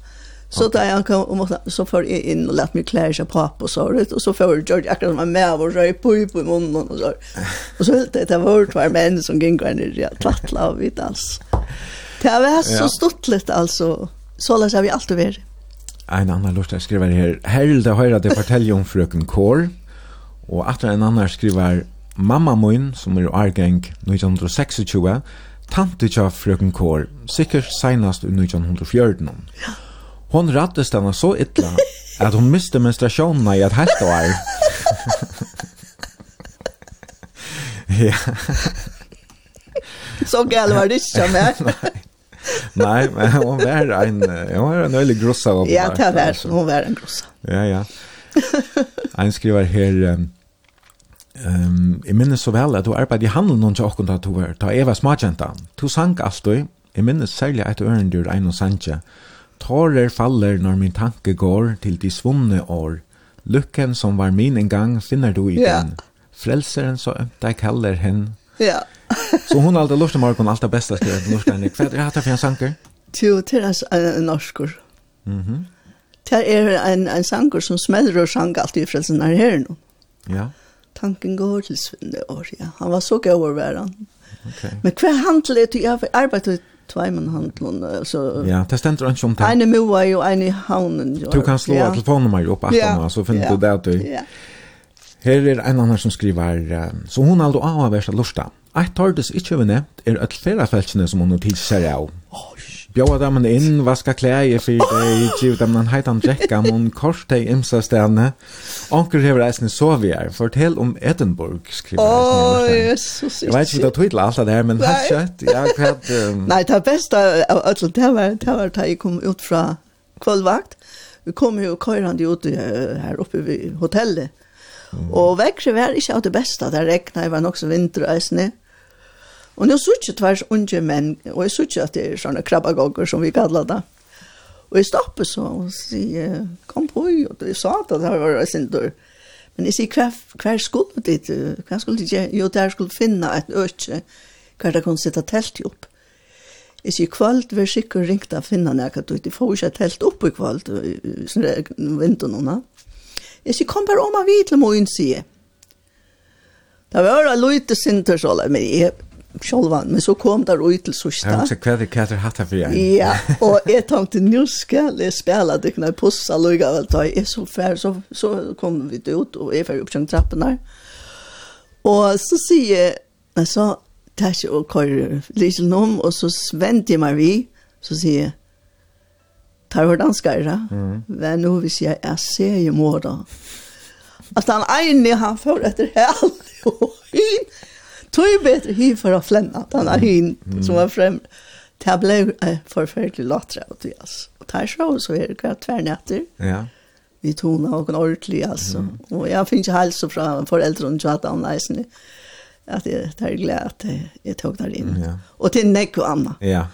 Så okay. där jag kom och måste, så för jag in och lät mig klä sig på och så ut och så för George akkurat som var med och röj på i munnen och så. Och så helt det var två män som gick in i det tvattla och vid alls. Det var så stottligt alltså. Så läs har vi alltid varit. En annan lust att skriva här. Här vill det höra det fortäljer om fröken Kår. Og atra en annan skriver mamma min, som er årgang 1926, tante tja frøken Kår, sikkert senast i 1914. Hon rattes denne så ytla at hon miste menstruasjonen i et helt år. (laughs) ja. (laughs) Så gæl var det ikke (laughs) mer. Nei, men hon var en, hon var en øylig grossa. Ja, det var, hon var en grossa. Ja, ja. (laughs) Ein skriver her, um, jeg minnes så vel at du arbeidde i handel noen til åkken da du var, da Eva var. Du sang alltid, jeg minnes særlig et ørendyr en og sanje. Tårer faller når min tanke går til de svunne år. Lykken som var min en gang finner du i yeah. den. Frelseren så ømt jeg kaller hen. Ja. (laughs) så hon alltid lort morgon allt det bästa skrivet norska. Vad är det här för en sanker? Jo, det är en norskor. Mhm. Det er en, en sanger som smelter og sang alltid i frelsen her her nå. Ja. Tanken går til Svinne år, ja. Han var så gøy å være han. Okay. Men hver handel er til, jeg har arbeidet tveimen handlun så Ja, det stendur ikkje om det. Eine mua jo eine haunen. Du kan slå ja. telefonnummer opp at ja. så finner ja. du det at du. Ja. Her er en annan som skriver så hon aldo av av versta lusta. Eit tordes ikkje vi nevnt er at fera feltsene som hon notisar av bjóða dem inn, vaska klæði fyrir deg, giv dem en heitan drekka, mun kors deg imsa stedene. Onker hever eisne sovier, fortell om Edinburgh, skriver oh, eisne. Åh, Jesus, Jeg vet ikke hva tøyla alt det her, men helt kjøtt, ja, kvart... Um... Nei, det beste av ætla, det var, det var da jeg kom ut fra kvöldvakt. Vi kom jo køyrande ut her oppe ved hotellet. Mm. Og vekse var ikke av det beste, det regnet, det var nok så vinter eisne. Mm Og nå sier jeg tvers unge menn, og jeg sier at det er sånne krabbagogger som vi kallar det. Og jeg stopper så og sier, kom på, og jeg sa at det var en sin dør. Men jeg sier, hva, hva skulle dit? Hva skulle dit? Jo, der skulle finne et øke, hva det kunne sitte telt opp. Jeg sier, kvalt, vi er sikker ringt av finne nækket ut. Jeg får ikke telt opp i kvalt, vinduene. Jeg sier, kom bare om av vidt, til morgen, sier jeg. Det var en lite sinter så, men jeg, sjølvan, men så kom der ut till sista. hva tänkte kväll hatt her for jag. Ja, og jeg tenkte, nå skal jeg spille det kunna pussa lugga väl ta är så fär så så kom vi ut og jeg är opp upp trappen her. Og så sier jeg, jag så tar jeg og kører lite om, og så venter jeg meg vi så sier jeg, tar hur danskar det. Mm. Men nå vill jeg, är ser ju mor då. Att han ene han får etter hel (laughs) og in tog bättre hy för att flänna den här hyn som var frem. Det ble blev förfärligt låtra åt vi alltså. Och där så så er det kvart tvärnätter. Ja. Vi tog och en ordentlig altså. Mm. Och jag finns ju hälsa från föräldrar och tjata om At jeg det är at jeg, jeg tog där in. Ja. Og til Nekko Anna. Ja.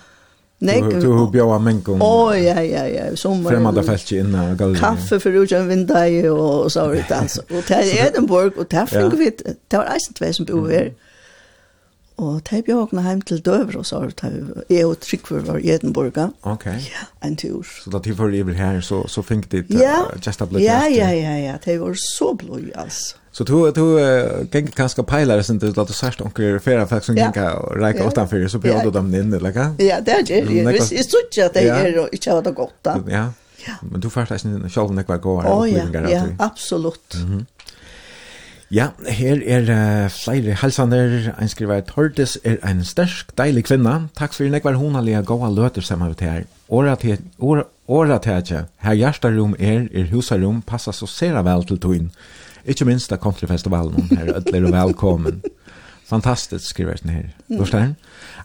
Nekko. du du bjöa mänkom. Åh ja ja ja, Sommer. Främmande fältje inne och galleri. Kaffe för utan vinda og så var det, altså. Og til Edinburgh og där fick vi var eisen två som bor här. Og det ble åkne hjem til Døver og så, jeg og Tryggvur var i Edinburgh. Ok. Ja, en tur. Så da de var iver her, så, så fikk Ja, uh, just a blod Ja, ja, ja, ja, det var så blod, altså. Så du, du uh, gikk ganske peilere, sånn at du sørst onker færa folk som gikk og reik åttan fyrir, så bjør du dem inn, eller hva? Ja, det er det. Jeg synes ikke at det er ikke av det godt, da. Ja, Ja. men du først er ikke selv nekva gåar. Å ja, ja, absolutt. Mm -hmm. Ja, her er uh, flere halsander, en skriver Tordes er en stersk, deilig kvinna. Takk for nekvar hun har lega gåa løter sammen med her. Åra til, her, her hjertarum er, er husarum, passa så sera vel til togin. Ikke minst av countryfestivalen, her ødler og velkommen. Fantastisk, skriver den her. Mm.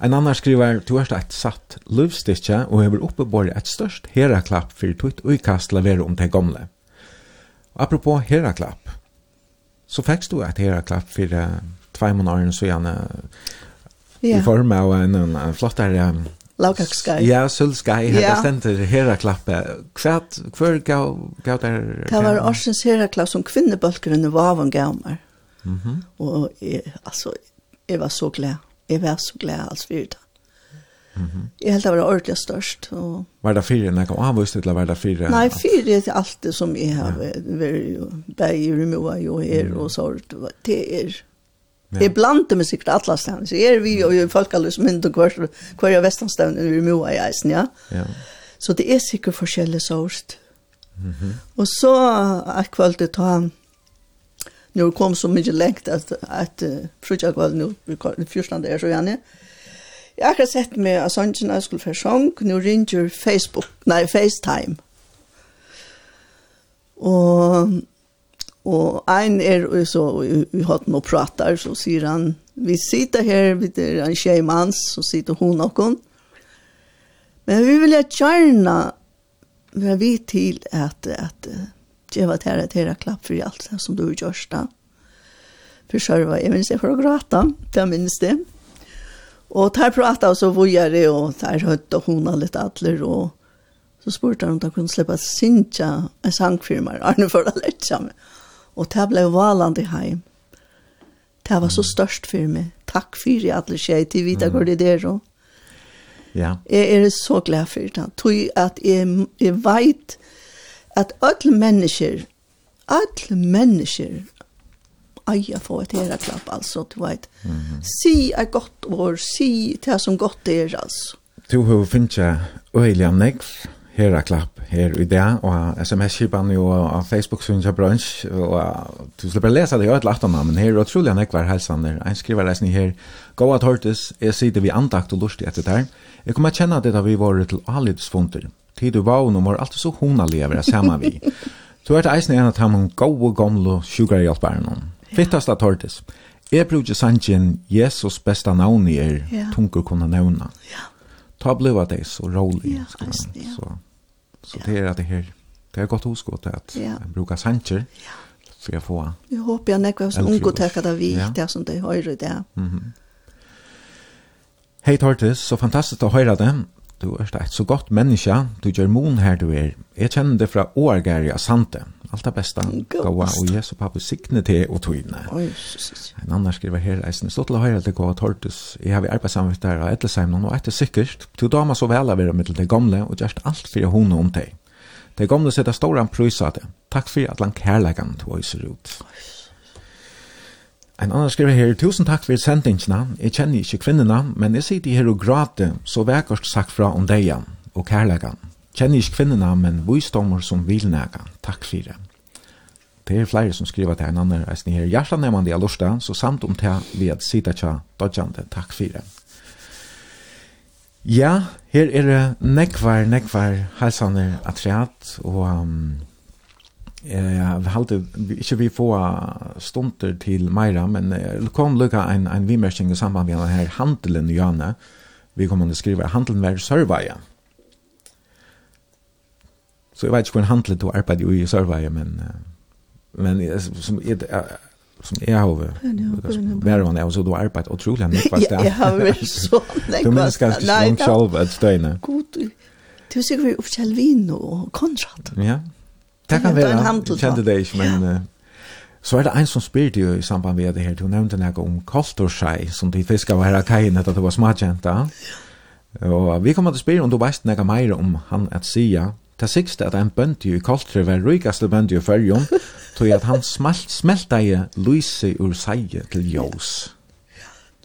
En annan skriver, du har ett satt livstikje, og hever oppebore et størst heraklapp for tutt uikast lavere om det gamle. Apropos heraklapp, så fikk du et her klapp for uh, tvei måneder så gjerne yeah. i form av en, en, en flottere um, Laukakskaj. Ja, Sølskaj, her yeah. stender heraklappe. Hvert, hver gav, gav der... Det var Orsens heraklapp som kvinnebølgeren i av en gav meg. Mm -hmm. Og jeg, altså, jeg var så glad. Jeg var så glad, altså, for det. Jeg helt det var ordentlig størst. Og... Var det fire når jeg kom avvist, eller var det fire? Nei, fire er alt det som jeg har vært bare i Rumoa, jo her og så. Det er... Ja. Jeg blant dem sikkert alle stedene. Så er vi jo i folkalus mynd og hver, hver av vestanstedene i Rumoa i eisen, ja. ja. Så det er sikkert forskjellig sort. Mm. Og så er det ta Nu kom så mycket längt att, att uh, frukjakvall nu, 14 är så gärna, mm Jeg har akkurat sett meg av sången jeg skulle få sjong, nå ringer Facebook, nei, FaceTime. Og, og en er så, vi har hatt noe prater, så sier han, vi sitter her, vi er en tjejmans, så sitter hun og hun. Men vi vil gjerne være vi til at, at det var tæra tæra klapp for alt som du gjort. da. For sjølva, jeg minns det for å gråta, det minns det. Och där pratade så vojare och där hörde hon litt atler, och så spurte han om de kunne slippe Sintja, en sangfirma, Arne för att lägga mig. Och det blev valande heim. Det var så störst för mig. Tack för det alla tjejer till vita går det där og Ja. Jeg är så glad for det. Tog att jeg, jeg vet att alle människor, alle människor eja få ett heraklapp alltså du vet. Mm -hmm. Si är godt år, si det som gott er, altså. Du har finnit her er klapp, her i dag, og sms-kipan jo av Facebook synes jeg brunch, og du slipper lese det jo et laftana, men her er utrolig han ekvar helsaner. En skriver reisning her, Gåa Tortes, jeg sitter vi andakt og lustig etter der. Jeg kommer kjenne det da vi var til alidsfunter. Tid du var og var alltid så hona lever jeg sammen vi. (laughs) Du er eisen en av dem gode gamle sugarhjelperen. Fittast av Tortes. Jeg bruker sannsyn Jesus besta navn i er ja. tunge kunne nevna. Ja. Ta bliva det så rolig. Ja, ja. Så, så det er at det her, det er godt hoskått at ja. jeg bruker sannsyn. Ja. For jeg får. Jeg håper jeg nekker som unge tøkker det vi, ja. det som det hører det. Mm -hmm. Hei Tortis, så fantastisk å høre det. Du er et så godt menneske, du gjør mon her du er. Jeg kjenner det fra Årgæri av Sante. Allt det bästa. Gåa och Jesu pappa signe till och tvinne. En annan skriver här är sen stått höra det går tortus. Jag har arbetat samvitt där och ett sen och ett säkert. Till dama så väl vi med det gamla och just allt för hon om dig. Det gamla sätta stora prysade. Tack för att han kärlekan tog sig ut. En annan skriver her, tusen takk for sendingsna, Jeg kjenner ikke kvinnerne, men jeg sitter her og gråter, så vekkert sagt fra om deg og kærleggen kjenner ikke kvinnerne, men visdommer som vil næga. Takk for det. Det er flere som skriver til en annen reisning her. Hjertan er man det alorsta, så samt om det vi at sida tja dodjande. Takk for det. Ja, her er det nekvar, nekvar halsaner atreat, og um, jeg vi halte ikke vi få stunder til Meira, men det kom lukka en, en vimersing i samband med denne her handelen i Jane. Vi kommer til å skrive handelen var surveya. Ja Så jeg vet ikke hvor en handlet du arbeider i Sørveie, men, men som, jeg, som jeg har vært vann av, så du har arbeidet utrolig mye på stedet. Jeg har vært så sånn, Du mennesker ikke sånn selv et støyne. God, du er sikkert opp til Elvino og Konrad. Ja, det kan være, jeg kjente det ikke, men... Så er det en som spyr jo i samband med det her, du nevnte noe om koltorskei, som de fiskar var her av kajen etter at det var smadjenta. Og vi kommer til å spyr om du veist nega meir om han at sia Det sikste at en bøndi i Koltre var rykaste bøndi i Førjum, tog at han smelt, smelta i lyse ur seie til jós.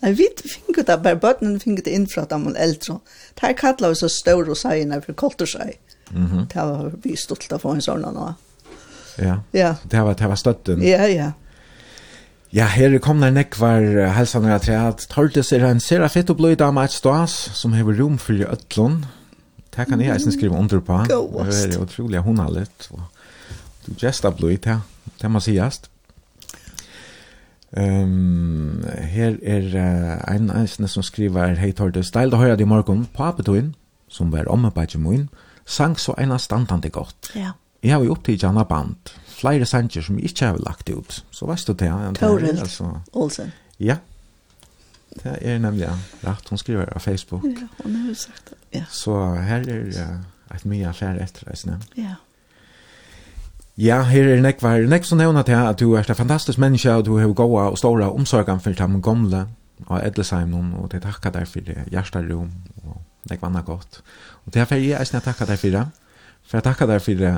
Nei, vi finner det bare, bøttene finner det innfra dem og eldre. Det her kallet vi så større seiene for Koltresei. Mm. Det var vi stolt av å få en sånn nå. Ja, ja. det var, det var støtten. Ja, ja. Ja, her kom der nekvar helsanar at jeg er tørt det seg en serafett og bløy dame et stås som hever rom for ødlån. Det kan jeg eisen skrive under på. Det er utrolig hundalet. Du gesta blod, det, det må sies. Um, her er uh, en eisen som skriver, Hei Tordes, deil da høyre i morgen, på Apetoin, som var omme på min, sang så ena standande godt. Ja. Jeg har jo opptid Janna band, flere sanger som jeg ikke har lagt ut. Så vet du det. Toril altså. Olsen. Ja, det er nemlig ja. rett. Hun skriver av Facebook. Ja, hun har jo sagt det. Ja. Så her er det et mye affære etter etterreisende. Ja. Ja, her er nek var nek som nevner til at du er et fantastisk menneske, og du har gåa og ståra omsorgen for de gamle og edlesheimen, og det takka deg for hjerterom, og nek vannet godt. Og det er for jeg eisne takka deg for det, for jeg takka deg for det,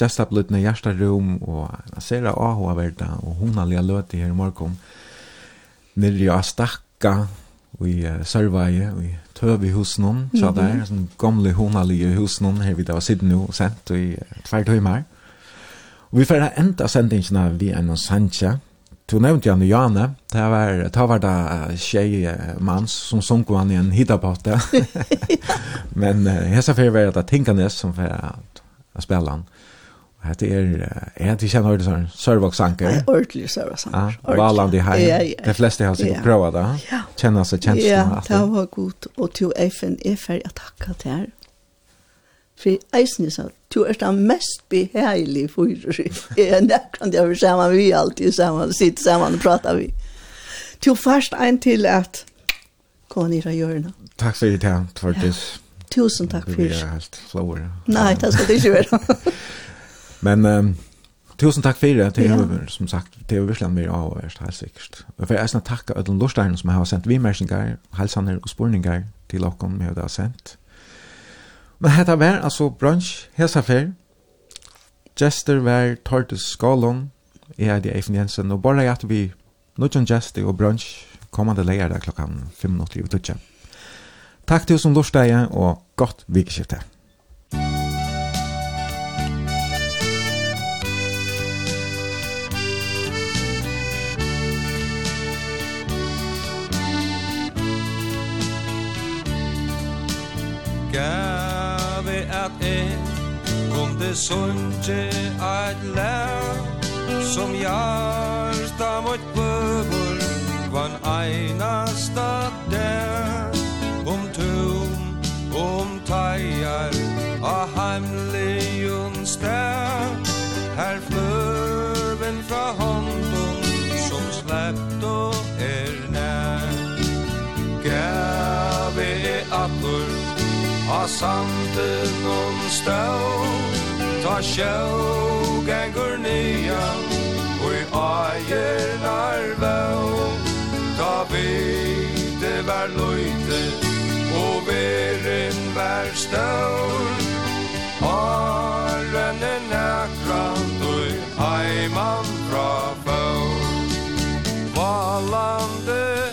just up lutna hjerterom, og jeg ser det av hva verda, og hun allia løte her i morgen, nirri og stakka, og i uh, sørveie, og i tøv i hos noen, så det er sånn gamle honalige hos noen, her vi da var sittende og sendt i tvær tøymer. Og vi får enda sendingene vi er noen sendtja. Du nevnte Janne Jane, det var, det var da tjej mans som sunk han i en hitabate. (laughs) (laughs) Men uh, ser fyrir var det Tinkanes som fyrir får spela han. Mm Hette er, jeg hadde kjent hørt sånn, sørvåksanker. Ja, ordentlig sørvåksanker. Ja, Valand i heim. Ja, ja. De fleste har sikkert prøvd det. Ja. Kjenner seg kjenslen. Ja, det var godt. Og til FN er ferdig å takke til her. For eisen er sånn, du er den mest beheilige fyrer. Jeg er nekkant jeg vil sammen, vi alltid sammen, sitte sammen og prate vi. Til først en til at, gå ned og gjøre noe. Takk for det, Tvartis. Tusen takk for det. Det blir helt flåere. Nei, det skal det ikke være. Men um, tusen takk for det, det ja. er som sagt, det er virkelig mye avhørst, helt sikkert. Og for jeg skal takke alle lortstegnene som har sendt vimersinger, halsaner og spurninger til dere med det har sendt. Men dette var altså brunch, hesafer, Jester var Tortes Skålund, jeg er det Eifen Jensen, og bare at vi nødgjøn Jester og brunch kommande leger klokken 5.30 i Takk til oss som lortstegne, og godt vikeskiftet. gave at en kunde sunge et lær Som hjarta mot bøver Kvann einasta der. Om tum, om teier A heimligjum stær. Her Ta sanden om stau Ta sjau Gengur nian Og i aier narvau Ta vide var loite Og verin var staur Arren er nækra Dui heiman fra baur Valande